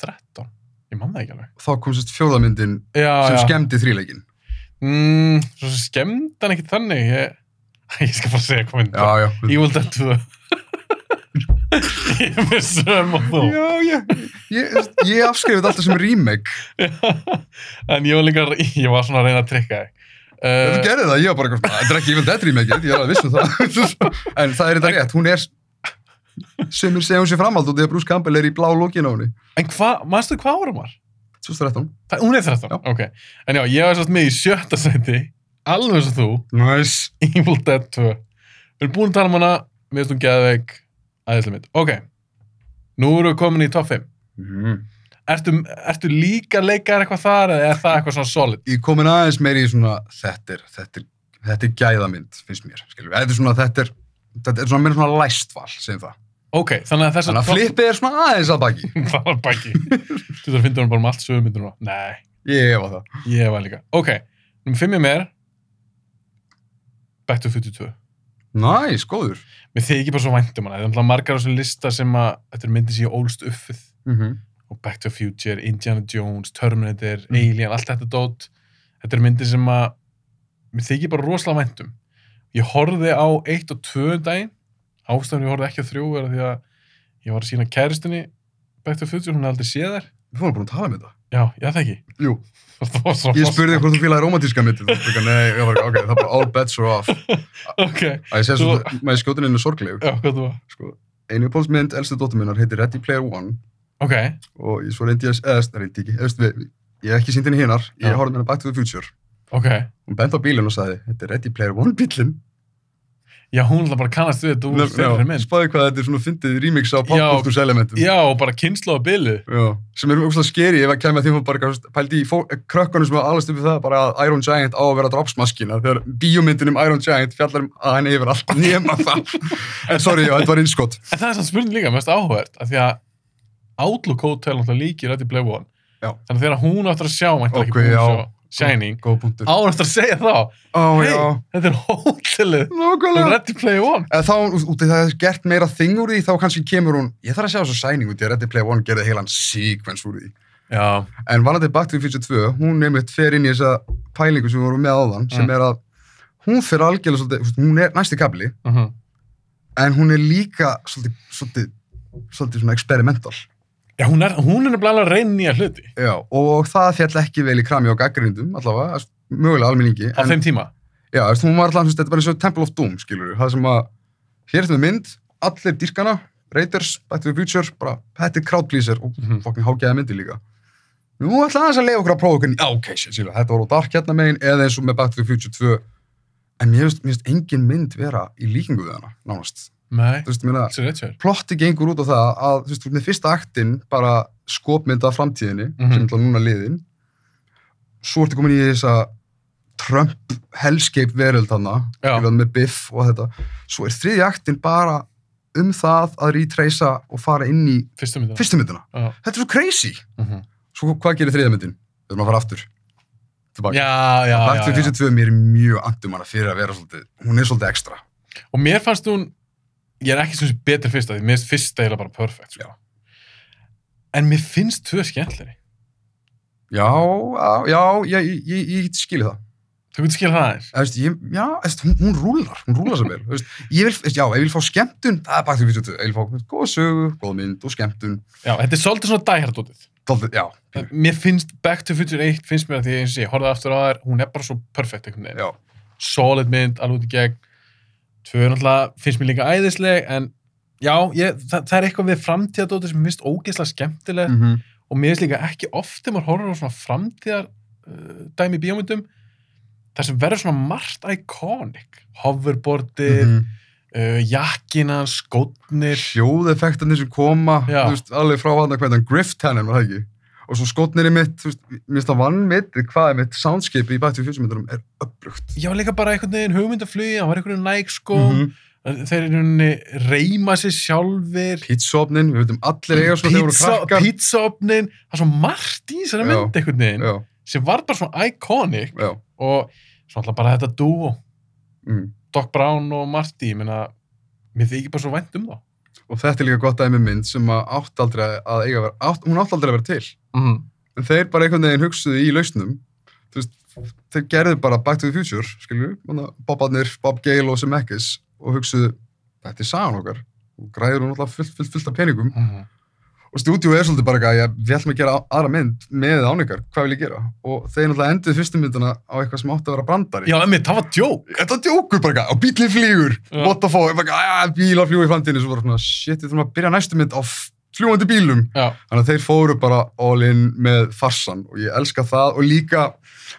2013? Ég man það ekki alveg. Þá kom sérst fjóðamyndin sem já. skemmdi þríleikin. Mm, svo skemmd hann ekkert þannig. Ég, ég skal bara segja hvað mynd. Já, já. Evil Dead 2. ég er með söm og þú. Já, ég, ég, ég afskrifið alltaf sem remake. en ég var líka, ég var svona að reyna að trikka þig. Þú Uh, gerði það, ég var bara eitthvað, þetta er ekki Evil Dead remake, ég er alveg viss um það. en það er þetta rétt, hún er, sumir segja hún sér framhald og því að Bruce Campbell er í blá lókin á henni. en hvað, manstu hvað árum var? 2013. Það, hún er 13, Já. ok. En já, ég var svolítið með í sjötta seti, alveg og þú, Nice. Evil Dead 2. Við erum búin að tala um hana, við erum geðveik, aðeinslega mitt. Ok, nú erum við komin í top 5. Mm. Ertu, ertu líka leikar eitthvað þar eða er það eitthvað svona solid? Ég komin aðeins meiri í svona, þetta er, þetta er, þetta er gæðamynd, finnst mér, skilur Þetta er svona, þetta er, þetta er svona meira svona læstval, segjum það. Ok, þannig að þess Þannig að flippið er svona aðeins að baki. Það var baki. Þú þarf að finna hann bara um allt sögum myndir núna. Nei, Ég hefa það. ég var líka. Ok, nummer 5 er mér, Back to 42. Næs, góður. Mér þykir bara svo væntum hana. Það er náttúrulega margar á þessum lista sem að þetta er myndir sem ég ólst uppið. Mm og Back to Future, Indiana Jones, Terminator, Mm. Alien, allt þetta dót. Þetta er myndir sem að mér þykir bara rosalega væntum. Ég horfði á 1 og 2 um daginn, ástæðan ég horfði ekki á 3 er að því að ég var að sína kæristinni Back to the Future, hún hefði aldrei séð þær. Við fórum búin að tala um þetta. Já, já það ekki. Jú, Það ég spurði hvort þú fílaði romantíska veist, nei, ég var ok, það er bara all bets are off. Ok, Að ég segi Svo- maður skjótin inn er sorglegu. já, hvað þú var? Sko, einu uppáhaldsmynd, elstu dóttur minnar, heitir Ready Player One Ok, og ég svo reyndi ég að, eða, það reyndi ekki, eða, við, ég hef ekki sínt henni hinnar, ég horfði henni Back to the Future. ok. Hún bent á bílinn og sagði, þetta er Ready Player One bílinn. Já, hún ætla bara að kannast við þetta úr fyrir mynd. Spáði hvað þetta er svona fyndið remix á Já. popkultúrs elementum. Já, og bara kynslu á bilið. Já, sem er úrslega skeri ef að kemja því hún bara pældi í krökkunum sem var alveg stupið það bara að Iron Giant á að vera dropsmaskina þegar bíómyndin um Iron Giant fjallar um að henni yfir allt nema það en sorry, já, þetta var innskott En það er samt spurning líka, mest áhugavert, af því að Outlook Hotel náttúrulega líkir Ready Player One. Já. Þannig að Shining, áður eftir að segja þá, Ó, hey, já, þetta er hótelið um nákvæmlega Ready Player One. En þá, út í það er gert meira þing úr því, þá kannski kemur hún, ég þarf að sjá þessu sæning út í að Ready Player One gerði heilan sequence úr því. Já. En Back to the Future 2, hún nefnitt fer inn í þessa pælingu sem við vorum með áðan, sem Mm. er að hún fer algjörlega svolítið, hún er næsti kabli, Uh -huh. en hún er líka svolítið, svolítið, svolítið svona experimental. Já, hún er, hún er nefnilega að reyna nýja hluti Já, og það fjall ekki vel í krami á gaggrindum, allavega, mögulega almenningi. á þeim tíma. Já, veist, hún var veist, þetta var eins og Temple of Doom, skilur það sem að, hér er þetta mynd, allir dýrkana, Raiders, Back to the Future, bara, þetta er crowd pleaser og Mhm. fokkin hágæða myndir líka. Nú ætla aðeins að leiða okkur að prófa okkur, já, ok, skilur, þetta var á dark hérna megin, eða eins og með Back to the Future 2, en mér finnst engin mynd vera í líkingu við hana, nánast. Nei, það er sér. plotti gengur út á það að, þú veist, með fyrsta aktin, bara skopmynd af framtíðinni, Mhm. sem er alltaf núna liðin, svo ertu komin í þessa Trump hellscape veröld hana, með Biff og þetta, svo er þriðja aktin bara um það að retracea og fara inn í Fyrstu myndina. fyrstu myndina. Já. Þetta er svo crazy. Uh -huh. Svo hvað gerir þriðja myndin? Við erum að fara aftur. Tilbaka. Já, já, Back já, to the. Future 2 mér er mjög andum hana fyrir að vera svolítið, hún er svolítið ekstra. Og mér fannst hún, ég er ekki sem sé betri fyrsta, því mér finnst fyrsta eiginlega bara perfect, sko. En mér finnst tvö skemmtleri. Já, já, já, ég, ég, ég, ég skilji það. Þú getur skilja það aðeins. Já, veist, hún, hún rúlar, hún rúlar svo vel. Ég vil, veist, já, ég vil fá skemmtun, það er the Future 2. Ég vil fá góða sögu, góða mynd og skemmtun. Já, þetta er svolítið svona dæhardótið. Dálítið, já, mér finnst Back to Future 1 finnst mér að því og ég horfði aftur á þær hún er bara svo já. solid mynd, alveg út í gegn tvö er náttúrulega, finnst mér líka æðisleg en já, ég, það, það er eitthvað við framtíðadóti sem mér finnst ógeðslega skemmtileg Mm -hmm. og mér finnst líka ekki oft þegar maður horfir á svona framtíðar uh, bíómyndum þar sem verður svona margt iconic hoverboardið, Mhm. uh, jakkina skótnir, Hljóðeffektarnir sem koma, Já. þú veist, alveg frá hann að hvernig Griff Tannen var það ekki. Og svo skotnir í mitt, þú veist, mér finnst það vann mitt, hvað er mitt soundscape í Future myndunum er upplugt. já líka bara einhvern veginn hugmyndaflugi, hann var einhvern veginn næg sko Mhm. þeir eru henni reyma sér sjálfir Pizzaopnin, við veitum allir eiga svona þegar voru pizza, krakkar. pizzaopnin það er svo margt í þessari mynd einhvern veginn Já, sem var bara svona iconic já. og svo alltaf bara þetta duo Mm. Doc Brown og Marty, ég meina mér þykir bara svo vænt um það Og þetta er líka gott dæmi um mynd sem að átt aldrei að eiga að vera, átt, hún átt aldrei að vera til. mm. En þeir bara einhvern veginn hugsuðu í lausnum, þú veist, þeir gerðu bara Back to the Future, skilju, Bobarnir, Bob Gale og Zemeckis og hugsuðu, þetta er sagan okkar og græður hún alltaf fullt, fullt, fullt af peningum Mm. Og stúdíu er svolítið bara já, við ætlum að gera aðra mynd með áningar, hvað vil ég gera? Og þeir náttúrulega enduðu fyrstu myndina á eitthvað sem átti að vera brandari. já, emmi, það var djók Þetta var djókur bara og bílinn flýgur, what the fuck, að bílar fljúi í framtíðinu, svo bara svona, shit, við þurfum að byrja næstu mynd á fljúandi bílum. já, Þannig að þeir fóru bara all in með farsan og ég elska það og líka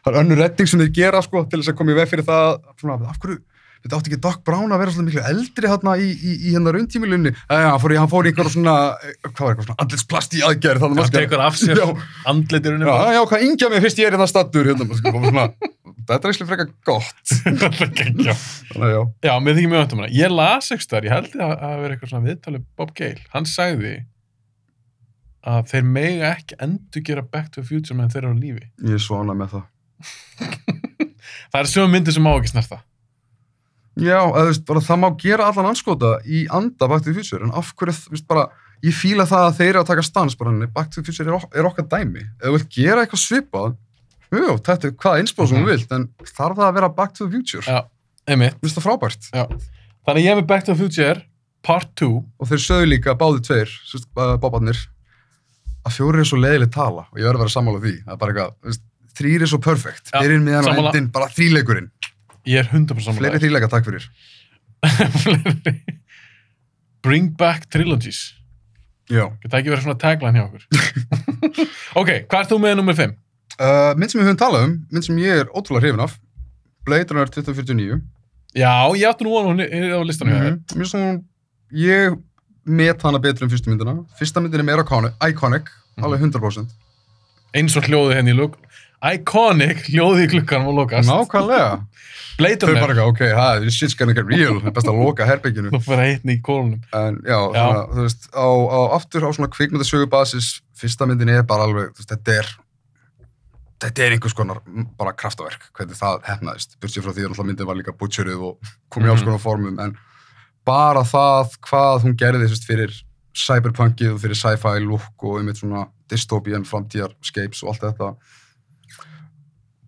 það er önnur redding sem þeir gera sko til þess að koma í veg fyrir það svona, af hverju, þetta átti ekki Doc Brown að vera svolítið miklu eldri hérna í, í, í hérna rauntímilunni? Hann fór í, hann fór í einhver svona eh, hvað var eitthvað svona andlitsplast í aðgerð þannig að maður tekur af sér já, andliturinn já, já, hvað ingja mig fyrst ég er hérna stattur hérna, svona, þetta er ekki frekar gott. Já. já, já, mér þykir mjög um hana. Ég las ekki þar, ég held að það vera eitthvað svona viðtalið Bob Gale, hann sagði að þeir mega ekki endur gera Back to the Future meðan þeir eru á lífi. Ég er svona með það. Það er sögum myndir sem má ekki snerta Já, eða, veist, bara, það má gera allan anskota í anda Back to the Future, en af hverju, veist, bara, ég fíla það að þeir eru að taka stans, bara, Back to the Future er, ok er okkar dæmi. Ef þú vilt gera eitthvað svipað, jú, þetta er hvaða innspóð sem Mhm. þú vilt, en þarf það að vera Back to the Future? já, einmitt Mér finnst það frábært. já. þannig ég er með Back to the Future part 2 Og þeir sögðu líka, báði tveir, bóbarnir, að fjóri er svo leiðileg tala, og ég verður að vera sammála því, það er bara eitthvað, þrýr er svo perfect, Já, byrjun meðan og sammála. endin, bara þrýleikurinn. Ég er 100% Fleiri samanlega þrýleika, takk fyrir. Fleiri. Bring back trilogies Já. Geta ekki verið svona tagline hjá okkur Ok, hvað ert þú með nummer 5? Uh, mynd sem við höfum talað um, mynd sem ég er ótrúlega hrifin af, Blade Runner 2049, Já, ég átti nú að hún er á listanum mm Mhm. Mér finnst hún, ég met hana betur en fyrstu myndina. Fyrsta myndin er meira iconic, iconic Mhm. alveg 100%. Eins og hljóði henni í lúk Iconic hljóði í klukkanum og lokast Nákvæmlega. Blade Þau bara ekki, ok, ha, this shit's gonna get real, það er best að loka herbygginu. Þú fyrir að hitni í kólunum En já, Já. Svona, þú veist, á, á, aftur á svona kvikmyndasögu basis, fyrsta myndin er bara alveg, þú veist, þetta er, þetta er einhvers konar bara kraftaverk, hvernig það hefnaðist. Börsið frá því að myndin var líka butcheruð og kom í alls Mhm. konar formum, en bara það hvað hún gerði þess fyrir cyberpunkið og fyrir sci-fi look og um eitt svona dystopian framtíðarscapes og allt þetta.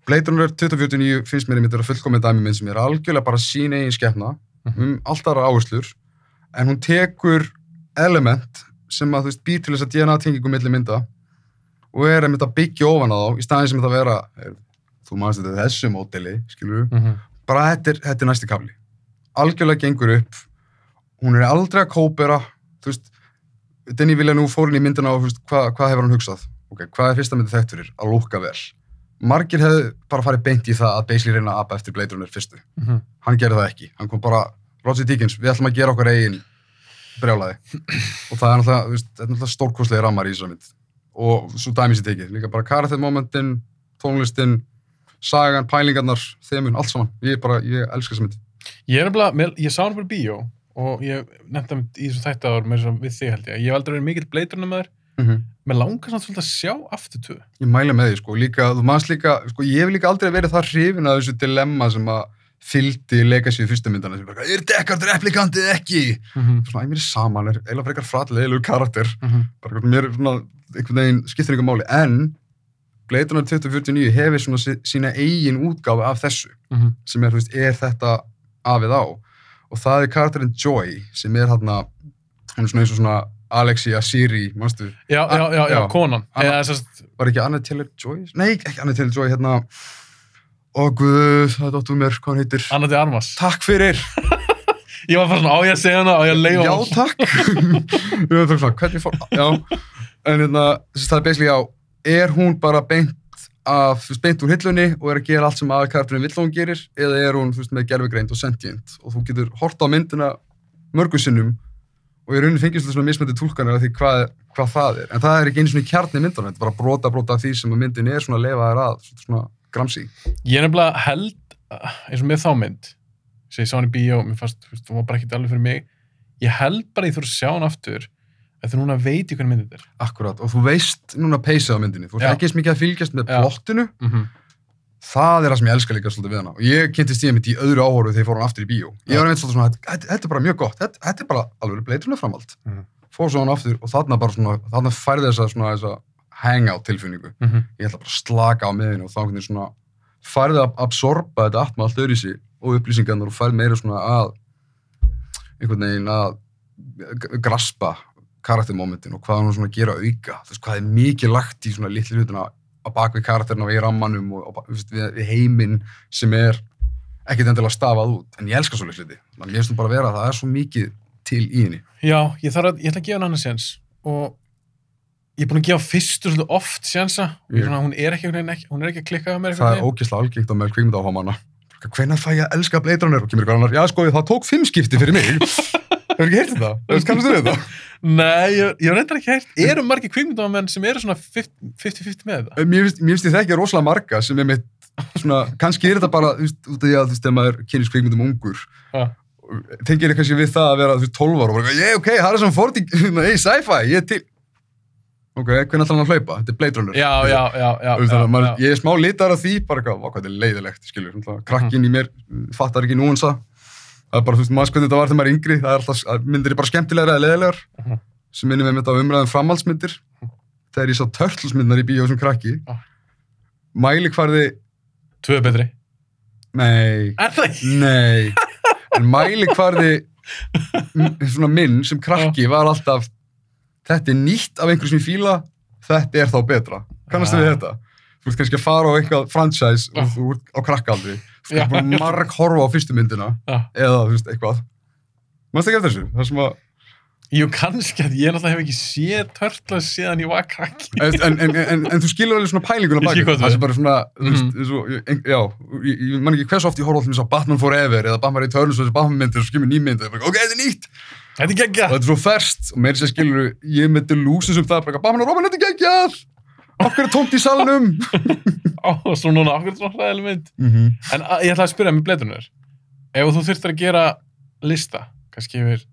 Blade Runner 2049 finnst mér einmitt vera fullkomið dæmi minn sem er algjörlega bara sín eigin skeppna um allt aðra áherslur en hún tekur element sem að þú veist býr til þess að DNA-tengingu milli mynda og er einmitt að byggja ofan á þá í staðin sem þetta vera er, þú maður þetta er þessu módeli skilur mm -hmm. bara þetta er, þetta er næsti kafli. Algjörlega gengur upp hún er aldrei að kópera þú veist Denny Villeneuve fór inn í myndina og þú veist, hvað, hvað hefur hann hugsað? Ok, hvað er fyrsta myndi þekkt fyrir? Að lúka vel margir hefðu bara farið beint í það að basically reyna að apa eftir Blade Runner fyrstu. Mhm. hann gerði það ekki, hann kom bara Roger Deakins, við ætlum að gera okkar eigin brjálaði og það er náttúrulega, er náttúrulega stórkostlega rammar í þessar mynd. Og svo dæmis ég tekið, líka bara karatið momentin tónlistin, sagan, pælingarnar þemun, allt saman, ég bara, ég elska þessa mynd. Ég er nefnilega, ég sá hann fyrir bíó og ég nefndi hann í þessu þættaður með þess að við þig held ég. Ég hef aldrei verið mikill Blade Runner með þér Mér langar samt svolítið að sjá aftur tvö ég mæla með því, sko, líka, þú manst líka sko, ég hef líka aldrei verið það hrifin að þessu dilemma sem að fylgdi legacy í fyrstu myndana, sem bara, er Deckard replikantið ekki? mm -hmm. Svona, mér er saman, er eiginlega frekar fralleilur karakter Mm bara einhvern mér er svona einhvern veginn skiptir einhver máli, en Blade Runner 2049 hefur svona sí- sína eigin útgáfi af þessu -hmm. sem er, þú veist, er þetta afið á og það er karakterinn Joy sem er hérna hún er svona eins og svona Alexia Siri, manstu, Já, já, já, já, konan. Anna- Eða, sérst, var ekki Anna Taylor-Joy? Nei, ekki Anna Taylor-Joy, hérna, ó guð, það er dóttur mér, hvað hann heitir? Anna de Armas. Takk fyrir! Ég var bara svona, á ég að segja hana, á ég að leifa Já, takk! Ég var svona, hvernig fór, já, en hérna, að það er basically á, er hún bara beint af, þú veist, beint úr hillunni og er að gera allt sem aðalkarturinn vill að hún gerir, eða er hún, þú veist, með gerfugreind og sentient og þú getur hort á myndina mörgu sinnum og í rauninni fengist þetta svona mismöndi túlkanir af því hvað, hvað það er, en það er ekki einu svona kjarni myndana, þetta er bara brota brota af því sem að myndin er svona að lefa þær að, svona, svona gramsi. Ég er nefnilega held, eins og með þá mynd, sem ég sá hann í bíó, mér fannst, þú veist, hún var bara ekkert alveg fyrir mig, ég held bara að ég þurf að sjá hann aftur, eftir núna veit ég hvernig þetta er. Akkurat, og þú veist núna peysið á myndinni, þú ert ekki eins mikið að fylgjast með plottinu, Mm það er það sem ég elska líka svolítið við hana. Og ég kynntist ég mitt í öðru áhóru þegar ég fór hann aftur í bíó. Ég var einmitt svolítið svona, þetta, þetta er bara mjög gott. Þetta, þetta er bara alveg bleitruna framhald. Mhm. fór svo hann aftur og þarna bara svona þarna færði þessa svona þessa hangout tilfinningu. -hmm. ég ætla bara að slaka á miðinu og þá veginn svona færði að absorba þetta atma allt öðru sig og upplýsingarnar og færði meira svona að einhvern veginn að graspa karaktermomentin og hvað hann svona að gera auka veist hvað er mikið lagt í svona litli hlutina á bakvið karakterina og í rammanum og, og við, við heiminn sem er ekkert endilega stafað út. En ég elska svo að mér finnst bara að vera að það er svo mikið til í henni. Já, ég þarf að, ég ætla að gefa hann annars séns. Og ég er búin að gefa fyrstu svolítið oft sénsa Ég- hún er ekki, hún er ekki að klikka með mér það er ógeðslega algengt á með kvikmynda áhámanna hvenær fæ ég að elska Blade Runner? Og kemur ykkur annar, já sko það tók fimm skipti fyrir mig hefur ekki heyrt þetta? Hefur kannast þú þetta? Nei, ég, ég reyndar ekki hægt Eru margir kvikmyndamenn sem eru svona 50-50 með? Mér finnst mér finnst ég þekki rosalega marga sem er mitt svona, kannski er þetta bara þú veist, út af því að þú veist, þegar maður kynist kvikmyndum ungur Ja. tengir ég kannski við það að vera þú veist, 12 ára og bara, ég, ok, það fórt í hey, sci-fi, ég er til ok, hvernig ætlar hann að hlaupa? Þetta er Blade Runner Já, já, já, já, já, maður, já. ég er smá litar af því bara vá, hvað þetta er leiðilegt, skilur mm krakkin í mér uh, fattar ekki núansa það er bara, þú veist, maður hvernig þetta var þegar maður er yngri það er alltaf, myndir er bara skemmtilegar eða leiðilegar. Mhm. sem minnum við þetta á umræðum framhaldsmyndir. Þegar ég sá Turtles-myndar í bíó sem krakki. Já. mælikvarði Tvö betri. Nei, Er það ekki? nei. En mælikvarði m- svona minn sem krakki var alltaf þetta er nýtt af einhverju sem ég fíla þetta er þá betra. Kannastu við Já. þetta? Þú ert kannski að fara á eitthvað franchise og þú ert á krakkaldri bara marg horfa á fyrstu myndina eða veist eitthvað. Manstu ekki eftir þessu? Sem að, Jú, kannski að ég náttúrulega hef ekki séð Turtles síðan ég var krakki en, en, en, en, en þú skilur alveg svona pælinguna baki það sem bara svona, og, ein, já, ég, ég man ekki hversu oft ég horfa alltaf Batman Forever eða Batman Returns og þessi Batman myndir og skimur nýmyndir og bara, ok, þetta er nýtt. Þetta er og geggja þetta er svo ferst og meira sér skilur ég er með delusions um það, bara, Batman og Robin, þetta er geggjað okkur er tómt í salnum Ó, svo núna, okkur er svona hræðileg mynd mm -hmm. En ég ætla að spyrja með bleitunir Ef þú þurftir að gera lista kannski yfir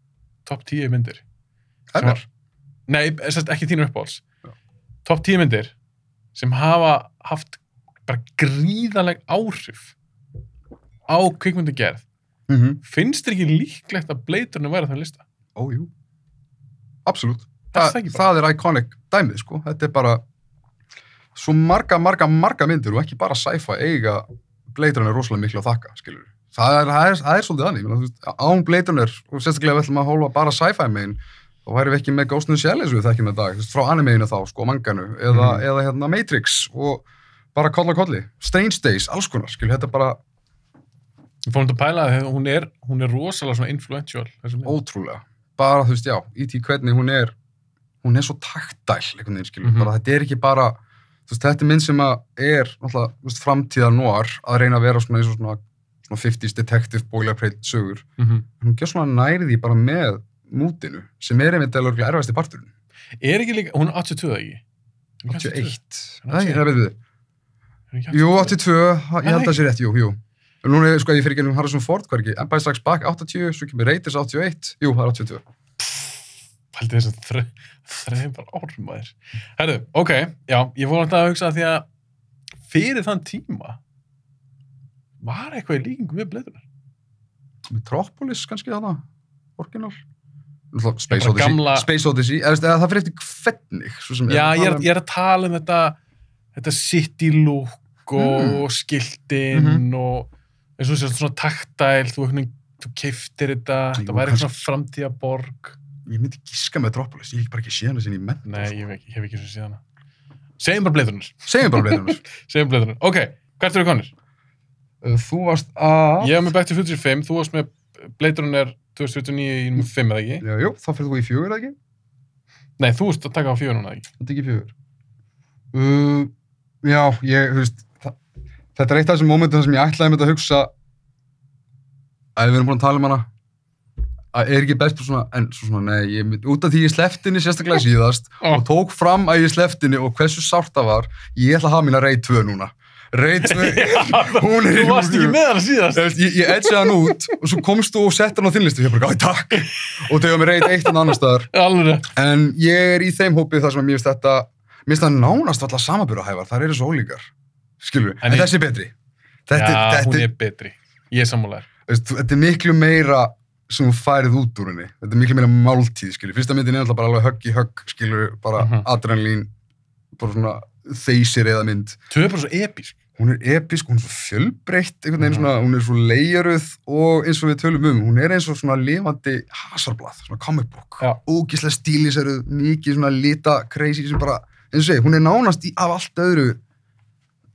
topp 10 myndir Hennar? Nei, ekki þínu uppáhalds Já. Topp 10 myndir sem hafa haft bara gríðaleg áhrif á kvikmyndagerð Mm -hmm. finnst þér ekki líklegt að bleiturinn væri á þann lista? Ó, jú. Absolutt. Þa, það er iconic dæmið, sko. Þetta er bara svo marga, marga, marga myndir og ekki bara sci-fi eiga Blade Runner rosalega miklu að þakka, skilur. Það er, það er, það er svolítið veist, Án Blade Runner, og sérstaklega við ætlum að hólfa bara sci-fi megin, þá væri við ekki með Ghost in the Shell eins og við þekkjum í dag, frá animeinu þá, sko, manganu, eða, Mhm. eða hérna Matrix og bara koll á kolli. Strange Days, alls konar, skilur, þetta bara Við fórum til að pæla að hún er, hún er rosalega svona influential ótrúlega bara þú veist já, í því hvernig hún er hún er svo taktæl einhvern veginn skilur, Mhm. bara þetta er ekki bara veist, þetta er mynd sem er framtíðar noir að reyna að vera svona eins og svona, svona 50s detective boilerplate sögur. Mhm. en hún gjör svona nærið því bara með mútinu, sem er einmitt eða erfæsti parturinn, Er ekki líka, hún er 82 eða ekki? Er ekki 81 Er Nei, 81? það veitum við, jú, 82 ha- ég held að það sé rétt, jú, jú. Núna sko, ég fyrir ekki um Harrison Ford, hvað er ekki? Empire Strikes Back 80, svo kemur Raiders 81 jú, það er 82 Pældi þess að þre, þreif bara árum maður. Herru, ok, já, ég fór alltaf að hugsa því að fyrir þann tíma var eitthvað í líkingu við bleiturnar. Metropolis kannski þarna, orginal Space Odyssey, gamla- Space Odyssey eða, það fyrir eftir hvernig Já, ég er, um- ég er að tala um þetta, þetta city look og Mm. skiltin Mhm. og eins og þessi svona taktæl, þú, þú keiftir þetta, Jú, þetta væri eitthvað svona framtíðaborg. Ég myndi giska Metropolis, ég hef bara ekki séð hana sinni í menn. Nei, ég hef ekki, ég hef ekki svo síðan. Segjum bara Blade Runner. Segjum bara Blade Segjum Blade Runner. Ok, hvert eru konir? Uh, Þú varst að... Ég hef með Back to Future 5, þú varst með Blade Runner 2049 í nummer 5 eða ekki? Já, jú, þá fyrir þú í fjögur, eða ekki? Nei, þú varst að taka á fjóra núna ekki? Þetta er ekki fjögur. Uh, já, ég, þú veist, þetta er eitt af þessum mómentum sem ég ætlaði með þetta að hugsa að við erum búin að tala um hana er ekki best svona, en svo svona, nei, ég, mynd- út af því ég slefti henni sérstaklega síðast og tók fram að ég slefti henni og hversu sárt það var, ég ætla að hafa mína Ray 2 núna. Ray 2, hún er Þú varst ekki með hana síðast. Ég, ég edsi hann út og svo komst þú og sett hann á þinnlistu og ég bara, takk. Og þegar mér reyt eitt en annar staðar. Alveg en ég er í þeim hópið þar sem mér finnst þetta mér finnst það nánast alltaf samabyrðahæfar þar eru svo ólíkar, skilur En en, ég- þessi er betri. Þetta, Já, þetta, hún er betri. Ég er sammálaður. þetta er miklu meira sem þú færið út úr henni þetta er miklu meira máltíð, skilur fyrsta myndin er alltaf bara alveg högg í högg, skilur bara Mhm. adrenalín bara svona þeysir eða mynd Tvö er bara svo episk. hún er episk, hún er svo fjölbreytt einhvern veginn Mhm. svona, hún er svo leijaruð og eins og við tölum um, hún er eins og svona lifandi hasarblað, svona comic book Já. ógislega stíliseruð, mikið svona lita crazy sem bara, eins og segi, hún er nánast í af allt öðru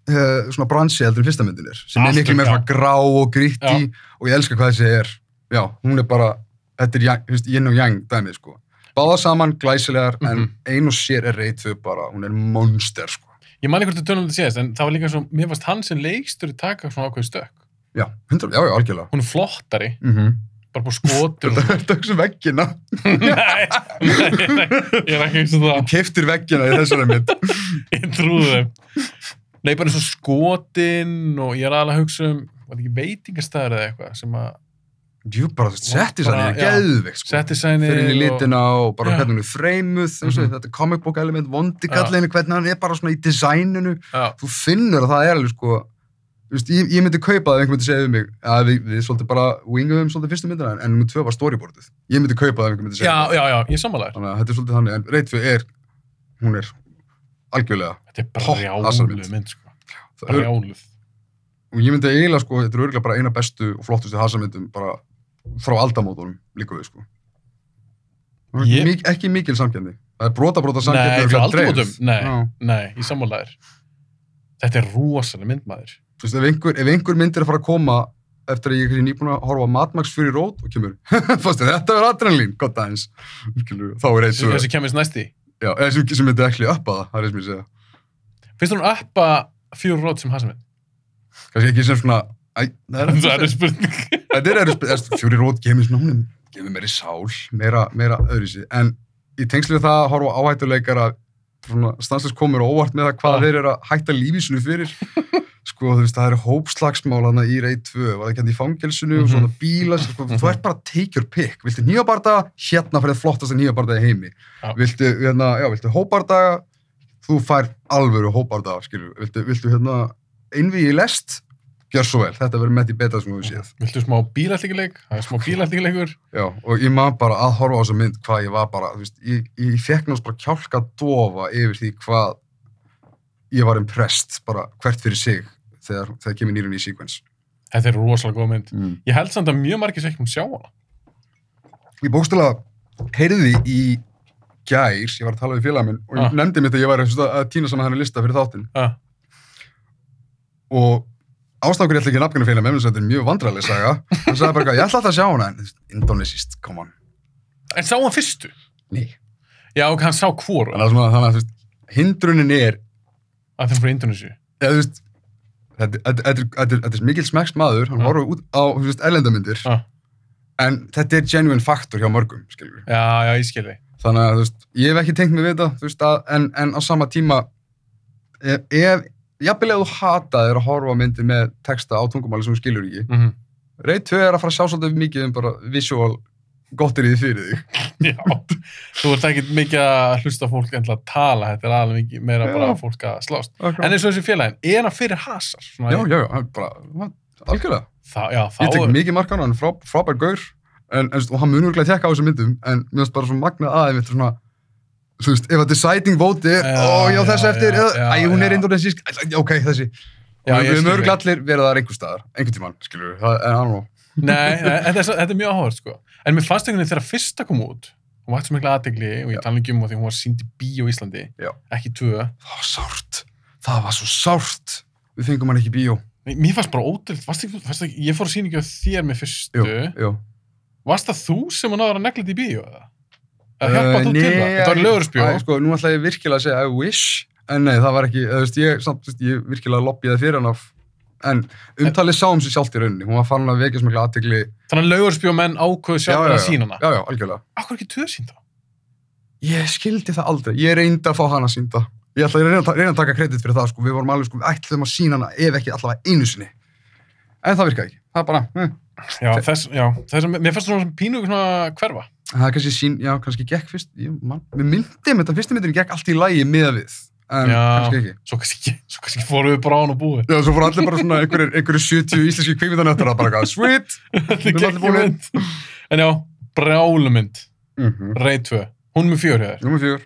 uh, svona bransi heldur en fyrsta myndin er sem Allt er miklu meira svona grá og gritti og ég elska hvað þessi er já, hún er bara, þetta er yin og yang dæmið sko báða saman glæsilegar en Mhm. ein og sér er reytfu bara, hún er monster sko Ég man ekki hvort þú tölum þetta síðast, en það var líka svo, mér fannst hann sem leikstur í taka svona ákveð stökk. já, hundra, já, já, algjörlega Hún er flottari, mm -hmm. bara búið skotur. Þetta er ekki veggina. nei, ég er ekki eins og það. Keftir veggina í þessari mynd. Ég trúði þeim. Nei, bara eins og skotin og ég er alveg að hugsa um, var þetta ekki veitingastæður eða eitthvað sem að Jú, bara þú veist, setti sann Bara, í já. geðveikt, sko. setti sæni Fyrir í litina og bara Já. hvernig hún er freimuð, eins og Mhm. þetta comic book element, vondi kallinu, hvernig hann er bara svona í designinu. Já, Þú finnur að það er alveg, sko, þú veist, ég, ég myndi kaupa það ef einhver myndi segja um mig að við, við svolítið bara wingum svolítið fyrstu myndina en- nummer tvö var storyboardið. Ég myndi kaupa það ef einhver myndi segja já, já, já, ég er sammálaður. Þannig að þetta er svolítið þannig, en Reitfu er, hún er algjörlega. Þetta er brjáluð hasarmynd. mynd, sko. er- og ég myndi eiginlega sko, þetta er örgulega bara eina bestu og flottustu hasamyndum bara frá aldamótunum líka við sko Ég- Mik ekki mikil samkendi það er brota brota Nei, frá aldamótum? Nei, Já. nei, ég er sammálaður. Þetta er rosalega mynd, maður. þú veist, ef einhver, ef einhver mynd er að fara að koma eftir að ég er nýbúin að horfa Max fyrir rót og kemur, fannst þetta er adrenalín gott aðeins, þá er eitt Þessi, þessi kemist næsti. já, eða sem, sem myndi ekki uppa það, það er sem ég segja Finnst hún uppa fjúr rót sem hasamind? kannski ekki sem svona æ, Það er spurning. Þetta er spil- fjóri rót er gefur meiri sál, meira, meira öðruvísi, en í tengslu það að horfa áhættuleikara svona stanslega komur óvart með það hvað þeir eru að hætta lífísinu fyrir. Sko þú veist það eru hópslagsmál hana í reit 2, var það ekki hann í fangelsinu og Mhm. svona bíla, sko, þú ert bara að take your pick, viltu nýjabarda, hérna fyrir flottast nýjabarda í heimi, Já. viltu hérna, já, viltu hópardaga þú fær alvöru hópardaga, viltu, viltu hérna einví í lest gjör svo vel, þetta verður með því betra sem hefur séð Viltu smá bílaltíkileik? Það er smá bílaltíkileikur. Já, og ég man bara að horfa á þessa mynd hvað ég var bara, þú veist, ég, ég fekk náttúrulega bara kjálka dofa yfir því hvað ég var impressed bara hvert fyrir sig þegar, þegar kemur nýrun í sequence. Þetta er rosalega góð mynd. Mm. Ég held samt að mjög margir sér ekki um sjá hana. Ég bókstala heyrði í gær, ég var að tala við félag minn og ég Ah. nefndi mitt að ég að, að týna saman hverju ég ætla ekki að nafngina félag með þess að þetta er mjög vandræðileg saga hann sagði bara, ég ætla alltaf að sjá hana en indonesist, come on En sá hann fyrstu? Nei. Já, og hann sá hvoru. Þannig að, þannig að þú veist, hindrunin er Að þeim frá Indonesia. eða þú veist þetta er- er- er mikil smekst maður hann horfður út á þú veist, erlendamyndir Ah. en þetta er genuine faktor hjá mörgum skilur við. Já, já, ég skil þig. þannig að þú veist, ég hef ekki tengt mig við þetta þú veist, að, en, en á sama tíma ef, ef jafnvel ef þú hataðir að horfa myndir með texta á tungumáli sem þú skilur ekki Mm reyð 2 er að fara að sjá svolítið mikið um bara visual gottir í því fyrir þig Já, þú ert ekki mikið að hlusta fólk en að tala, þetta er alveg mikið meira Já. bara fólk að slást. en, En eins og þessi félagin, er hann fyrir hasar? Svona, já, já, já, bara, algjörlega Það, já, þá ég tek mikið markan, hann er frá, frábær gaur en, en, og hann munur ekki að tekka á þessum myndum en mér finnst bara svo magnað aðeins svona þú veist, ef að deciding vote er ó, já, þessi já, eftir, æ, hún er indonensísk ok, þessi Já, og við höfum þig. allir verið þar einhver staðar, einhver tíman, skilur við, það er hann og Nei, nei þetta, er, þetta er mjög áhugað, sko. En mér fannst einhvern veginn þegar fyrsta kom út, hún vakti svo mikla aðtegli og ég tala ekki um á því hún var sínd í bíó í Íslandi Já. ekki tvö Það var sárt. Það var svo sárt. Við fengum hann ekki í bíó. Nei, mér fannst bara ótrúld, varst ekki, varst ekki, ég fór að síningu á þér með fyrstu, Jú, jú. varst það þú sem að náður að negla þetta í bíó eða? Að hjálpa þú Eh, til það? Þetta var lögursbjó. Sko, nú ætla ég virkilega að segja I wish, en nei, það var ekki, veist, ég, samt, ég virkilega lobbyði fyrir hann af, en umtalið sáum sér sjálft í rauninni, hún var farin að vekja mikla aðtegli. Þannig að lögursbjó menn ákveðu sjálf að sína hana. Já, já, algjörlega. Akkur ekki tvö sín þá? Ég skildi það aldrei, ég reyndi að fá hana sínda. Ég ætla að reyna, að reyna að taka kredit fyrir það, sko, við vorum alveg, sko, við ætlum að sína hana ef ekki allavega einu sinni. En það virkaði ekki, það bara, eh. Já, þess, já, þess að mér fannst svona pínu svona hverfa. það er kannski sín, já, kannski gekk fyrst, ég, man, við myndum þetta, fyrstu myndin gekk allt í lagi miða við, en Já. kannski ekki. Svo kannski, svo kannski fórum við bara á hann og búið. Já, svo fór allir bara svona einhverjir 70 íslenski kvikmyndanöttar að bara gæða, sweet! Þetta Við erum er allir búin. geggjumynd. En já, brjálumynd, Mm -hmm. rey 2. Hún með fjör hér. Númer fjör.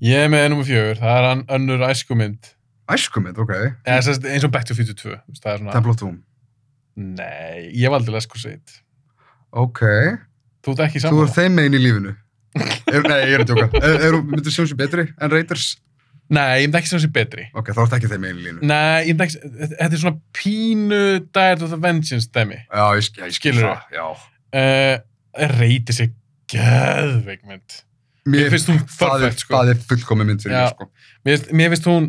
Ég með nummer fjör, það er hann önnur æskumynd. Æskumynd, ok. Eða eins og Back to Future 2. þú veist, Það er svona. Nei, ég valdi Lesko Seit. Ok. Þú ert ekki Þú saman. er þeim megin í lífinu. er, nei, ég er að tjóka. Er, er, myndir sjónsi betri en Raiders? Nei, ég myndi ekki sem þessi betri. Ok, þá ert ekki þeim megin í lífinu. Nei, ég myndi ekki, þetta er svona pínu Diet of the Vengeance dæmi. Já, ég, ég skil Skilurðu? það. Já. Uh, reyti sig geðveik mynd. Mér finnst hún er, perfect, sko. það er fullkomi mynd fyrir mér, sko. Mér Mér finnst hún,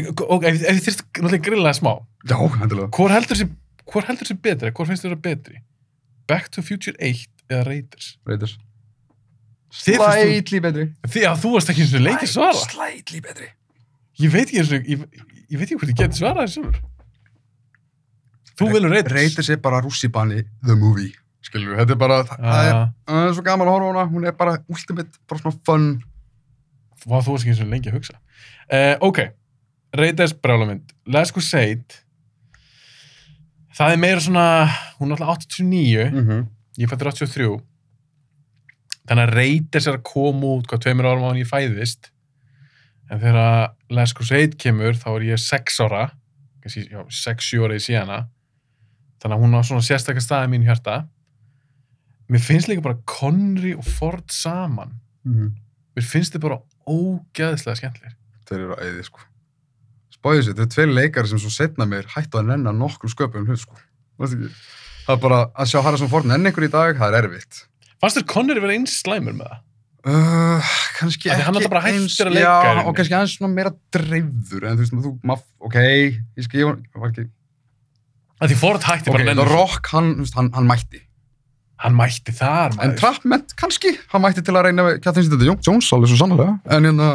ok, ef, ég þyrst náttúrulega grillaði smá, Já, hendilega. hvor heldur sér, hvor heldur sér betri, hvor finnst þér það betri? Back to Future 1 eða Raiders? Raiders. Slightly betri. Því að þú varst ekki eins og leikir svara. Slightly betri. Ég veit ekki eins og, ég, ég veit ekki hvort ég geti svarað þessu sjálfur. Þú vilur Raiders. Raiders er bara rússibanni the movie. Skilur þetta er bara, það er, Ah, það er svo gaman að horfa á hana, hún er bara ultimate, bara svona fun. Vá, þú varst ekki eins og lengi að hugsa. Uh, ok, Raiders brjálamynd. Let's go say it. Það er meira svona, hún er alltaf 89, Mm -hmm. ég fættir 83. Þannig að Raiders er að koma út, hvað, tveimur árum á hann ég fæðist. En þegar say it kemur, þá er ég 6 ára, kannski, já, 6-7 ára í síðana. Þannig að hún á svona sérstaklega staði mín hjarta. Mér finnst líka bara Connery og Ford saman. Mér finnst þið bara ógeðslega skemmtilegir. Þeir eru að eyði, sko. Spáðið sér, þetta er tveir leikari sem svo setna mér hættu að nenna nokkrum sköpum hlut, sko. Það er bara að sjá Harrison Ford nenn einhver í dag, það er erfitt. Fannst þér Connery verið eins slæmur með það? Uh, kannski ekki eins- Já, og kannski aðeins svona meira dreifður, en þú veist, þú, maður, ok, ég skil, ég var ekki, því Ford hætti ok, bara nenni. Rock, hann, hann, hann mætti. Hann mætti þar, En maður. Trapment, kannski, hann mætti til að reyna Zeta Jones, alveg svo sannlega, en hérna,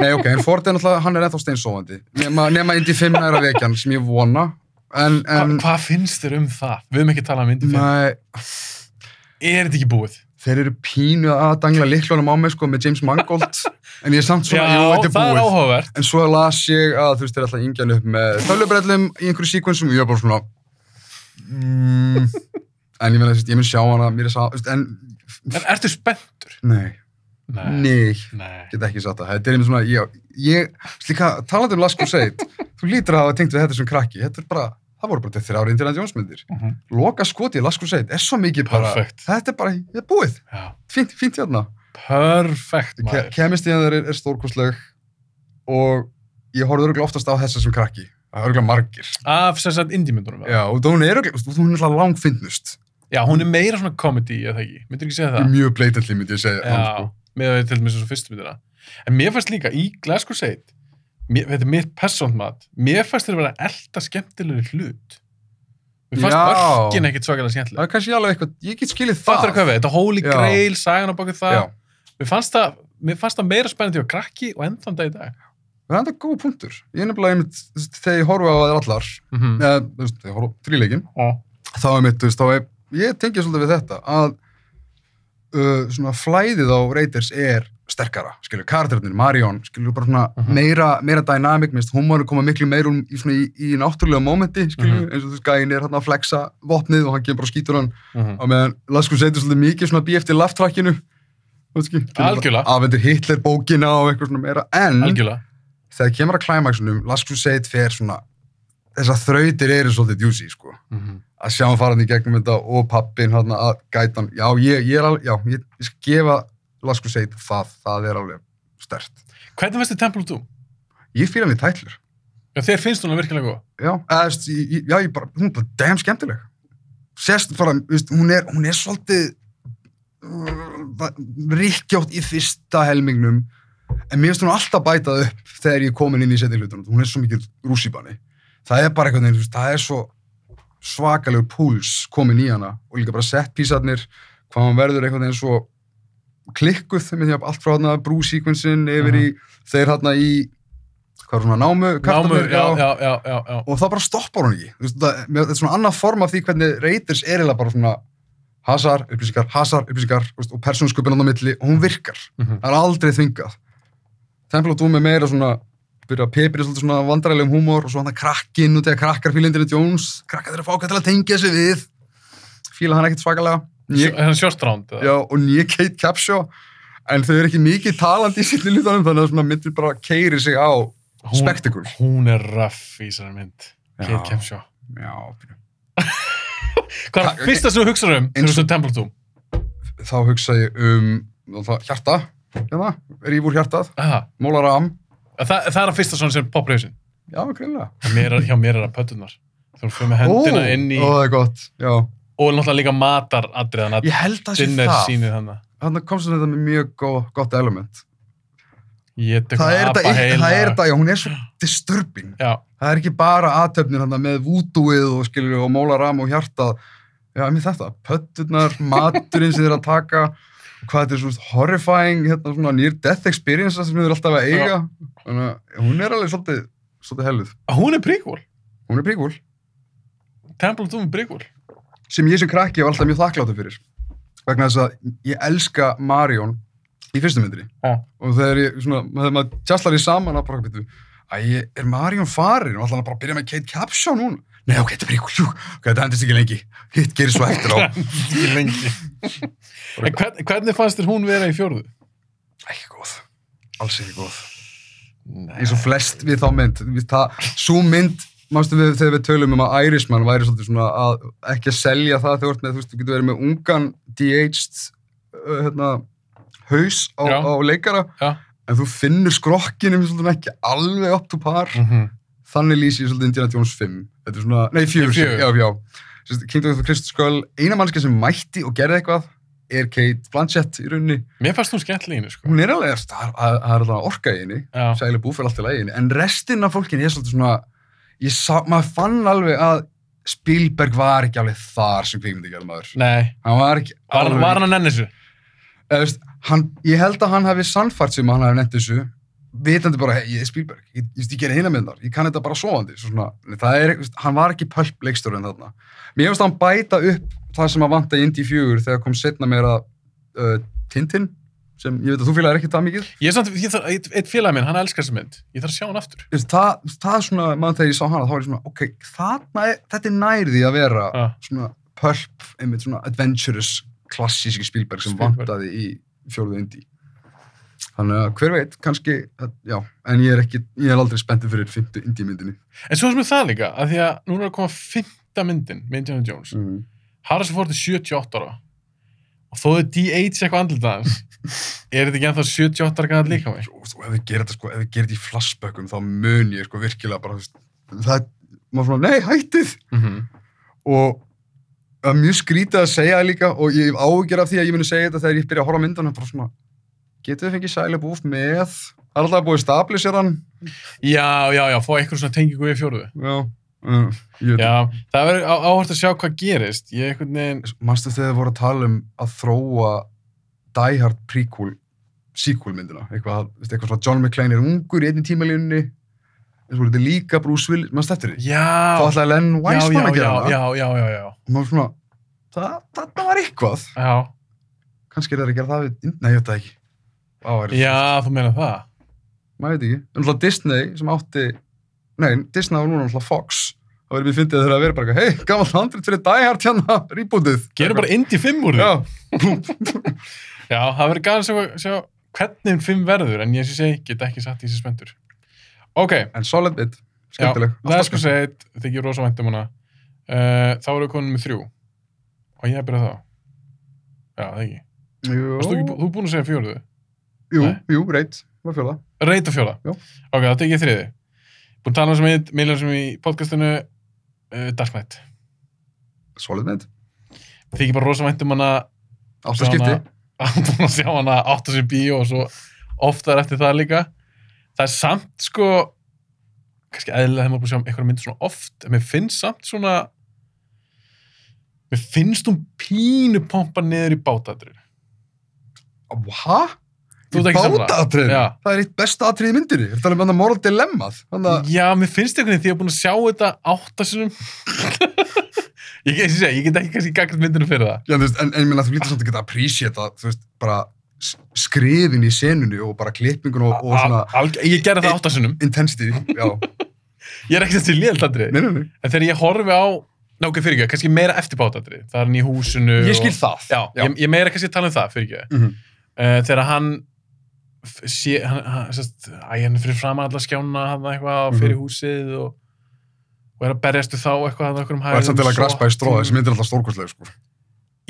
nei, ok, en Ford er náttúrulega, hann er ennþá steinsóðandi, nema Indy 5 er að vekja hann, sem ég vona, en, en, hvað finnst þér um það? Við höfum ekki talað um Indy 5. nei, Er þetta ekki búið? þeir eru pínu að dangla liklunum á mig, sko, með James Mangold, en ég er samt svona, Já, þetta er það er búið. áhugavert. En svo las ég að þú veist, þeir ætla að yngja hann upp með þölubrellum í einhverju síkvensum og ég var bara svona mm, en ég þú veist, ég mun sjá hana mér er sá, en En ertu spenntur? nei, Nei. get ekki satt það þetta er einmitt svona, ég, ég slíka, talandi um Last Crusade, þú lítur að hafa tengt við þetta sem krakki, þetta er bara það voru bara þrjári Indiana Jones myndir Mhm. loka skoti í Last Crusade er svo mikið bara Perfect. þetta er bara, ég er búið, fínt, fínt hérna Perfekt, Ke maður. kemistíðan þeir er, er stórkostleg og ég horfði örgulega oftast á þessa sem krakki það er örgulega margir Af sem sagt indie-myndunum. Já, og hún er, þú- hún er langfinnust. Já, hún er meira svona comedy, eða ekki? Myndur ekki segja það? Mjög bleitalli myndi ég segja. Já, sko. Með að við til dæmis þessu fyrstu myndina. En mér fannst líka í Crusade, mér, þetta er mitt persónt mat, mér fannst þeir vera elda skemmtilegri hlut. Mér fannst örkin ekkert svakalega Það skemmtileg. er kannski alveg eitthvað, ég get skilið það. Við, þetta Holy Já. Grail, sagan á baku það. Já, Mér fannst það, mér fannst það meira spennandi á krakki og ennþann dag í dag. það er enda góð punktur. Ég er nefnilega einmitt, þegar ég horfa á þær allar, Mm -hmm. eða, þegar ég horfa á þrýleikin, Já. þá er mitt, þá er, ég tengja svolítið við þetta, að uh, svona flæðið á Raiders er sterkara, skilur, karakterinir, Marion, skilur, bara svona Mhm. meira, meira dynamic, hún koma miklu meir um í í, í náttúrulega mómenti, skilur, Mhm. eins og þú veist, gæin er hérna að flexa vopnið og hann kemur bara og skýtur hann Mm á meðan Lasku setur svolítið mikið svona bí eftir lafttrakkinu Algjörlega. afendur Hitler bókina og eitthvað svona meira en Algjörlega. þegar kemur að klæmaksunum Lasku set fer svona þessar þrautir eru svolítið djúsi sko. Að sjá hann fara hann í gegnum þetta og pappin hann að gæta hann. Já, ég, ég er alveg, já, ég, ég skal gefa Last Crusade það, það er alveg stert. Hvernig veist þið Temple of Doom? Ég fýla hann í tætlur. Já, þér finnst hún virkilega góð. Já, eða, veist, ég, já, ég bara, hún er bara damn skemmtileg. Sérst bara, veist, hún er, hún er svolítið uh, ríkjátt í fyrsta helmingnum, en mér finnst hún alltaf bætað upp þegar ég er komin inn í setni hlutunum. Hún er svo mikið rússibanni. Það er bara eitthvað, það er svo svakalegur púls komin í hana og líka bara sett písarnir, hvað hann verður eitthvað eins og klikkuð, með því að allt frá hana brú-sequensin yfir í, þeir hana í, hvað er svona, námu, Námu, já, já, já, og það bara stoppar hún ekki. Veist, það, þetta er svona annað form af því hvernig Raiders er eiginlega bara svona hasar, upplýsingar, hasar, upplýsingar veist, og persónskupin á milli og hún virkar. Mhm. það er aldrei þvingað. Temple of Doom er meira svona byrja að pepri svolítið svona vandræðilegum húmor og svo hann að krakkin og þegar krakkar fíla Indiana Jones krakkar þeirra fá hvað til að tengja sig við fíla hann ekkert svakalega Né- Þannig sjóstránd. já, og nýja Kate Capshaw en þau eru ekki mikið talandi í sýtli lutanum þannig að svona myndir bara keiri sig á spektakul hún er raff í þessari mynd. Kate Capshaw. já, Hvað er fyrsta sem þú hugsaður um þegar þú sem Temple of Doom? þá hugsa ég um hjarta, hérna, er ég úr hjartað Aha. Mólaram, Það, það er að fyrsta svona sem hausinn. já, greinlega Hjá mér er- er það pöttunar. Þú fyrir með hendina Ó, inn í, ó, það er gott, já og náttúrulega líka mataratriðan að ég að dinner sínið þannig. þannig komst þetta með mjög gó, gott element Ég tek er apa heila. það er þetta, já, hún er svo disturbing Já, það er ekki bara aðtöfnir hann með vúdúið og skilur og Mólaram og hjartað já, mér þetta, pötturnar, maturinn sem þeir eru að taka hvað þetta er svona horrifying, hérna svona near death experience sem þeir eru alltaf að eiga. Þannig að hún er alveg svolítið, svolítið helluð. Hún er prequel. hún er príkúl Temple of Doom er prequel. sem ég sem krakki var alltaf mjög þakkláttur fyrir. Vegna þess að ég elska Marion í fyrstu myndinni. Já. og þegar ég svona, þegar maður tjastlar í saman að bara byrju, að ég er Marion farin? Og alltaf bara byrja með Kate Capshaw núna? Nei ok, þetta er príkul, jú, ok, þetta endist ekki lengi. Hitt gerir svo eftir á. en hvern, hvernig fannst þér hún vera í fjórðu? ekki góð, alls ekki góð. Eins og flest við þá mynd. Við, það, svo mynd, mástu við þegar við tölum um að Irishman væri svolítið svona að ekki að selja það þegar þú ert með, þú veist, þú getur verið með ungan de-aged uh, hérna, haus á, á leikara. Já. en þú finnur skrokkinum svolítið ekki alveg up to par. Mhm. þannig lýsi ég svolítið Indiana Jones 5 þetta er svona, nei 4, Fjögur. já, já Kingdom of the Crystal Skull, eina mannska sem mætti og gerði eitthvað er Kate Blanchett í rauninni, Mér fannst hún henni, sko. hún er alveg alltaf orka í henni. Sæli Búf er alltaf í henni, en restin af fólkin er svolítið svona, ég sá, maður fann alveg að Spielberg var ekki alveg þar sem kvikmyndigjörð maður Nei. hann var ekki Var, alveg var hann að nenni þessu? ég held að hann hafi sannfært sem að hann hafi nefnt þessu vitandi bara, ég er Spielberg ég, ég, ég gerir hinna myndar, ég kann þetta bara svoandi svo svona, það er, veist, hann var ekki pölp leikstjórinn þarna, mér finnst hann bæta upp það sem að vanta í Indy 4 þegar kom setna meira uh, Tintin, sem ég veit að þú fílaðir ekki það mikið Ég er samt, ég þarf, eitt, eitt félag minn, hann elskar þessu mynd. Ég þarf að sjá hann aftur. Veist, það, það er svona, mann þegar ég sá hana þá var ég svona, ok, þarna er, þetta er nærði að vera Já. svona pulp, einmitt svona adventurous klassíski Spielberg sem Spielberg. vantaði í fjóruðu indi þannig að hver veit, kannski að- já, en ég er ekki, ég er aldrei spenntið fyrir fymtu indi myndinni En svo er sem það líka, að því að núna er að koma fymta myndin með Indiana Jones. mm. Harrison Ford er 78 ára. Og þó þau DH eitthvað andlita hans, er þetta ekki ennþá 78 ára gæðan líka mig? og ef við gerum þetta sko, ef við gerum þetta í flashbökkum þá mun ég sko virkilega bara það, maður svona, nei, hættið Mm -hmm. og það er mjög skrítið að segja það líka og ég ágjör af því að ég muni segja þetta þegar ég byrja að horfa svona, getur við fengið Sæle Búf með það er alltaf búið að stabilisera hann. Já, já, já, fá eitthvað svona tengingu við fjóruðu. já, veit Já, það. verður á- áhört að sjá hvað gerist. Ég einhvern veginn, manstu þegar þið voru að tala um að þróa Die Hard prequel sequel myndina, eitthvað, eitthvað svona John McClane er ungur í einni tímalínunni og þetta er líka Bruce Willis, manstu eftir því? Já, þá ætlaði Len já, Wiseman já, að gera já, hana já, já, já, já, maður svona, það, það var eitthvað. Já, kannski er það að gera það við, nei, ég veit það ekki Á, er, já, þú meina það. maður veit ekki, en alltaf Disney sem átti, nei, Disney var núna alltaf Fox, þá verður við fyndið að þeirra að vera bara, hei, gammalt handrit fyrir Die Hard hérna, rebootið. Gerum bara Indy 5 úr því. Já, Já, það verður gæðan að sjá, hvernig 5 verður, en ég sé segi, get ekki satt í þessi spendur. Ok, en solid bit, já, skemmtileg. það er sko segið, þykir rosa vænt um hana. Uh, þá erum við komin með þrjú. Og ég hef byrjað þá. Já, það ekki. Þú er búin að segja fjóruðu. Jú, Nei. jú, reyt, var fjóða. Reit og fjóra. Já. Ok, þá tek ég þriði. Búin tala um sem við, miljón sem í podcastinu uh, Dark Knight. Solid mynd. Þykir bara rosa vænt um hana Áttu skipti. búin að sjá hana átt að sér bíó og svo oftar eftir það líka það er samt sko kannski eðlilega þegar maður búin að sjá einhverja myndir svona oft en mér finnst samt svona mér finnst hún pínu pompa niður í bátadrið Hæ? Já. Það er eitt besta atrið í myndinni. Þetta er alveg moral dilemmað. Að, já, mér finnst einhvern veginn því að ég er búin að sjá þetta átt að sérum ég, ég, ég, ég get ekki kannski gagnast myndinu fyrir það já, þú veist, en, en ég meina þú lítur samt að geta appreciata, þú veist, bara skrifin í senunni og bara klippingun og, og svona Al, alg- ég gerði það átt að sérum intensity. Já, ég er nei, nei, nei. En þegar ég horfi á, ná ok, fyrir ekki, kannski meira eftir bátadrið, það er hann í húsinu Ég skil og, það. Já, Já. Ég, ég meira kannski að tala um það, fyrir ekki. Mhm. Uh, þegar hann, sé, hann, hann sest, æ, hann er fyrir fram að alla skjána hann eitthvað Mhm. fyrir húsið og, og er að berjast við þá eitthvað Og er samt til að graspa í stróða, þessi mynd er alltaf stórkostlega, sko.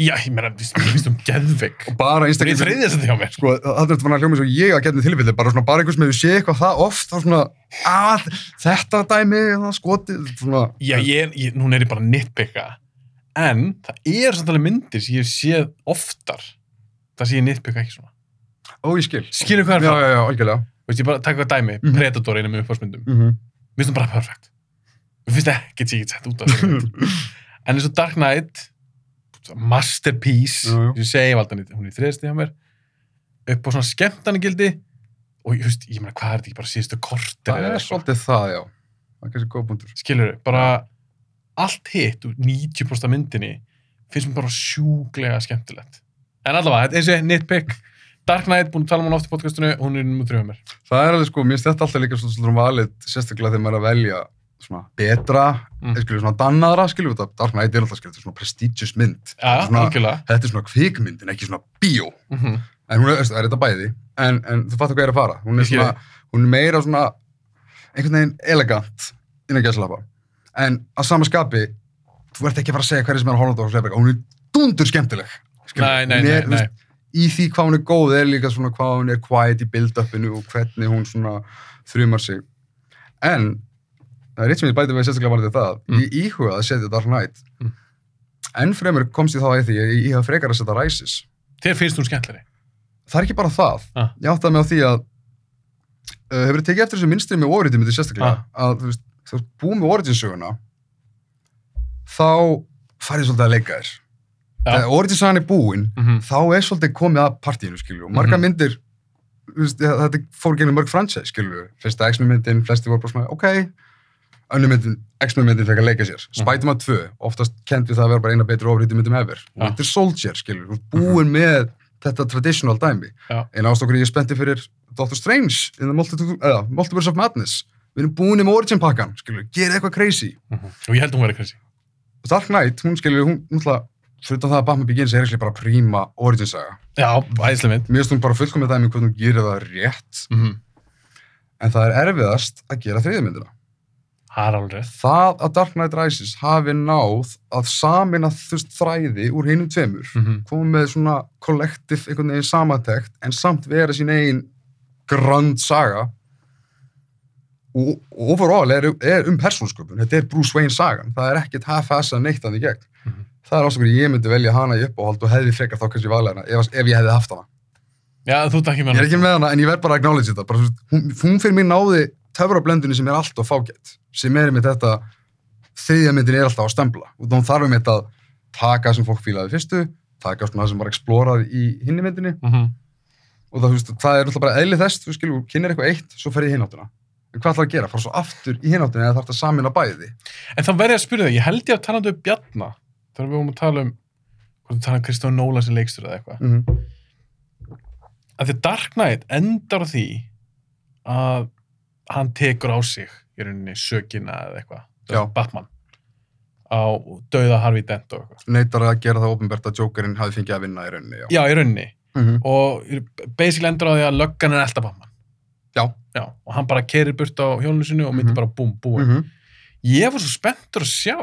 Já, ég meina, við finnst um geðveik. Og bara Það einstaklega... því á. Sko, það er þetta að hljóma eins og ég að getna tilfelli, bara svona, bara einhvers með við sé eitthvað það oft, svona, að, þetta dæmi, það skotið, svona... Já, ég, ég, núna er ég bara að nitpicka. En það er samt alveg myndir sem ég séð oftar. Það sé ég nitpicka ekki svona. Ó, ég skil. Skilur hvað er Já, það? já, já, algjörlega. Veist, ég bara taka eitthvað dæmi, Mhm. Predator einu með uppáhaldsmyndum. Mm -hmm. Mér finnst það bara perfekt. Mér finnst ekkert sem ég get sett út af þessu. en eins og Dark Knight, masterpiece, Já, já. ég segi valdan, hún er í þriðasti hjá mér, upp á svona skemmtanagildi og ég veist, ég meina, hvað er þetta ekki bara síðustu kortir það er svolítið það, já. Það er kannski góð búndur. skilur bara allt hitt úr 90% af myndinni finnst mér bara sjúglega skemmtilegt en allavega, eins og nitpick Dark Knight, búin að tala um hann oft í podcastinu hún er 3 á mér Það er alveg sko, mér finnst þetta alltaf líka svona svona valið, sérstaklega þegar maður er að velja svona betra, Mm. mm. skilju svona dannaðra, skilju þetta, Dark Knight er alltaf skilju, þetta er svona prestigious mynd. ja, svona, þetta er svona kvikmynd en ekki svona bíó. mm En hún er, það er þetta bæði, en, en þú fattar hvað er að fara. Hún er, Ég skil svona, hún er meira svona, einhvern veginn elegant innan gæðslapa. En að sama skapi, þú ert ekki að fara að segja hverju sem er að á þetta og slepa hún er dundur skemmtileg. skilurðu. nei, nei, Hún nei, nei. veist, Í því hvað hún er góð er líka svona hvað hún er quiet í build-upinu og hvernig hún svona þrjumar sig. En, það er eitt sem ég bæti við sérstaklega varðið það, Mm. ég íhuga að setja Dark Knight. Mm. Enn fremur komst ég þá að því, ég íhuga frekar að setja Rises. þér finnst hún skemmtilegri Það er ekki bara það. Ah. Ég áttaði mig á því að uh, hefur tekið eftir þessu minnstri með Origin myndi sérstaklega, að þú veist, þú búið með Origin söguna þá farið svolítið að leika þér. Þegar Origin sagan er búin, mm -hmm. þá er svolítið komið að partíinu, skilju, og marga Mhm. myndir þú veist, ja, þetta fór genið mörg franchise, skilju, fyrsta X-Men myndin, flesti voru bara svona, ok, önnu myndin, X-Men myndin fekk að leika sér, Mhm. Spider-Man 2, oftast kendi það að vera bara eina betri ofrítið myndum ever, Ja. Winter Soldier, skilju, þú ert búin með þetta traditional dæmi, en ástokkur ég er spenntið fyrir Doctor Strange in the Multiverse, eða, Multiverse of Madness, við erum búin með Origin pakkan, skilju, gera eitthvað crazy, og ég held hún verið crazy. Dark Knight, hún skilju, hún, ætla, fyrir það að Batman Begins er ekki bara príma Origin saga, já, æðislega mynd mér finnst hún bara fullkomið dæmi hvernig hún gerir það rétt mm -hmm. en það er erfiðast að gera þriðmyndina. það er alveg Það að Dark Knight Rises hafi náð að samina þust þræði úr hinum tveimur, mm -hmm. koma með svona kollektiv einhvern veginn samantekt en samt vera sín eigin grand saga og overall er, er um persónsköpun, þetta er Bruce Wayne sagan, það er ekkert half-assað neitt hann í gegn. Mhm. Það er ástokur ég myndi velja hana í uppáhald og hefði frekar þá kannski valið hana ef, ef ég hefði haft hana. já, þú ekki með Ég er ekki með hana, en ég verð bara að acknowledge þetta. Bara, hún, hún fyrir mér náði töfrablendunni sem er alltaf fágætt. Sem er með þetta, þriðja myndin er alltaf á stembla. Og þá þarf um þetta að taka sem fólk fílaði fyrstu, taka svona það sem var explorað í hinni myndinni. mm -hmm. Og það, veist, það er alltaf bara eðli þess, þú skilur, kynir eitthvað eitt, svo fer ég í hináttuna. En hvað ætlar að gera? Fara svo aftur í hináttunni eða þarf þetta samina bæði? En þá verð ég að spyrja þig, ég held ég að tala um Bjarna, þegar við vorum að tala um, hvort við tala um Kristofn Nóla sem leikstur eða eitthvað. Mm -hmm. Að því Dark Knight endar því að hann tekur á sig í rauninni sökina eða eitthvað. Batman, á dauða Harvey Dent og eitthvað. Neitar að gera það ofinbært að Jokerinn hafi fengið að vinna í rauninni, já. Já, í rauninni. Mm -hmm. Og basically endur á því að löggan er elda Batman. Já. Já, og hann bara kerir burt á hjólinu sinu og myndi Mhm. bara búm, búin. Mm -hmm. Ég var svo spenntur að sjá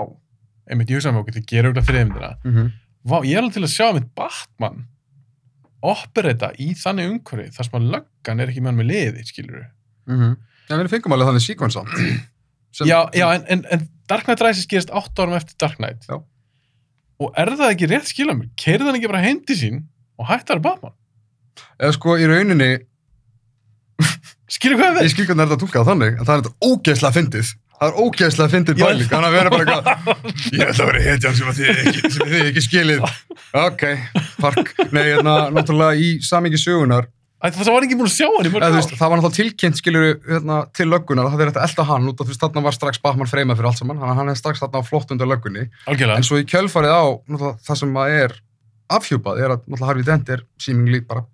einmitt, ég hugsaði með okkur, þið gerur auðvitað fyrir þeimdina. Mhm. Vá, ég er alveg til að sjá einmitt Batman operata í þannig umhverfi þar sem að löggan er ekki með hann með liði, skilur við. Mhm. Já, við fengum alveg þannig síkvensa. Já, já, en, en, en Dark Knight Rises gerist 8 árum eftir Dark Knight. Já. Og er það ekki rétt skilja mér? Keirði hann ekki bara til sín og hættar Batman? Eða sko, í rauninni, Skilur hvað ég við? skil hvernig er þetta túkað þannig, en það er þetta ógeðslega fyndið. Það er ógeðslega fyndið bæling, þannig að vera bara eitthvað, ég ætla að vera hetjan sem að þið ekki, ekki skilið. Ok, park. Nei, hérna, náttúrulega í samingi sögunar, Æ, Það var ekki búin að sjá hann í mörg ár. það var náttúrulega tilkynnt, skilur hérna, til löggunar, að það er þetta elda hann, út af þú veist, þarna var strax Batman freymað fyrir allt saman, að hann er strax þarna á flott undir löggunni. Algjörlega. En svo í kjölfarið á, það sem að er afhjúpað, er að náttúrulega Harvey Dent er símingli bara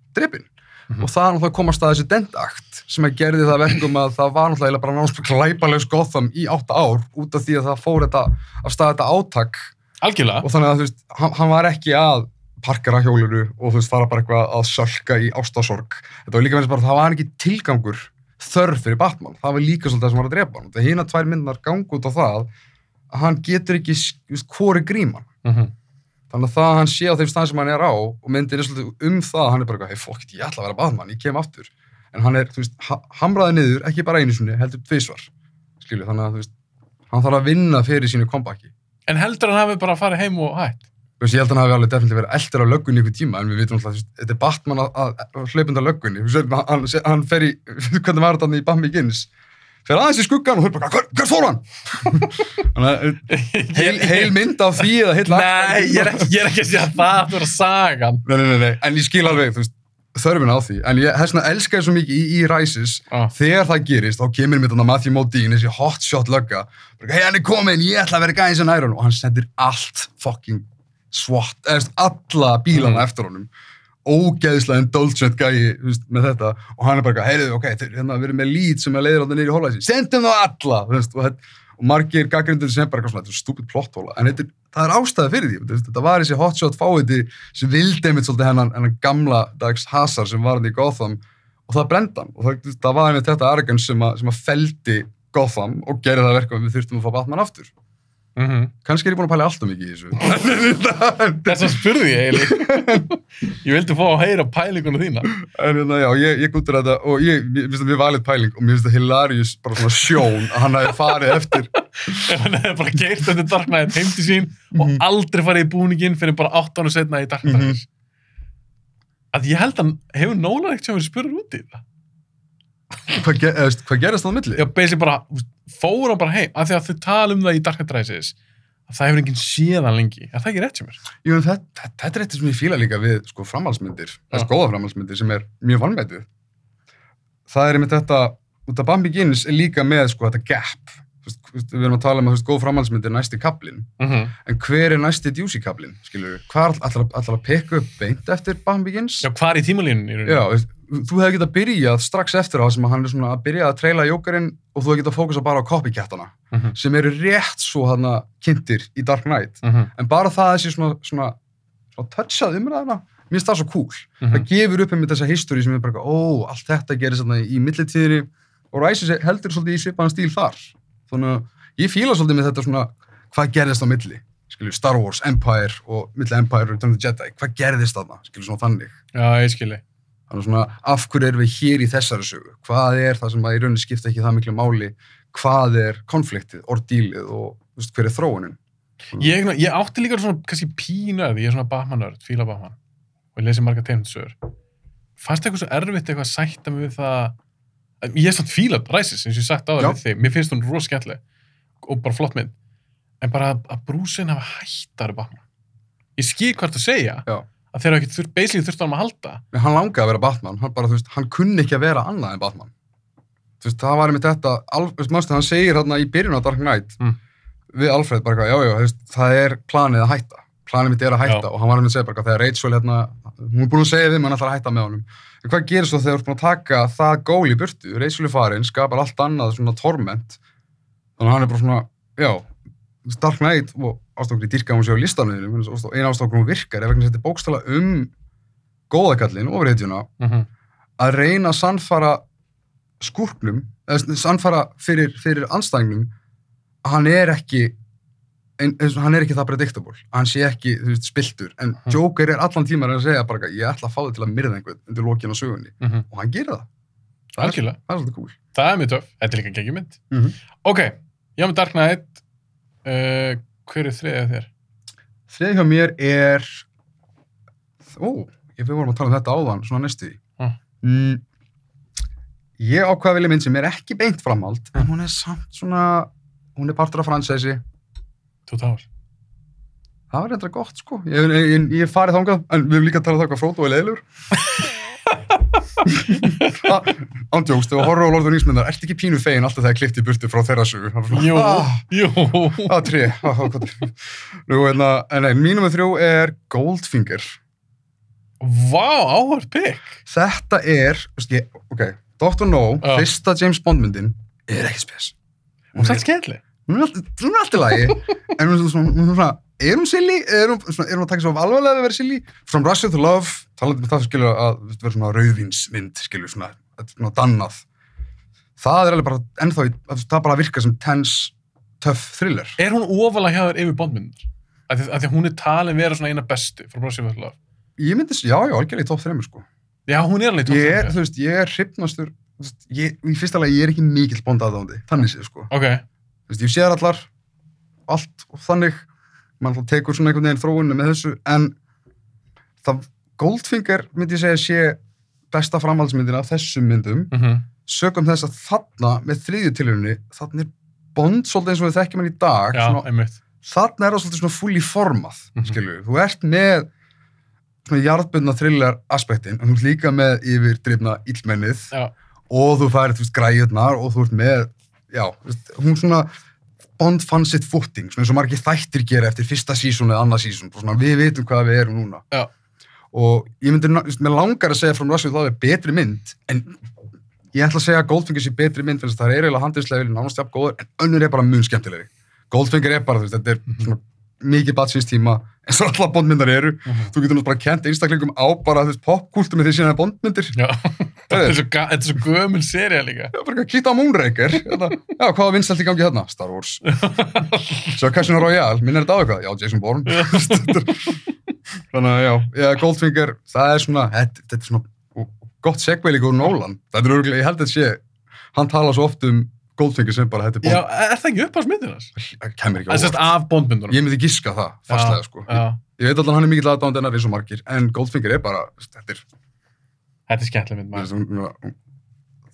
drepinn. Mhm. Og það er náttúrulega komast að þessi Dent-akt sem að gerði það verkum að það var náttúrulega bara náttúrulega glæpalegs Gotham í átta ár út af því að það fór þetta af stað þetta átak Algjörlega. og þannig að þú veist, hann, hann var ekki að parkera hjóluru og þú veist, fara bara eitthvað að sölka í ástasorg. Þetta var líka þess bara, það var ekki tilgangur þörf fyrir Batman. Það var líka svolítið það sem var að drepa hann. Það hina tvær myndnar gangi út á það að hann getur ekki, þú veist, hvori gríman. Mm Þannig að það að hann sé á þeim stað sem hann er á og myndin er svolítið um það að hann er bara, hei fokk, ég ætla að vera Batman, ég kem aftur. En hann er, þú veist, ha hamraði niður, ekki bara einu sinni, heldur tvisvar. Skilju, þannig að, þú veist, hann þarf að vinna fyrir sínu kompaki. En heldur hann hafi bara farið heim og hætt? Þú veist, ég held að hann hafi alveg definitíð verið eldur á löggunni ykkur tíma, en við vitum alltaf, þetta er Batman að, hlaupunda löggunni. Hann, hann fer í, hvernig var þetta hann í Batman Begins? Fer aðeins í skuggan og hör bara, hver, fór hann? Að heil, heil mynd af því eða heil Nei, ég er ekki, ég er ekki að segja að það fyrir sagan. Nei, nei, nei, nei, en ég skil alveg, þú veist, þörfin á því. En ég, þess vegna elska ég svo mikið í, í Rises, Ah. þegar það gerist, þá kemur mér þarna Matthew Modine, þessi hotshot lögga, bara, hei, hann er komin, ég ætla að vera gæðins en Iron, og hann sendir allt fucking SWAT, eða, alla bílana Mm. eftir honum. Ógeðslega indulgent gæi, veist, með þetta, og hann er bara, heyrðu, ok, þeir, hérna, við erum með lít sem er leiður á það í hólaðisinn, sendum þá alla, veist, og, þetta- og margir gaggrindur sem bara, svona, þetta er stúpid plotthóla, en þetta, það er ástæða fyrir því, veist, þetta var þessi hotshot fáiði sem vildi einmitt svolítið hennan, hennan gamla dags hasar sem var hann í Gotham og það brenda hann. Og það, það var einmitt þetta arrogance sem, að- sem að feldi Gotham og gerði það verkum við þurftum að fá Batman aftur. Mm -hmm. Kannski er ég búin að pæla alltaf mikið í þessu. Þess að spurði ég eiginlega. Ég vildi fá að heyra pælinguna þína. en hérna, já, ég, ég gúttur þetta og ég, mér finnst það mjög valið pæling og mér finnst það hilarious bara svona sjón að hann hafi farið eftir Ef hann hefði bara geirt þetta Dark Knight heim til sín og Mhm. aldrei farið í búningin fyrir bara 8 ára setna í Dark Knight. Mhm. Að ég held að hann hefur Nólan ekkert sem verið spurður út í það. Hvað, ge, hvað gerist það á milli. Já, basically bara, fór hann bara heim af því að þau tala um það í Dark Knight Rises að það hefur enginn séðan lengi. Er það ekki rétt sem er? Jú, þetta, er eitt sem ég fíla líka við sko, framhaldsmyndir, Já. þessi góða framhaldsmyndir sem er mjög vannmætið. Það er einmitt þetta, út af Bambi Guinness er líka með sko, þetta gap. Við erum að tala um að góð framhaldsmyndir er næsti kaplinn, Mm -hmm. en hver er næsti djúsi kaplinn? Hvað ætlar að peka upp beint eftir Bambi Guinness? Já, í tímalínunni í veist, þú hefði getað byrjað strax eftir á sem að hann er svona að byrja að treyla jókarinn og þú hefði getað fókusa bara á copycattana Mhm. sem eru rétt svo hann kynntir í Dark Knight Mhm. en bara það þessi svona, svona, svona touchað umræðina, mér finnst það svo cool Mhm. það gefur upp um þessa history sem er bara, ó, allt þetta gerir í millitíðinni og Rises heldur svolítið í svipaðan stíl þar þannig að ég fíla svolítið með þetta svona hvað gerðist á milli, skilju, Star Wars, Empire og milli Empire og Return of the Jedi. Hvað gerðist þarna, skilju, svona þannig. Já, ég skilji. þannig svona, af hverju erum við hér í þessari sögu? Hvað er það sem að í rauninni skipta ekki það miklu máli, hvað er konfliktið, orðdílið og veist, hver er þróunin? Ég, ég átti líka svona, kannski pínöð, ég er svona Batman-nörd, fíla Batman og ég lesi marga tegndsögur. Fannst eitthvað svo erfitt eitthvað að sætta mig við það ég er svona fíla Rises, eins og ég sagt á það mér finnst hún rosa skemmtileg og bara flott mynd, en bara að, brúsin hafa hættari Batman. Ég skil hvað það segja, Já. að þeir hafa ekki þurft, basically þurft á hann að halda. en hann langaði að vera Batman, hann bara, veist, hann kunni ekki að vera annað en Batman veist, það var einmitt þetta, Al, þú veist, manstu, hann segir hérna í byrjun á Dark Knight Mm. við Alfred bara, eitthvað, já, það er planið að hætta planið mitt er að hætta Já. og hann var að segja bara, þegar Rachel hérna, hún er búin að segja við hann ætlar að hætta með honum hvað gerir svo þegar þú ert búin að taka það gól í burtu, farin, skapar allt annað svona torment þannig að hann er bara svona, já Dark Knight og ástokur í dýrka hún sé á listanum eina ástokur hún virkar þess að þetta er bókstala um góðakallin, ofurhetjuna Mm -hmm. að reyna að sannfara skúrknum, eða sannfara fyrir, fyrir anstæðingnum að hann er ekki og hann er ekki það predictable hann sé ekki, þú veist, spiltur en Mhm. Joker er allan tíma að segja bara ég ætla að fá þig til að myrða einhvern undir lokin á sögunni Mhm. og hann gerir það það Algjörlega. það er svolítið cool Það er mjög töff. Þetta er líka geggjum mynd. Mhm. Ok, ég á með Dark Knight. Uh, hver er þriðið þér? þriði hjá mér er ó, ég við vorum að tala um þetta áðan svona næstu Ah. mm, ég ákvað að vilja mynd sem er ekki beint framhald en hún er samt svona hún er partur af fransæsi Towers. það var reyndra gott sko ég, ég, ég, farið þangað en við höfum líka að tala það hvað Frodo er leiðilegur ándjókst, þegar horror og Lord of the Rings myndar ertu ekki pínu fegin alltaf þegar klippti burtu frá þeirra sögu Það Jú, ah, jú. ah, trí ah, ah, hérna, en nei, mínum með þrjú er Goldfinger Vá, áhört pikk. þetta er, ok Dr. No, Já. fyrsta James Bond myndin er ekki spes Hún er skemmtileg. Hún er alltaf, hún er alltaf lagi. En hún er svona, er hún silly, er hún, svona, er hún að taka svo alvarlega að vera silly, From Russia to Love talandi með það skilur að þú veist, vera svona rauðvínsmynd skilur svona, þetta er svona dannað. Það er alveg bara ennþá, í- að það bara virkar sem tense tough thriller. Er hún ofalega hjá þér yfir bondmyndunar? Af því, af því að hún er talin vera svona eina bestu frá Brossi Völdlaf. ég myndi, já, já, algjörlega í top 3 sko. Já, hún er alveg í topp ég er, þú veist, ég er hrifnastur þú veist, ég, í fyrsta lagi, ég er ekki mikill Bond aðdándi, þannig séð, sko. Ok, þú veist, ég sé þær allar allt og þannig. Mann alltaf tekur svona einhvern veginn þróunni með þessu en það Goldfinger myndi ég segja sé besta framhaldsmyndin af þessum myndum. Mm sögum þess að þarna með þriðju tilhörunni þarna er Bond svolítið eins og við þekkjum hann í dag já, svona, þarna er það svolítið svona fulli formað mm Mhm. skilju, þú ert með svona jarðbundna thriller aspektin en þú ert líka með yfir drifna illmennið Já, og þú færið, þú veist, græjurnar og þú ert með, já, hún svona Bond fann sitt footing, svona eins og margir þættir gera eftir fyrsta sísón eða annað sísón, við vitum hvað við erum núna. Já. Og ég myndi, ná- þú veist, mér langar að segja frá Russell það er betri mynd, en ég ætla að segja að Goldfinger sé betri mynd, fyrir það er eiginlega handislega vilja nánast jafn góður, en önnur er bara mun skemmtilegri. Goldfinger er bara, þetta er Mhm. svona mikið batsins tíma, eins og allar bondmyndar eru. Mhm. Þú getur náttúrulega bara kent einstaklingum á bara, popkúltum með því bondmyndir. já. þetta, er ga- þetta er svo gömul serið líka. Já, bara kýta á Moonraker. Já, hvað var vinsælt í gangi hérna? Star Wars. Svo Casino Royale, minn er þetta á eitthvað? Já, Jason Bourne. Þannig að já, já, Goldfinger, það er svona, þetta, þetta er svona gott segveil líka úr Nolan. Þetta er örgulega, ég held að þetta sé, hann tala svo oft um Goldfinger sem bara, þetta er Já, Bond. er það ekki upp á smyndinars? Það kemur ekki Það er sérst óvart. af bondmyndunum. Ég myndi giska það, fastlega, sko. Já, Ég veit allan að hann er mikill aðdánd en eins og margir, en Goldfinger er bara, þetta er, þetta er skemmtileg mynd, maður. hún,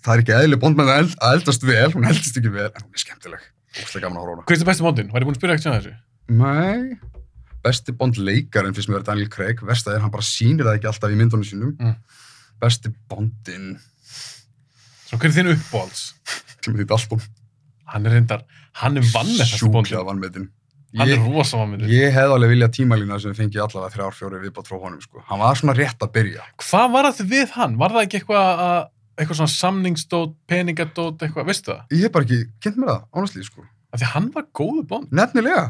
það er ekki eðli Bondmenn að eld- að eldast vel, hún eldast ekki vel, en hún er skemmtileg. Óslega gaman að horfa á hana. Hvað er það besti bondin? Var ég búin að spyrja ekkert sem þessu? Nei, besti Bond leikarinn finnst mér að Daniel Craig, verst að er hann bara sýnir það ekki alltaf í myndunum sínum. Mm. Besti Bondin, Svo hver er þinn uppbólds? Timothy Dalton, Hann er reyndar, hann er vann eftir sjúklega bondin. vannmetinn. Hann er Ég, rosa vannmyndur. ég hef alveg viljað tímalína sem fengi allavega þrjár, fjóri viðbátt frá honum, sko. Hann var svona rétt að byrja. Hvað var það við hann? Var það ekki eitthvað að, eitthvað svona samningsdót, peningadót, eitthvað, veistu það? Ég hef bara ekki kynnt mér það, honestly, sko. Af því hann var góðu bond. Nefnilega.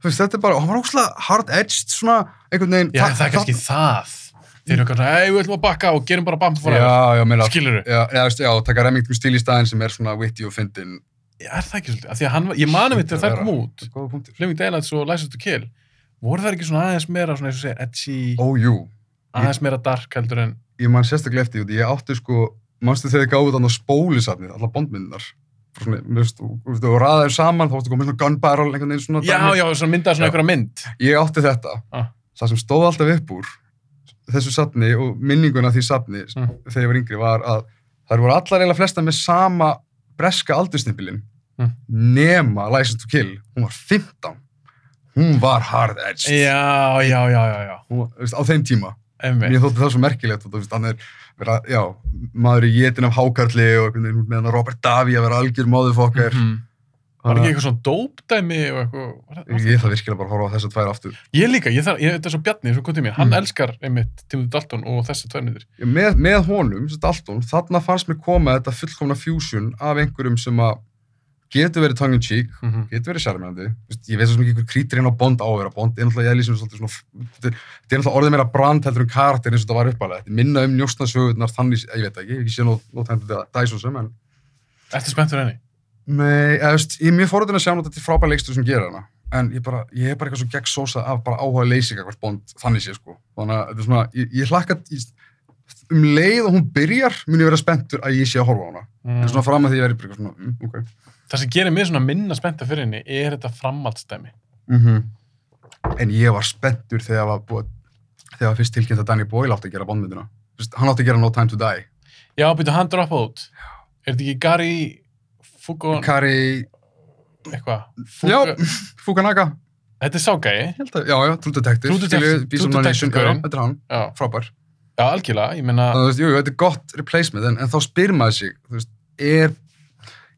Þú veist, þetta er bara, hann var óslega hard-edged, svona, einhvern veginn. Já, það er kannski það. Þeir eru eitthvað svona, ei, við ætlum að bakka og gerum bara bam Skilur þú? Já, já, taka Remington stíl í staðinn sem er svona witty og fyndin. Er það ekki svolítið? Af því að hann, ég Hlýtur þær að kom vera. út. Living Daylights og License to Kill. Voru það ekki svona aðeins meira, svona eins og segja, edgy, Ó, jú. aðeins meira dark heldur en, Ég man sérstaklega eftir ég átti sko, mannstu þegar þið gáðu þannig spólisafnið, alla bondmyndinar. Svona, þú veist, og, raðaður saman, þá varstu komið svona gun barrel, einhvern veginn svona. já, dæmi. já, svona myndaði svona einhverja mynd. Ég átti þetta. Ah. Það sem stóð alltaf upp úr þessu safni og minninguna því safni Mm. þegar ég var yngri var að þær voru allar eiginlega flesta með sama breska aldursnippilinn Mm. nema License to Kill. Hún var 15. Hún var hard-edged. Já, já, já, já, já. Hún, var- veist, á þeim tíma. Einmitt. Mér þótti það svo merkilegt er vera, já, maður í jétin af hákarli og einhvern veginn með hann Robert Davi að vera algjör móðufokkar. Mhm. Var ekki eitthvað svona dópdæmi og eitthvað? það- það- Ég það virkilega bara að horfa á þessar tvær aftur. Ég líka, ég þarf, ég, þetta er svo Bjarni, svo kom til mér, hann Mm. elskar einmitt Timothy Dalton og þessa tværnir. Með, með honum, Dalton, þarna fannst mér koma þetta fullkomna fusion af einhverjum sem að getur verið tongue in cheek, Mm -hmm. getur verið sjarmjandi. Ég veit svo sem ekki einhver krítir inn á Bond á að vera Bond, er náttúrulega ég lýsum svolítið svona, þetta er þetta er náttúrulega orðið meira brand heldur um karakter eins og þetta var uppalega. Þetta er minna um njóstnasögurnar þannig, ég veit ekki, ég sé nót, nót hendur þetta Dyson sem, en Ertu spenntur henni? Nei, eða, veist, ég er mjög forðin að sjá nú þetta er frábæð leikstur sem gera hana en ég bara, ég er bara eitthvað svo gegn sósa af bara áhuga leysi eitthvað bond, þannig sé sko þannig að þetta er svona, ég, ég hlakka ég, um leið og hún byrjar mun ég vera spenntur að ég sé að horfa á hana Mm. en svona fram að því ég er bara eitthvað svona, mm, ok Það sem gerir mig svona minna spennta fyrir henni er þetta framhaldsdæmi. mm en ég var spenntur þegar var búið þegar fyrst tilkynnt að Danny Boyle átti að gera bondmyndina hann átti að gera No Time to Die Já, byrju, hann droppa út. Er þetta ekki Gary Fugo... Kari, eitthvað? já, Fugo... Fukunaga Þetta er ságæi. Já, já, True Detective, þetta er hann, frábær. já, algjörlega. Ég jú, þetta er gott replacement, en, en þá spyr maður sig, veist, er,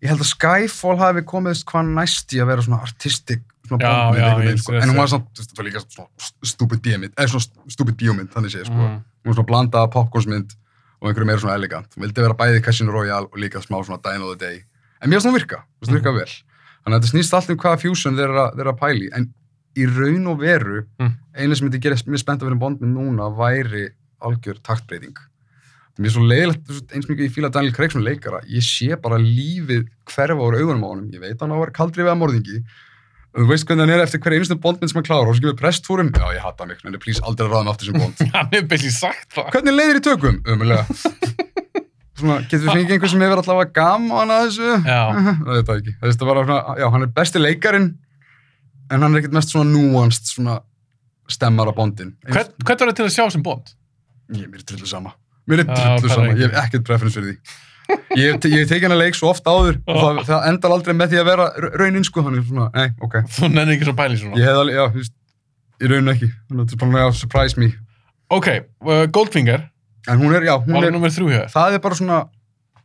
ég held að Skyfall hafi komið hvað næst í að vera svona artistic, svona Já, já, ég sko. sé en hún var var líka svona stupid bíómynd, eða svona stupid bíómynd, þannig séð, sko. mm, Hún var svona blanda popcornsmynd og einhverju meira svona elegant. Hún vildi vera bæði Casino Royale og líka smá svona Dine of the Day. En mér finnst hún virka, mér finnst hún virka vel. Þannig að þetta snýst allt um hvaða fusion þeir eru að- þeir eru að pæli, en í raun og veru, Mm. eina sem myndi gera mér spennt að vera bondmynd núna væri algjör taktbreyting. Mér er svo leiðilegt, eins mikið ég fíla Daniel Craig sem leikara, ég sé bara lífið hverfa úr augunum á honum, ég veit hann á að vera kaldri við að morðingi, þú veist hvernig hann er eftir hverja einustu bondmynd sem hann klára og svo kemur presstúrum, já ég hata mig, en please aldrei ráða mig aftur sem bond. hann hefur byrjið sagt það. Hvernig leiðir í tökum? Ömulega. Svona, getur við fengið einhver sem hefur allavega gaman að þessu? Já. Það veit það ekki. Það er bara svona, já, hann er besti leikarin, en hann er ekkert mest svona nuanced, svona stemmar á bondin. Hvern, hvern var það til að sjá sem bond? Ég, mér er drullu sama. Mér er drullu bara sama. ekki. Ég hef ekkert preference fyrir því. Ég hef te- ég hef tekið hann að leik svo oft áður og það, það endar aldrei með því að vera ra- raunin, sko. Þannig svona, nei, ok. Þú nennir ekki svo pæli svona. Ég hef alveg, já, þú veist, í raunin ekki. Þannig að þetta er bara, já, surprise me. Ok, uh, Goldfinger En hún er, já, hún var er, þrjú það er bara svona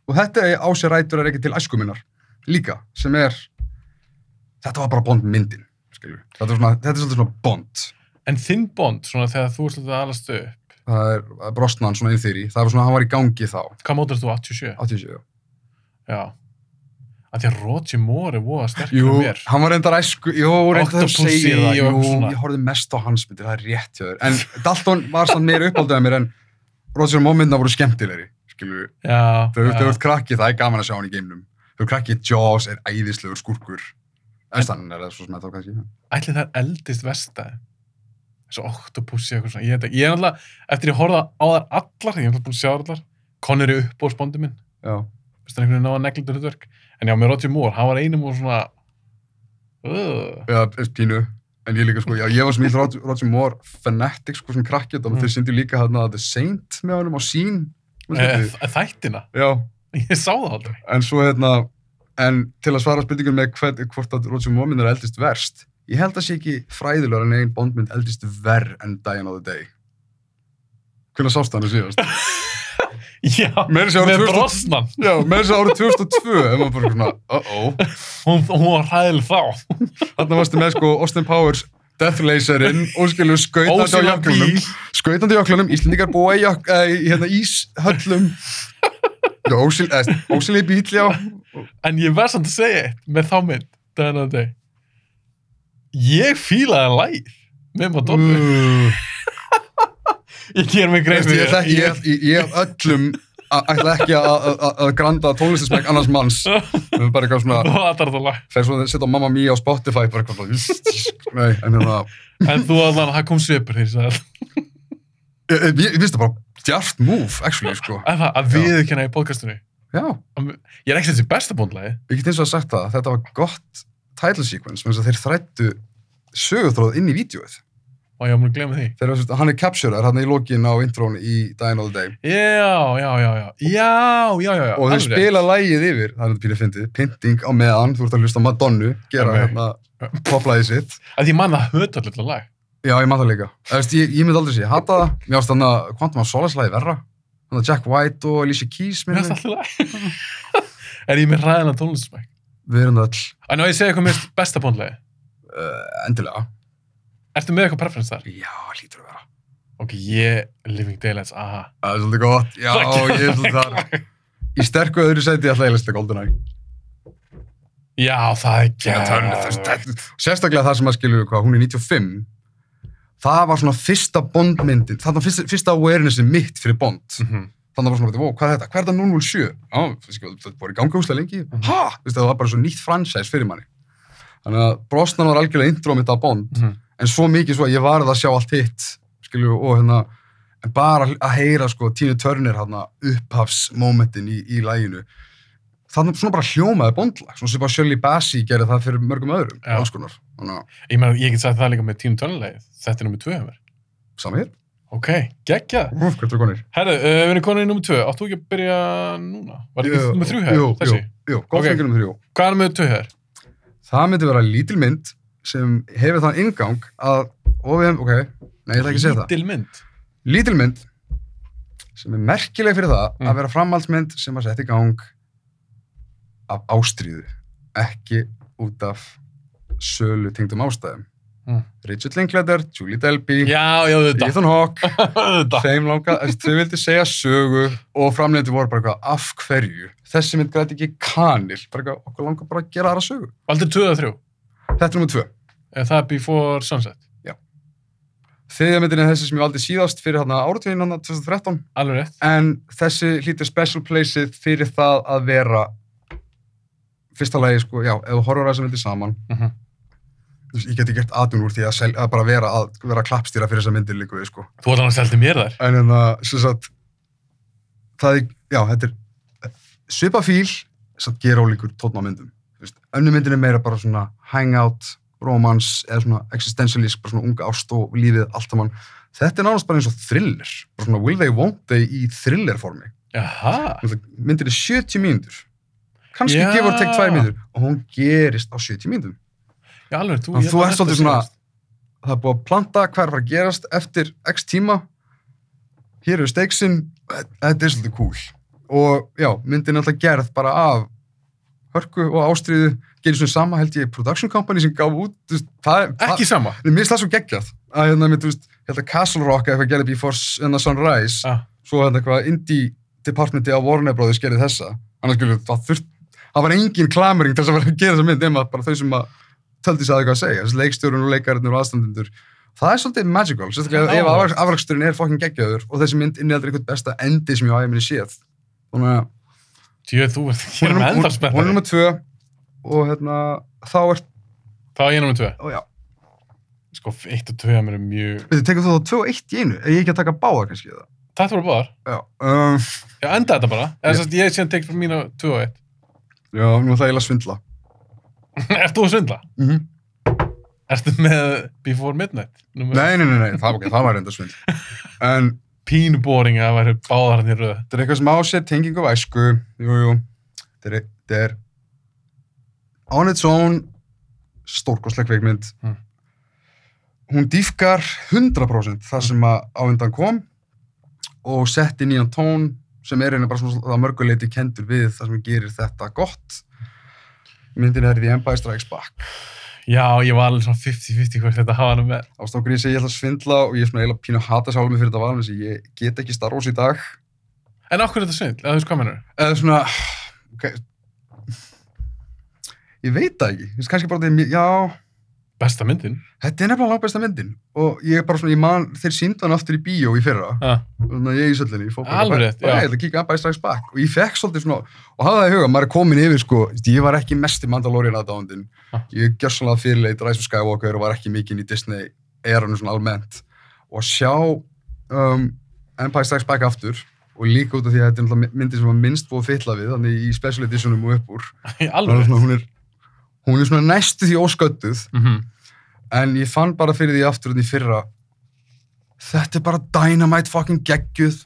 og þetta er á sér rætur er ekki til æskuminnar líka, sem er þetta var bara Bond myndin skilju. þetta er, svona, þetta er svona Bond En þinn bond, svona þegar þú ert að alast upp, það er það Brosnan svona í þeirri, það var svona hann var í gangi þá hvað mótur þú 87? 87, já. Já. Að því að Roger Moore voða sterkur Jú, mér. hann var reyndar æsku jú, reyndar segir og það, jú, svona. ég horfði mest á hans myndir, það er rétt hjá þér en Dalton var samt meira uppáldið að mér en Roger Moore myndina voru skemmtilegri skilju, Já, þegar þú já. ert krakki það er gaman að sjá hann í geimnum þegar þú ert krakki, Jaws er æðislegur skurkur þannig er það svo sem þetta kannski Ætli það er eldist vestæði. Þessu Octopussy eitthvað svona. Ég, ég er alltaf, eftir ég horfða á þar allar, ég er alltaf búin að sjá allar, Connery upp á spóndi minn. það einhvern veginn náða neglindur hlutverk. En já, með Roger Moore, hann var einum og svona, uh, Já, eða pínu. En ég líka, sko, já, ég var sem íll Roger, Moore fanatic, sko, sem krakkið, og Mm. þeir syndu líka hérna The Saint með honum á sín. e, þættina. Já, Ég sá það aldrei. en svo, hérna, en til að svara spurningun með hvort að Roger Moore minn er eldist verst, ég held að sé ekki fræðilegur en einn bondmynd eldist verð en Die Another Day. Hvernig sást hann að síðast? Já, með 2000 brosnan. Já, með þess að árið 2002, ef maður bara svona, uh-oh. Hún, hún var hræðileg þá. Þarna varstu með, sko, Austin Powers, Death Laserinn, og skilur skautandi á bíl. skautandi í jöklunum, Íslendingar búa í, jök, eh, í hérna, íshöllum Já, ósil, eh, bíl, já En ég verð samt að segja eitt með þá mynd, End of the Day. Ég fílaði lægir með Madonna. uh, Ég ger mig greið ég, ég, ég, ég hef öllum ætla ekki að- að að- að granda tónlistismæk annars manns Það er bara eitthvað svona Þú hattar þetta lag. fer svo að setja Mamma Mia á Spotify bara eitthvað svona Nei, en hérna En þú allan, það kom svipur þegar ég finnst það bara djart move, actually, sko En það, að viðurkenna í podcastinu. Já, Ég er ekki þessi besta bóndlagi. ég get eins og að sagt það Þetta var gott title sequence vegna þess að þeir þrættu sögutróð inn í vídjóið Og ég var múin að glemja því. Þegar hann er capturer hann í lokin á intrón í Die Another Day Já, já, já, já. Já, já, já, og rétt. spila lægið yfir, það er þetta pínu fyndið, pynting á meðan, þú ert að hlusta Madonnu, gera Ok. hérna poplæðið sitt. Að ég man það hötu allir lag. Já, ég maður það líka. Veist, ég, ég myndi aldrei sé, ég hata það. Mér ást þannig að Quantum of Solace lagi verra. Þannig að Jack White og Alicia Keys, Mér mér finnst alltaf lag. er ég með ræðilega tónlistsmæk? Við erum öll En á ég segja eitthvað mér besta bóndlagi. uh, endilega. Ertu með eitthvað preference þar? Já, lítur að vera. Ok, ég, Living Daylights, aha. Það er svolítið gott. Já, ég er svolítið þar. Í sterku öðru seti ætla ég að lista GoldenEye. Já, það er það- Sérstaklega það sem að skilju hvað, hún er 95. Það var svona fyrsta Bond-myndin, það var fyrsta, fyrsta awarenessi mitt fyrir Bond. Mhm. Þannig var svona, wow, hvað er þetta? Hvað er þetta 007? Já, það var í ganga úslega lengi. Mhm. Ha? Þú veist, það var bara svo nýtt franchise fyrir manni. þannig að Brosnan var algjörlega intro mitt á Bond Mhm. en svo mikið svo að ég varð að sjá allt hitt skilju, og hérna en bara að heyra sko Tínu Turner hérna upphafsmomentin í, í læginu þannig svona bara hljómaði bondlag svona sem bara Shirley Bassey gerði það fyrir mörgum öðrum alls konar, að Ég ég get sagt það líka með tíum tónleið. Nummið hér, Ok, geggjað. Úf, hvað er konir? Herðu, uh, við erum konin í nummið tvö. Áttu ekki að byrja núna? Var þetta ekki nummið þrjú hefur? Jú, Þessi? jú, jú, góð Ok. okay. um þrjú Hvað er nummið tvö hefur? það myndi vera lítil mynd sem hefur þann ingang að, hefum, ok nei, ég ætla ekki að segja það Lítil mynd. lítil mynd sem er merkileg fyrir það Mm. að vera framhaldsmynd sem að setja í gang af ástríðu ekki út af sölu tengdum ástæðum Mm. Richard Linklater, Julie Delby Já, já. Ethan Hawke þeim langa, þau vildi segja sögu og framleiðandi voru bara eitthvað af hverju þessi mynd græti ekki kanil bara eitthvað, okkur langar bara að gera aðra sögu Aldrei tvö eða þrjú. þetta er nummer tvö Er það Before Sunset? þriðja myndin er þessi sem ég valdi síðast fyrir hérna áratvíðin hann 2013 Alveg rétt. en þessi hlýtur special placeið fyrir það að vera fyrsta lagi sko, já, ef þú horfur að þessa myndir saman Mm þú veist, ég geti gert atun úr því að, sel, að bara vera að vera klappstýra fyrir þessa myndir líka við sko. Þú ætlaði að seldi mér þær. en en það, sem sagt það er, já, þetta er svipa fíl, samt gera ólíkur tónn á myndum, þú veist, önnu myndin er meira bara svona hangout, romance eða svona existentialist, bara svona unga ást og lífið allt saman, þetta er nánast bara eins og thriller, bara svona will they won't they í thriller formi Jaha. myndin er 70 mínútur kannski gefur tek 2 mínútur og hún gerist á 70 mínútum Já, alveg, þú, þú ert svolítið svona það er búið að planta hvað er að fara að gerast eftir x tíma. Hér eru steiksin þetta er svolítið cool. Og já, myndin er alltaf gerð bara af hörku og ástríðu. Gerir svona sama held ég production company sem gaf út þú veist, það er Ekki sama. það, mér finnst það svo geggjað. Að hérna, þú veist, að Castle Rock eitthvað gerði Before hérna, Sunrise. Ah. svo hérna eitthvað indie departmenti á Warner Brothers gerði þessa. Annars skilur það þurft það var engin klamering til þess að vera að gera þessa mynd nema bara þau sem að töldi sig að eitthvað að segja. Þessi leikstjórun og leikarinnir og aðstandendur. Það er svolítið magical, sérstaklega ef afraksturinn er fokkin geggjaður og þessi mynd inneldur einhvern besta endi sem ég á æfinni séð. Þannig að Tjóð, þú ert hér er, með hún, ennþá hún er nummer tvö og hérna þá er, Það var ég nummið tvö. ó Sko, eitt og tvö að mér er mjög... veitu, tekur þú þá tvö og eitt í einu? Er ég ekki að taka báða kannski það Þetta voru báðar. já, um, Já, enda þetta bara. Eða þess að ég hef síðan tekið fyrir mína tvö og eitt. já, nú ætla ég eiginlega að svindla Ert þú að svindla? mm Ertu með Before Midnight? Nei, nei, nei, nei, það, okay, það var reynda svindl en Pínu boring að það væri báðar hann í röð. þetta er eitthvað sem á sér tengingu af æsku jú, jú, þetta er, on its own stórkostleg kveikmynd Mm. hún dýfkar 100% það sem að á undan kom og setti nýjan tón sem er einu bara svona mörguleiti kendur við það sem gerir þetta gott myndin er The Empire Strikes Back Já, ég var alveg svona 50-50 hvort þetta hafa hann með. ástákur ég segi ég ætla að svindla og ég er svona eiginlega pínu að hata sjálf mig fyrir þetta val þess að ég get ekki Star Wars í dag En okkur er þetta svindl? Eða þú veist hvað mennur? eða svona okay. ég veit það ekki Þú veist, kannski bara þetta er mjög- já, Besta myndin? þetta er nefnilega langbæsta myndin og ég er bara svona, ég man þeir síndu hann aftur í bíó í fyrra Ah. þannig að ég í söllinni, fór bara bara, já. ég ætla að kíka Empire Strikes Back og ég fekk svolítið svona, og hafa það í huga, maður er komin yfir sko, ég var ekki mest í Mandalorian aðdáðundin, Ah. ég gjör svona fyrirleit Rise of Skywalker og var ekki mikið í Disney eranum svona almennt og að sjá um, Empire Strikes Back aftur og líka út af því að þetta er myndin sem var minnst búið að fylla við, þannig í special editionum og upp úr Í Þannig alveg. að hún, er, hún er svona næstu því ósköttuð Mm -hmm. en ég fann bara fyrir því aftur en í fyrra þetta er bara dynamite fucking geggjuð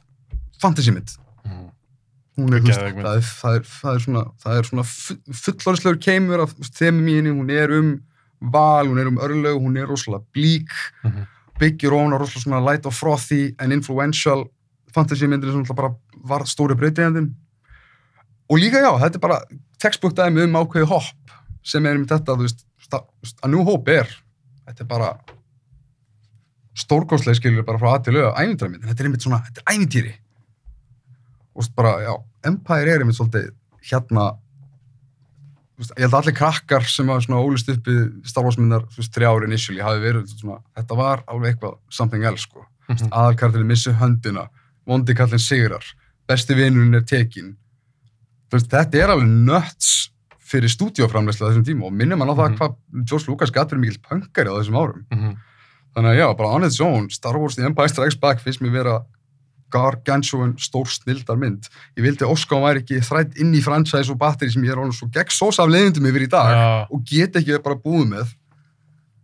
fantasy mynd hún er, mynd. það er, það er, það er svona, það er svona fullorðslegur keimur af í henni, hún er um val, hún er um örlög, hún er rosalega blík Mhm. byggir ofan á rosalega svona light og frothy en influential fantasy myndir sem bara var stóri breytiðandinn og líka já, þetta er bara textbook dæmi um ákveði hopp sem er um þetta, þú veist, að nú hopp er þetta er bara stórkostlega skilur bara frá að til auða ævintýramyndin, þetta er einmitt svona, þetta er ævintýri. Og bara, já Empire er einmitt svolítið hérna veist, ég held að allir krakkar sem var svona ólist uppi Star Wars myndar, þú veist, þrjá ári initially hafi verið svona, þetta var alveg eitthvað something else, sko, Mhm. aðalkartinn missi höndina, vondi kallinn sigrar besti vinurinn er tekin veist, þetta er alveg nuts fyrir stúdíóframleysla þessum tíma og minnum hann á það Mhm. hvað George Lucas gæti verið mikill pöngari á þessum árum. Mhm. Þannig að já, bara on its own, Star Wars The Empire Strikes Back finnst mér vera gargantuan stór snildar mynd. Ég vildi óska hún væri ekki þrætt inn í franchise og batteri sem ég er alveg svo gegn sós af leiðindum yfir í dag Já, og get ekki bara búið með.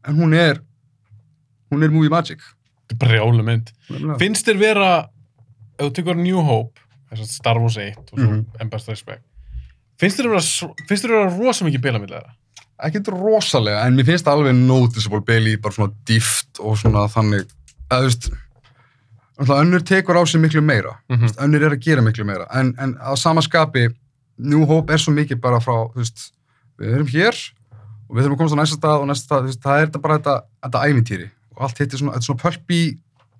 En hún er, hún er movie magic. brjálu mynd. Finnst þér vera, ef þú tekur New Hope, að Star Wars 1 og svo Mhm. Empire Strikes Back, finnst þér þér vera rosa mikið bílamillega það? Ekkert rosalega, en mér finnst það alveg noticeable Bailey bara svona dýft og svona þannig, eða þú veist, önnur tekur á sig miklu meira. Mm veist, önnur er að gera miklu meira en, en á sama skapi New Hope er svo mikið bara frá þú veist, við erum hér og við þurfum að komast á næsta stað og næsta stað, þú veist, það er þetta bara þetta, þetta ævintýri og allt hitt er svona, þetta er svona pölpi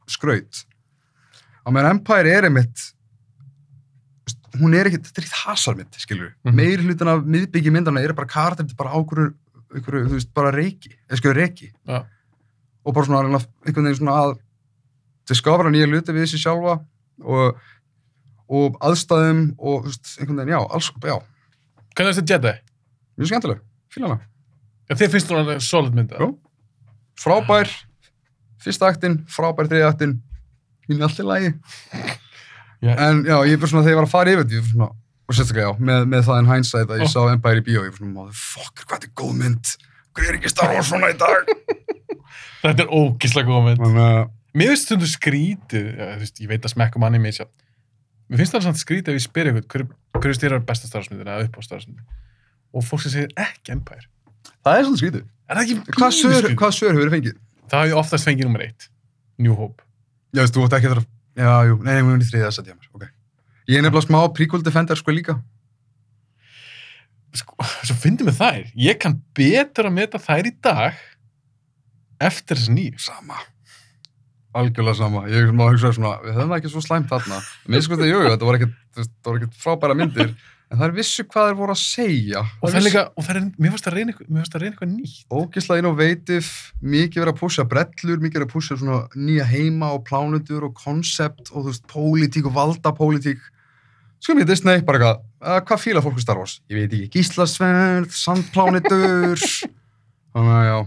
skraut á meðan Empire er einmitt hún er ekkit, þetta er ekkit hasarmynd skilur, mm Mhm. meiri hlutin af miðbyggi myndana er bara karakter, þetta er bara einhverju, þú veist, bara reiki, eða skilur reiki Já. og bara svona einhvern veginn svona að discovera nýja hluti við þessi sjálfa og, og aðstæðum og veist, einhvern veginn, já, alls, já, Hvernig er þetta Jedi? mjög skemmtileg, fíla hana. Já, þið finnst þú alveg solid mynd Já. Frábær, fyrsta aktin, frábær þriði aktin, mín er allt í Já. En já, ég er bara svona, þegar ég var að fara yfir þetta, ég svona, og sérstaklega já, með, með það en hindsight að ég Ó. sá Empire í bíó, ég var svona, motherfucker, hvað þetta er góð mynd, hvað er ekki Star Wars svona í dag? Þetta er ógislega góð mynd. Að, Mér finnst stundu skrítið, ég veit að smekkum anime í sjálf. Mér finnst samt skrítið ef ég spyr ykkur, hver, hver er styrjar besta starfsmyndin eða upp á starfsmyndin? Og fólk sem segir ekki Empire. það er svolítið skrítið. Er það ekki Hvað hvað svör hefur þið fengið? Það hafi oftast fengið nummer eitt. New Hope. Já, þú ætti ekki að já, jú, nei, mjög í þriðið að setja mér, ok. Ég er nefnilega smá prequel defender sko líka. Sko, svo fyndum við þær. Ég kann betur að meta þær í dag eftir þess nýju. Sama. Algjörlega sama. Ég að hugsa svona, við höfum það ekki svo slæmt þarna. Mér sko þetta, jú, þetta var ekkert frábæra myndir, en það er vissu hvað þeir voru að segja. Og það er líka, og það er, mér fannst að reyna eitthvað, mér fannst að reyna eitthvað nýtt. Ógislega innovative, mikið verið að púsja brellur, mikið verið að púsja svona nýja heima og plánutur og koncept og þú veist, pólitík og valdapólitík. Sko mér Disney, bara eitthvað, uh, hvað fíla fólk í Star Wars? Ég veit ekki, gíslasverð, sandplánutur, þannig að já,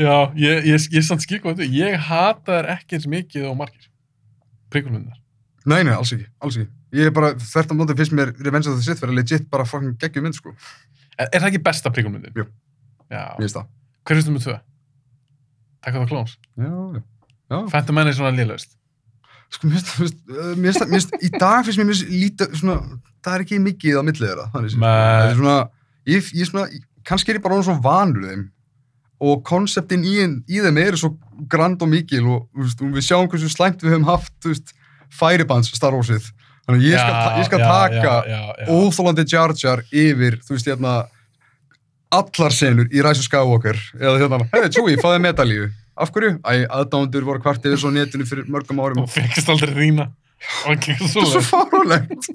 Já, ég, ég, ég samt skil hvað þetta. Ég hata þær ekki eins mikið og margir. Príkulmyndar. Nei, nei, alls ekki, alls ekki. Ég er bara, þvert á móti finnst mér Revenge of the Sith vera legit bara fucking geggjum mynd, sko. Er, er það ekki besta príkulmyndin? Jú. Já. Mér finnst það. Hver finnst þú með tvö? Takk á það klóns. Já, já. Já, Man er svona liðlaust. sko, mér finnst, uh, mér finnst, finnst, í dag finnst mér lítið, svona, það er ekki mikið á millið þeirra, þannig. Nei. Það er svona, ég, ég svona, kannski er ég bara orðinn svo vanur þeim og konseptin í, í þeim eru svo grand og mikil og, veist, og við sjáum hversu slæmt við höfum haft, veist, færibands Star Warsið. Þannig að ég skal, ég skal taka óþólandi Jar Jar yfir, þú veist, hérna, allar senur í Rise of Skywalker eða hérna, hefði Chewie, fáði medalíu af hverju? Æ, aðdándur voru kvart yfir svo á netinu fyrir mörgum árum Og fegst aldrei. Og ekki þetta er svo fárulegt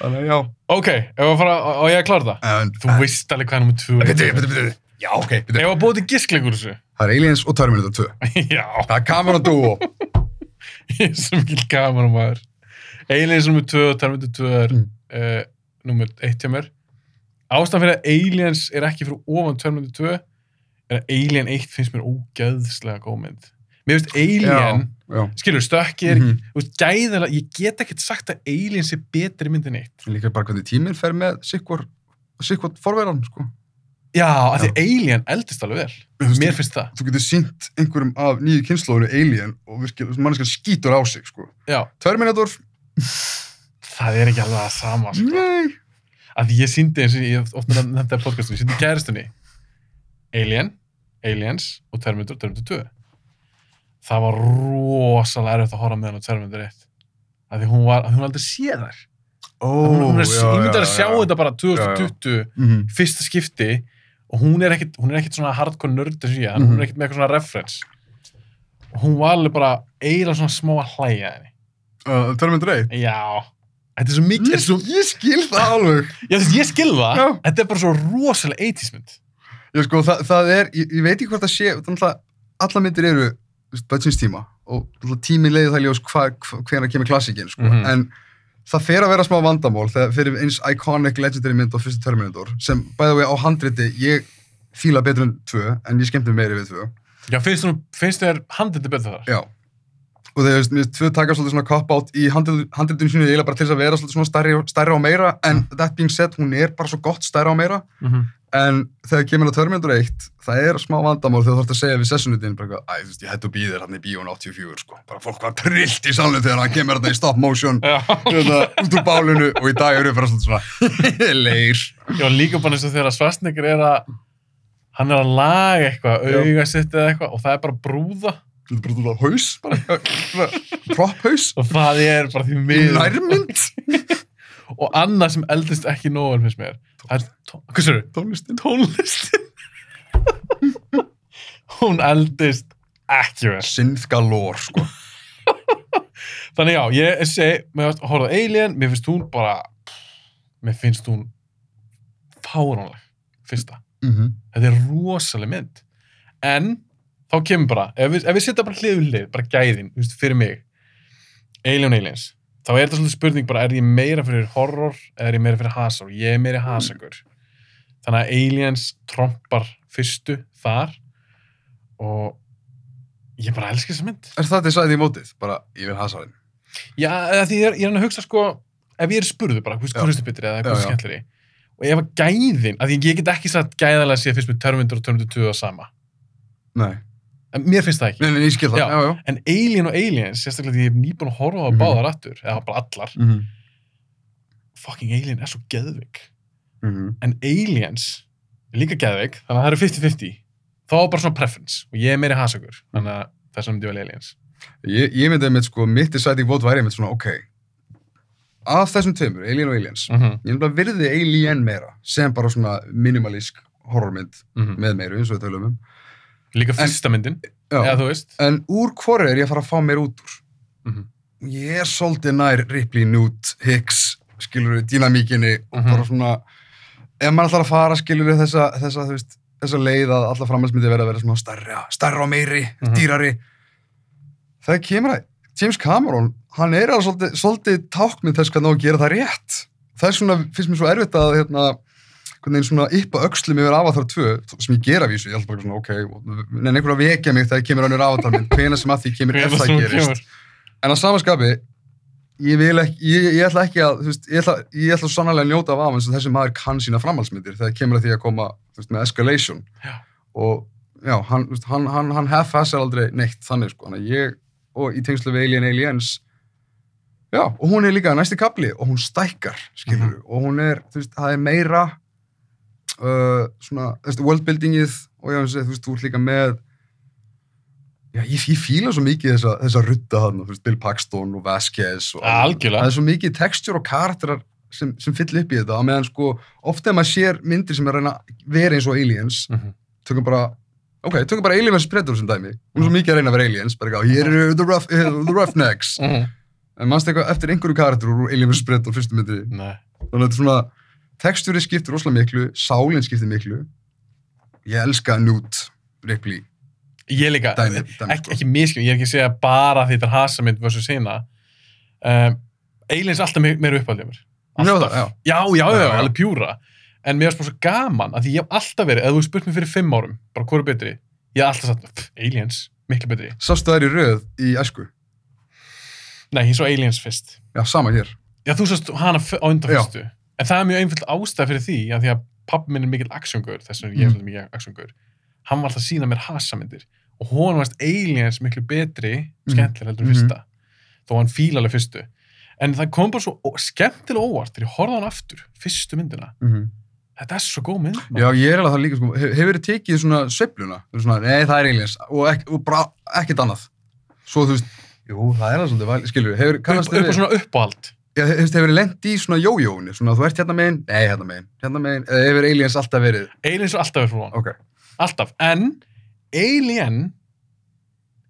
þannig, að já Ok, ef að fara, og ég að klára það. en, Þú veist alveg hvað er nummer tvö. Bitu, bitu, bitu. Já, ok. Ef að búið til giskleikur þessu. Það er Aliens og Terminator 2 já, Það er Cameron Duo ég er svo mikil gaman maður. Aliens nummer tvö og Terminator 2 er Mm. uh, nummer eitt hjá mér. Ástæðan fyrir að Aliens er ekki fyrir ofan Terminator 2 er að Alien 1 finnst mér ógeðslega góð mynd. Mér finnst Alien, Já, skilur, stökki er ekki, Mhm. þú veist, gæðilega, ég get ekkert sagt að Alien sé betri mynd en eitt. Líka bara hvernig tíminn fer með sikkvort sikkvort forverðan, sko Já, af því Alien eldist alveg vel. Veist, Mér finnst það. Þú getur sínt einhverjum af nýju kynnslóðinu Alien og virkilega, manneskar skýtur á sig, sko Já, Terminator, það er ekki alveg það sama, sko. nei Af því ég síndi eins og ég hef oft með þetta podcastum, ég síndi gæristunni Alien, Aliens og Terminator, Terminator 2. Það var rosalega erfitt að horfa með hann á Terminator 1. Af því hún var, hún aldrei séð þær. Ó, hún, hún er, já, ég myndi já, að sjá já. þetta bara 2020, Mhm. fyrsta skipti og hún er ekkit, hún er ekkit svona hardcore nörd ég, mm hún Mhm. er ekkit með eitthvað svona reference. Og hún var alveg bara eiginlega svona smá að hlæja henni. Uh, Terminator 1 Já, þetta er svo mikið, er svo, Ég skil það alveg já, þú veist, ég skil það, Já. þetta er bara svo rosalega 80s mynd. Já, sko, það, það er, ég, ég veit ekki hvort það sé að alla myndir eru bötsinstíma og náttúrulega tími leiði það ljós hvernig kemur klassikin sko. Mhm. en það fer að vera smá vandamál þegar fyrir eins iconic legendary mynd og fyrsti Terminator sem bæða við á handriti ég fíla betur en tvö en ég skemmti meiri við tvö Já, finnst, þér handliti betur þar? Já. Og þegar, veist, mér finnst tvö taka svolítið svona cop-out í handritinu sínu eiginlega bara til þess að vera svolítið svona stærri, stærri og meira, en that being said, hún er bara svo gott stærri og meira, Mm -hmm. En þegar kemur á Terminator 1, það er smá vandamál þegar þú þarfst að segja við sessunutin, bara eitthvað, æ, þú veist, ég hætti að býða þér hann í bíón 84, sko, bara fólk var trillt í salinu þegar hann kemur þetta í stop motion, Já. hérna, út úr bálinu, og í dag eru við bara svona, leir. Já, líka bara eins og þegar Svarsnegur er að hann er að laga eitthvað, auga sitt eða eitthvað og það er bara brúða. Þetta er bara veist, haus, bara, propphaus, og það er bara því miður. Nærmynd, og annað sem eldist ekki nóg vel finnst mér það er, tó- hvað sér tónlistin. tónlistin. Hún eldist ekki vel. Synth galore, sko. þannig já, ég segi, mér finnst horfðu á Alien, mér finnst hún bara mér finnst hún fáránleg, fyrsta. Mm þetta er rosaleg mynd. En þá kemur bara ef við, við setja bara hlið við hlið, bara gæðin fyrir mig, Alien Aliens þá er þetta svolítið spurning bara, er ég meira fyrir horror eða er ég meira fyrir hasar ég er meira hasagur þannig að Aliens trompar fyrstu þar og ég bara elska þessa mynd Er það til sæði í mótið? Bara, ég vil hasa þeim. já, eða því ég er, ég er hann að hugsa sko ef ég er spurðu bara, hvað er stu betri eða hvað já. skemmtleri og ef að gæðin, að ég get ekki sagt gæðalega séð fyrst með Terminator og Terminator 2 að sama Nei. En mér finnst það ekki Nei, nei, ég skil það. Já. Já, já. En Alien og Aliens, sérstaklega því ég hef nýbúin að horfa á það Mhm. báðar aftur, eða bara allar, Mm -hmm. fucking Alien er svo geðvik. Mm -hmm. En Aliens er líka geðvik, þannig að það eru 50-50. Þá er bara svona preference, og ég er meiri hasagur, þannig að þess að myndi vel Aliens. Ég, ég myndi með sko, mitt deciding vote væri með svona, ok, af þessum tveimur, Alien og Aliens, Mm -hmm. ég nefnilega virði Alien meira, sem bara svona minimalísk horrormynd með meiru, eins og við tölum um. Líka fyrsta myndin, eða þú veist. En úr hvori er ég að fara að fá meir út úr? Mm Ég er svolítið nær Ripley, Newt, Hicks, skilur við, dýnamíkinni og Mhm. bara svona, ef maður ætlar að fara, skilur við, þessa, þessa, þú veist, þessa leið að alla framhaldsmyndi verða að vera svona stærra, stærra og meiri, Mhm. dýrari. Það kemur að James Cameron, hann er alveg svolítið, svolítið tákmynd þess hvernig að gera það rétt. Það er svona, finnst mér svo erfitt að, hérna, hvernig einn svona yppa öxlum yfir Avatar 2, sem ég gera vísu, ég held bara svona, ok, en einhver að vekja mig þegar kemur önnur Avatar mynd, hvena sem að því kemur ef það gerist. En að samaskapi, ég vil ekki, ég, ég ætla ekki að, veist, ég ætla, ég ætla sannlega að njóta af af hans að maður kann sína framhaldsmyndir þegar kemur að því að koma, veist, með escalation. Já. Og, já, hann, veist, hann, hann, hann half-assar aldrei neitt þannig, sko. Þannig ég, og í tengslu við Alien Aliens, já, og hún er líka næsti kapli og hún stækkar, skilur Mhm. og hún er, þú veist, það er meira, uh, svona, þú veist, worldbuildingið og já, þú veist, þú ert líka með, Já, ég, ég fíla svo mikið þessa, þessa rutta hann, þú veist, Bill Paxton og Vasquez og Algjörlega. það er svo mikið textjur og karakterar sem, sem fyll upp í þetta, meðan sko ofta ef maður sér myndir sem er að reyna að vera eins og aliens, Mhm. tökum bara ok, tökum bara Alien vs Predator sem dæmi er svo mikið að reyna að vera aliens, bara ekki á hér eru the, rough, the roughnecks, Mhm. en mannst eitthvað eftir einhverju karakter úr Alien vs Predator fyrstu myndi Nei. þannig að þetta er svona textjúri skiptir rosalega miklu, sálinn skiptir miklu ég elska Newt Ripley, Ég líka, Dæmi, dæmi, ekki, ekki miskjum, ég er ekki að segja bara því þetta er hasamynd versus hina. Um, Aliens er alltaf me- meira uppáldið mér. Er Alltaf. það, já. Já, já, já, Já, alveg pjúra. En mér er svo gaman að ég hef alltaf verið, ef þú spurt mér fyrir fimm árum, bara er betri, ég hef alltaf sagt, "Pff, Aliens, miklu betri. sástu þær í röð í æsku Nei, ég svo Aliens fyrst. já, sama hér Já, þú sást hana á undan Já. En það er mjög einföld ástæð fyrir því, að því að pappi minn er mikill actiongaur, þess vegna ég er Mm. mikið actiongaur. Hann var alltaf að sína mér hasamyndir. Og hún varst Aliens miklu betri, Mm. skemmtilega heldur Mhm. fyrsta. Þó hann fíla alveg fyrstu. En það kom bara svo skemmtilega óvart þegar ég horfði hann aftur, fyrstu myndina. Þetta er svo góð mynd. maður. Já, ég er alveg það líka, sko, Hef- hefur þið tekið svona veist Svona, nei, það er aliens og, ek, og bara ekkert annað. Svo, þú veist, jú, það er alveg svolítið, væl- skilur, hefur, upp, kannast upp þið við, svona uppáhald. Já, þú veist, hefur þið lent í svona jójóni, svona, þú ert hérna megin, nei, hérna megin, hérna megin, eða hefur aliens alltaf verið, Aliens er alltaf verið frá hann. ok, Alltaf. En Alien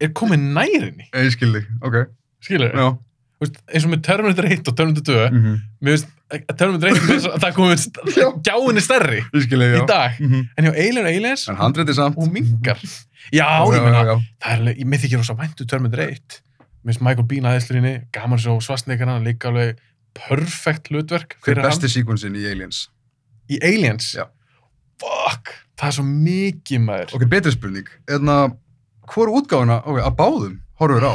er komið nærinni. ég skil þig, ok, Skilur já, veist, eins og með Terminator 1 og Terminator 2 mm -hmm. mér veist, Terminator 1 mér finnst að það komið Já. gjáin er stærri ég skil þig, já. í dag Mm en hjá Alien og Aliens, En handritið samt. hún mingar já, Já, ég já, meina, já, já. það er alveg, ég með þykir rosa væntu Terminator 1 mér finnst Michael Bean aðeinslunni gaman svo svastneikana, líka alveg perfekt hlutverk hver fyrir besti síkvensin í Aliens? Hann í Aliens. Já. Fuck, það er svo mikið maður. ok, betri spurning. Eðna, hvor útgáfuna, ok, að báðum horfur á.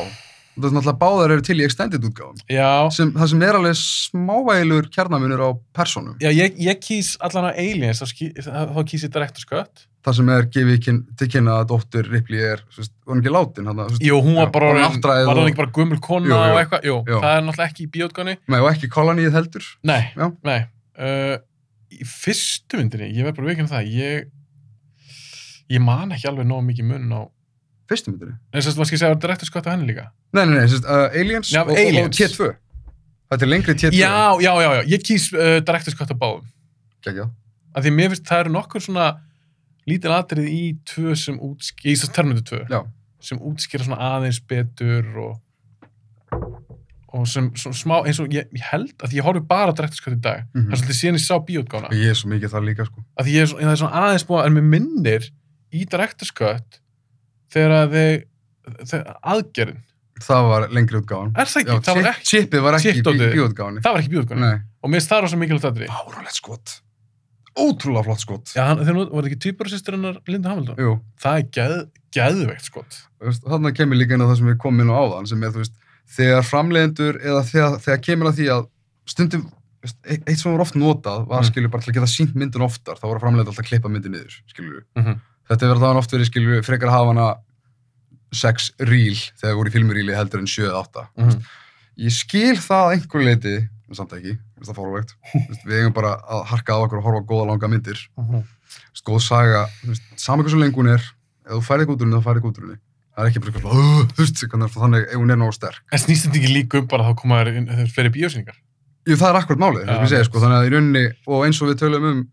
Það er náttúrulega báðar eru til í extended útgáfum. Já, sem, það sem er alveg smávægilur kjarnamunur á personum já ég, ég kýs allan á Aliens, þá, kýs ég Director's Það sem er gefið til kynna að dóttir Ripley er, þú veist, var hún ekki látin hann, Jú, hún var bara, og var og- hún ekki bara gömul kona Jú, og eitthvað? Jú, Jú. það er náttúrulega ekki í bíótgáni. Nei, og ekki kolonið heldur Nei, Já. nei. Uh, í fyrstu myndinni, ég verð bara veikinn það, ég, ég man ekki alveg nóg mikið mun á, fyrstu myndinni en þess að hvað skal segja, var Director's Cut á henni líka? nei, nei, nei, sérst, uh, Aliens, Já, og, og, Aliens. og T2 þetta er lengri T2 Já, já, já, já, ég kýs uh, Director's Cut á báðum. Gekja. Af því mér finnst það eru nokkur svona lítil atrið í tvö sem útskýra, í þess terminu tvö, Já. sem útskýra svona aðeins betur og og sem smá, eins og ég, ég held að ég horfi bara á Director's Cut í dag, Mhm. það er svolítið síðan ég sá bíótgána, ég er svo mikið það líka sko. að ég er, svo, það er svona aðeins búið, en mér minnir í Director's Cut þegar að þeir, þeir aðgerinn, það var lengri útgáfan er það ekki? Já, það, var ekki chipið var ekki í bíótgáfani það var ekki bíótgána Nei, og mér finnst það rosa mikilvægt aðrið. áralegt skot ótrúlega flott skot Já, hann, var það ekki tvíburasýstur hennar Linda Hamilton? Jú, Það er geð, geðveikt, skot. þannig kemur líka inn á það sem við komum inn á áðan sem er, þú veist, þegar framleiðendur eða þegar, þegar kemur að því að stundum, eitt sem var oft notað var, Mm. skilju, bara til að geta sínt myndin oftar þá voru framleiðendur alltaf að klippa myndin niður, skilju Mm -hmm. þetta hefur þannig oft verið, skilju, frekar að hafa hana sex ríl þegar voru í filmuríli heldur en 7 eða 8 Mhm. ég skil það að einhver leiti en samt ekki, það fórlegt við eigum bara að harka á okkur og horfa góða langa myndir. Veist, góð saga, þú veist, saman hversu lengur hún er ef þú færið henni, þá færið henni. Það er ekki bara eitthvað, þú veist, er þannig ef hún er nógu sterk. En snýst þetta ekki líka um bara að þá koma þér fleiri bíósýningar? Jú, það er akkurat málið, ja, segja, sko, þannig að í rauninni, og eins og við tölum um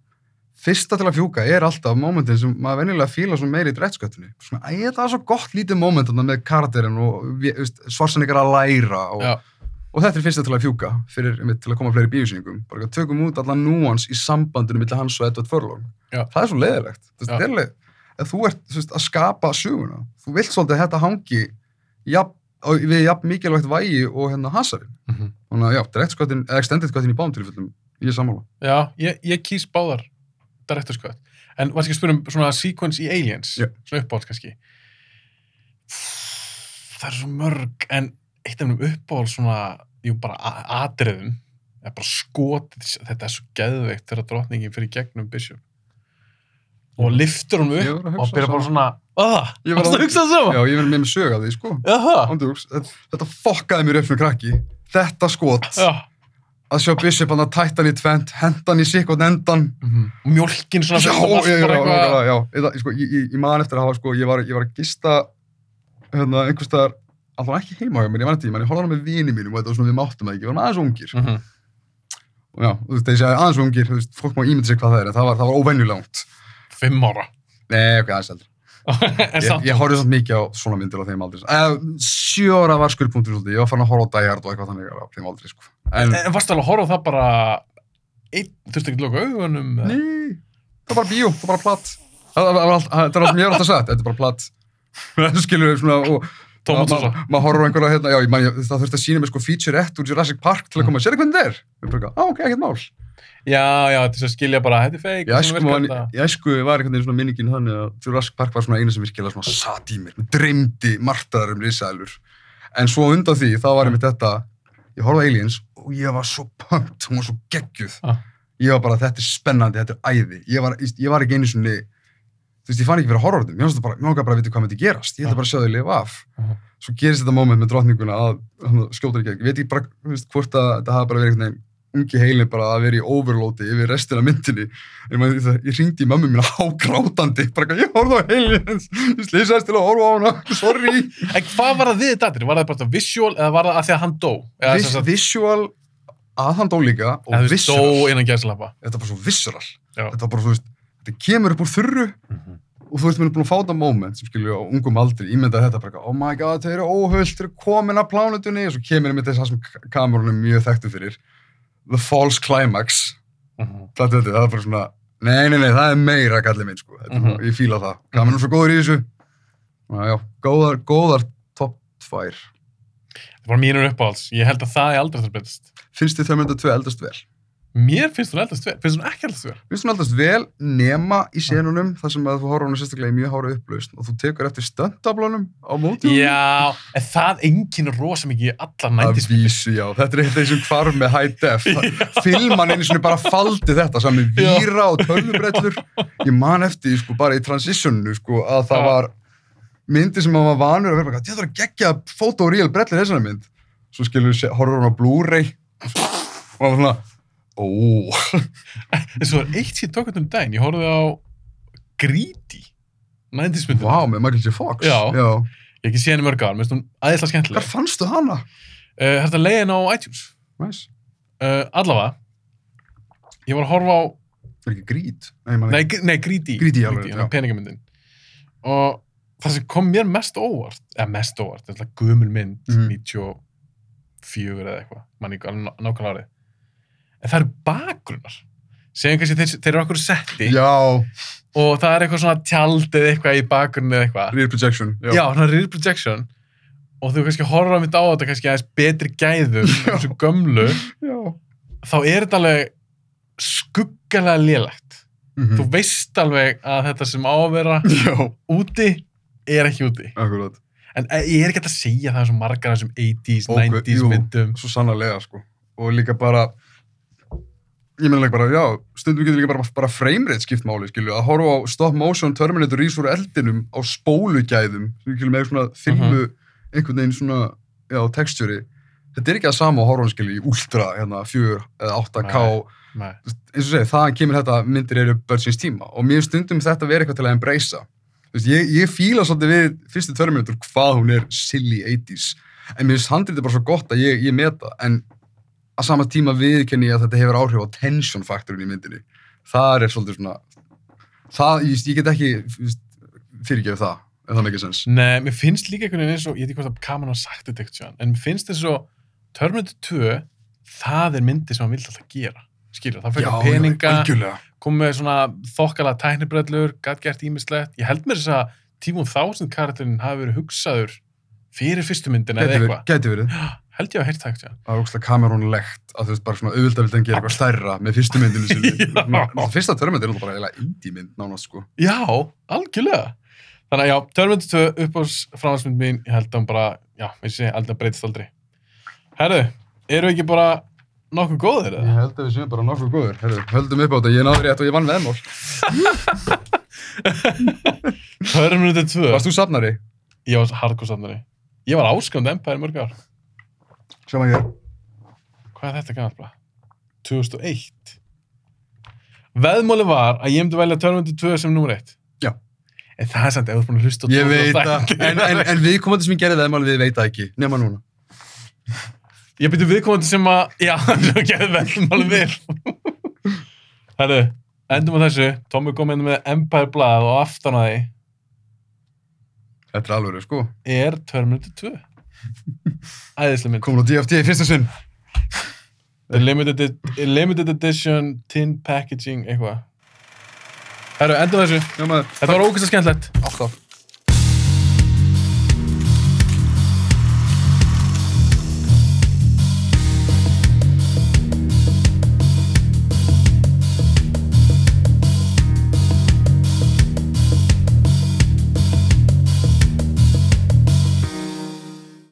fyrsta til að fjúka er alltaf momentin sem maður venjulega fíla svona meiri í drættsköttunni svona, æ, það er svo gott lítið þarna með karakterinn og svarsan ykkur að læra og, Já. Og þetta er fyrsta til að fjúka fyrir, einmitt, til að koma fleiri bíósýningum bara að tökum út allan núans í sambandinu millir hans og Edvard Já. það er svo leiðilegt Þú veist, þú ert þú veist, að skapa söguna þú vilt svolítið að þetta hangi jafn, við jafn mikilvægt vægi og hérna hasarinn Mm -hmm. þannig að já, direktskottin, eða extended skottin í báðum tilfellum ég er sammála Já, ég, ég kýs báðar Director's Cut. En hvað skal ég spyrja um svona sequence í Aliens? Já. Svona uppáhalds kannski. Það er svo mörg, en eitt af mjög uppáhalds svona, jú, bara atriðum, er bara skotið, þetta er svo geðveikt þegar drottningin fyrir gegnum Bishop. Og liftur hún upp að og byrja bara svona, aða, var varstu að að- hugsa það sama? Já, ég verði með mig sög af því, sko. Andjúks, þetta, þetta fokkaði mér upp með krakki. Þetta skot, já. að sjá Bishop hann að tætta hann í tvent Henda hann í sikkot endan Mhm. Mjólkin svona Já, já, já, sko, ég, man eftir að hafa, sko, ég var, ég var að gista hérna, einhvers staðar alltaf ekki heima hjá mér, ég man eftir, ég horfði á hana með vini mínum og þetta var svona við máttum það ekki, við varum aðeins ungir Mhm. og já, þú veist, þegar ég segi aðeins ungir, þú veist, fólk má ímynda sig hvað það er, það var, það var óvenjulangt Fimm ára. Nei, ok, aðeins en Ég, ég horfði samt mikið á svona myndir á þeim aldrei. Uh, sjö ára var skurðpunktur svolítið. Ég var farin að horfa á Die Hard og eitthvað þannig á þeim aldrei, sko. En, en varstu alveg að horfa á það bara einn, þurftu ekki að loka augunum eða? nei, það var bara bíó, það var bara platt. Það það var allt, það er allt sem ég hef alltaf sagt, þetta er bara platt. Það skilur við svona, og Tómat ma- Sosa. ma- maður horfir á einhverja hérna, já, ég man, ég, það þurfti að sína mig sko feature 1 úr Jurassic Park til að koma, sérðu hvernig þetta er? Við bara, á, ok, ekkert mál. Já, já, til að skilja bara, þetta er feik Í æsku var, í æsku var einhvern veginn svona minningin þannig að Jurassic Park var svona eina sem virkilega svona satt í mér, dreymdi martaðar um risaðlur. En svo undan því, þá var einmitt þetta, ég horfði á Aliens og ég var svo pumped, hún var svo geggjuð. Ah. Ég var bara, þetta er spennandi, þetta er æði. Ég var, ég var ekki einu svona, þú veist, ég fann ekki fyrir að horfa á þetta. Mér finnst þetta bara, mér langar bara að vita hvað myndi gerast. Ég ætla bara að sjá þau lifa af. Svo gerist þetta moment með drottninguna að skjóta ekki. Ég veit ekki bara, þú veist, hvort að þetta hafa bara verið einhvern veginn ungi heilin bara að vera í overloadi yfir restina myndinni. Man, ég, ég ringdi í mömmu mína hágrátandi, bara eitthvað, ég horfði á heilin, ég slýsaðist til að horfa á hana, sorry. En hvað var það við þetta? atriði? Var það bara visual eða var það að því að hann dó? Vis, visual að hann dó líka og gæslappa? Þetta var svo visceral. Já. Þetta var bara, þú veist, þetta kemur upp úr þurru og þú veist, mér er búin að fá þetta moment sem skilju á ungum aldri, ímyndaði þetta bara, oh my god, þeir eru óhullt, þeir eru komin að plánutunni og svo kemur einmitt þess að sem kamerunum er mjög þekktu fyrir the false climax. Þetta, þetta, það er bara svona nei, nei, nei, það er meira kallið minn, sko. Þetta, mm ég fíla það, kamerunum er svo góður í þessu. Og já, góðar, góðar top 2 Það var mínur uppáhalds. Ég held að það er aldrei þar betast. Finnst þið Terminator 2 eldast vel? Mér finnst hún eldast vel. Finnst hún ekki eldast vel? Finnst hún eldast vel nema í senunum þar sem að þú horfður hana sérstaklega í mjög hára upplaust og þú tekur eftir stöndablanum á móti honum? Já, en það enginn rosa mikið allar Að nændismyndir. vísu, já. Þetta er eitt af þessum hvarf með high def. Filman einu sinni bara faldi þetta saman með víra og tölvubrellur. Ég man eftir, sko, bara í transitionu, sko, að það Já. var myndi sem maður var vanur að vera bara, þetta er að gegja fotoreal brellur þessari mynd. Svo skilur við, horfður hann á Blu-ray og maður svona, ó, svo er eitt síðan tókast um daginn. Ég horfði á Greedy. Nændismyndir. vá, með Michael J. Fox. Já. já. Ég hef ekki séð henni mörg ár. Mér finnst hún aðeinslega Hvar skemmtileg. fannstu hana? Uh, Þetta er leiðin á iTunes. Nice. Uh, allavega. Ég var að horfa á er ekki grít. Nei, Nei, nei Greedy. Greedy, alveg, já. peningamyndin. Og það sem kom mér mest óvart, eða mest óvart, þetta er gömul mynd, Mhm. 94 eða eitthvað, mann ná- nákvæmlega árið. En það eru bakgrunnar. Segjum kannski þeir, þeir eru okkur setti Já, og það er eitthvað svona tjald eða eitthvað í bakgrunni eða eitthvað. rear projection. Já. Já, svona rear projection. Og þú kannski horfður á mitt á þetta kannski aðeins betri gæðum, þessu gömlu, Já. þá er þetta alveg skuggalega lélegt. Mhm. Þú veist alveg að þetta sem á að vera úti er ekki úti. akkurat. En eh, ég er ekki hægt að segja það er svo margar af þessum 80s, Og- 90s jú. myndum. Svo sannarlega, sko. Og líka bara, ég meina líka bara, já, stundum getur líka bara, bara framerate skipt máli, skilju, að horfa á stop motion Terminator rís úr eldinum á spólugæðum, skilju með svona filmu, einhvern veginn svona, já, texturi. Þetta er ekki að sama horfa skilju, í ultra, hérna, 4 eða 8K, Nei. eins og segið, þaðan kemur þetta myndir eru börnsins tíma og mér stundum þetta verið eitthvað til að embracea. Ég, ég fíla svolítið við fyrstu Terminator hvað hún er silly 80s en mér finnst handritið bara svo gott að ég, ég meta en að sama tíma viðkenni að þetta hefur áhrif á tension faktorinn í myndinni. Það er svolítið svona það, ég, ég get ekki fyrirgefið það, en það mikið sens. Nei, mér finnst líka einhvern veginn eins og, ég veit ekki hvort að Kaman har sagt þetta eitthvað, en mér finnst þess að Terminator 2, það er myndi sem hann vill alltaf gera. Skilur, það fyrir peninga, algjörlega. kom með svona þokkala tæknibrellur, gætt gert ímislegt. Ég held mér þess að Tímon Thousand karakterinn hafi verið hugsaður fyrir fyrstu myndina eða eitthvað. Held ég að heyrt það. Það er ógslag kamerónlegt að þú veist bara svona auðvitað vildi hann gera eitthvað stærra með fyrstu myndinu sinni. Fyrsta Terminator er náttúrulega bara eiginlega indie mynd nánast sko. Já, algjörlega. Þannig að já, Terminator 2 upp á framhansmynd mín, ég held að hún bara, já, veist ég, aldrei breytist aldrei. Herðu, eru við ekki bara nokkuð góðir Ég eða? held að við séum bara nokkuð góður. Herru, höldum upp á þetta, ég náður rétt og ég vann veðmál. Terminator 2. Varst þú safnari? Ég var hardcore safnari. Ég var áskrand Empire í mörg ár. Sem að ég. Hvað er þetta bara? 2001. Veðmáli var að ég myndi velja Terminator 2 sem nummer 1. Já. En það er samt, ef þú ert búin að hlusta á Ég 12 veit það. En, en, en við komandi sem gerði veðmál við veit það ekki. Nema núna. Ég byrju viðkomandi sem að, já, það gerði veðmáli vil. Herru, endum á þessu. Tommi kom inn með Empire blað og aftan að því Þetta er alveg, sko. er Terminator 2. Æðislega mynd. Komin á DFT í fyrsta sinn. The limited, limited edition tin packaging eitthvað. Herru, endum á þessu. Já maður. Þetta var ógæst skemmtilegt. Alltaf.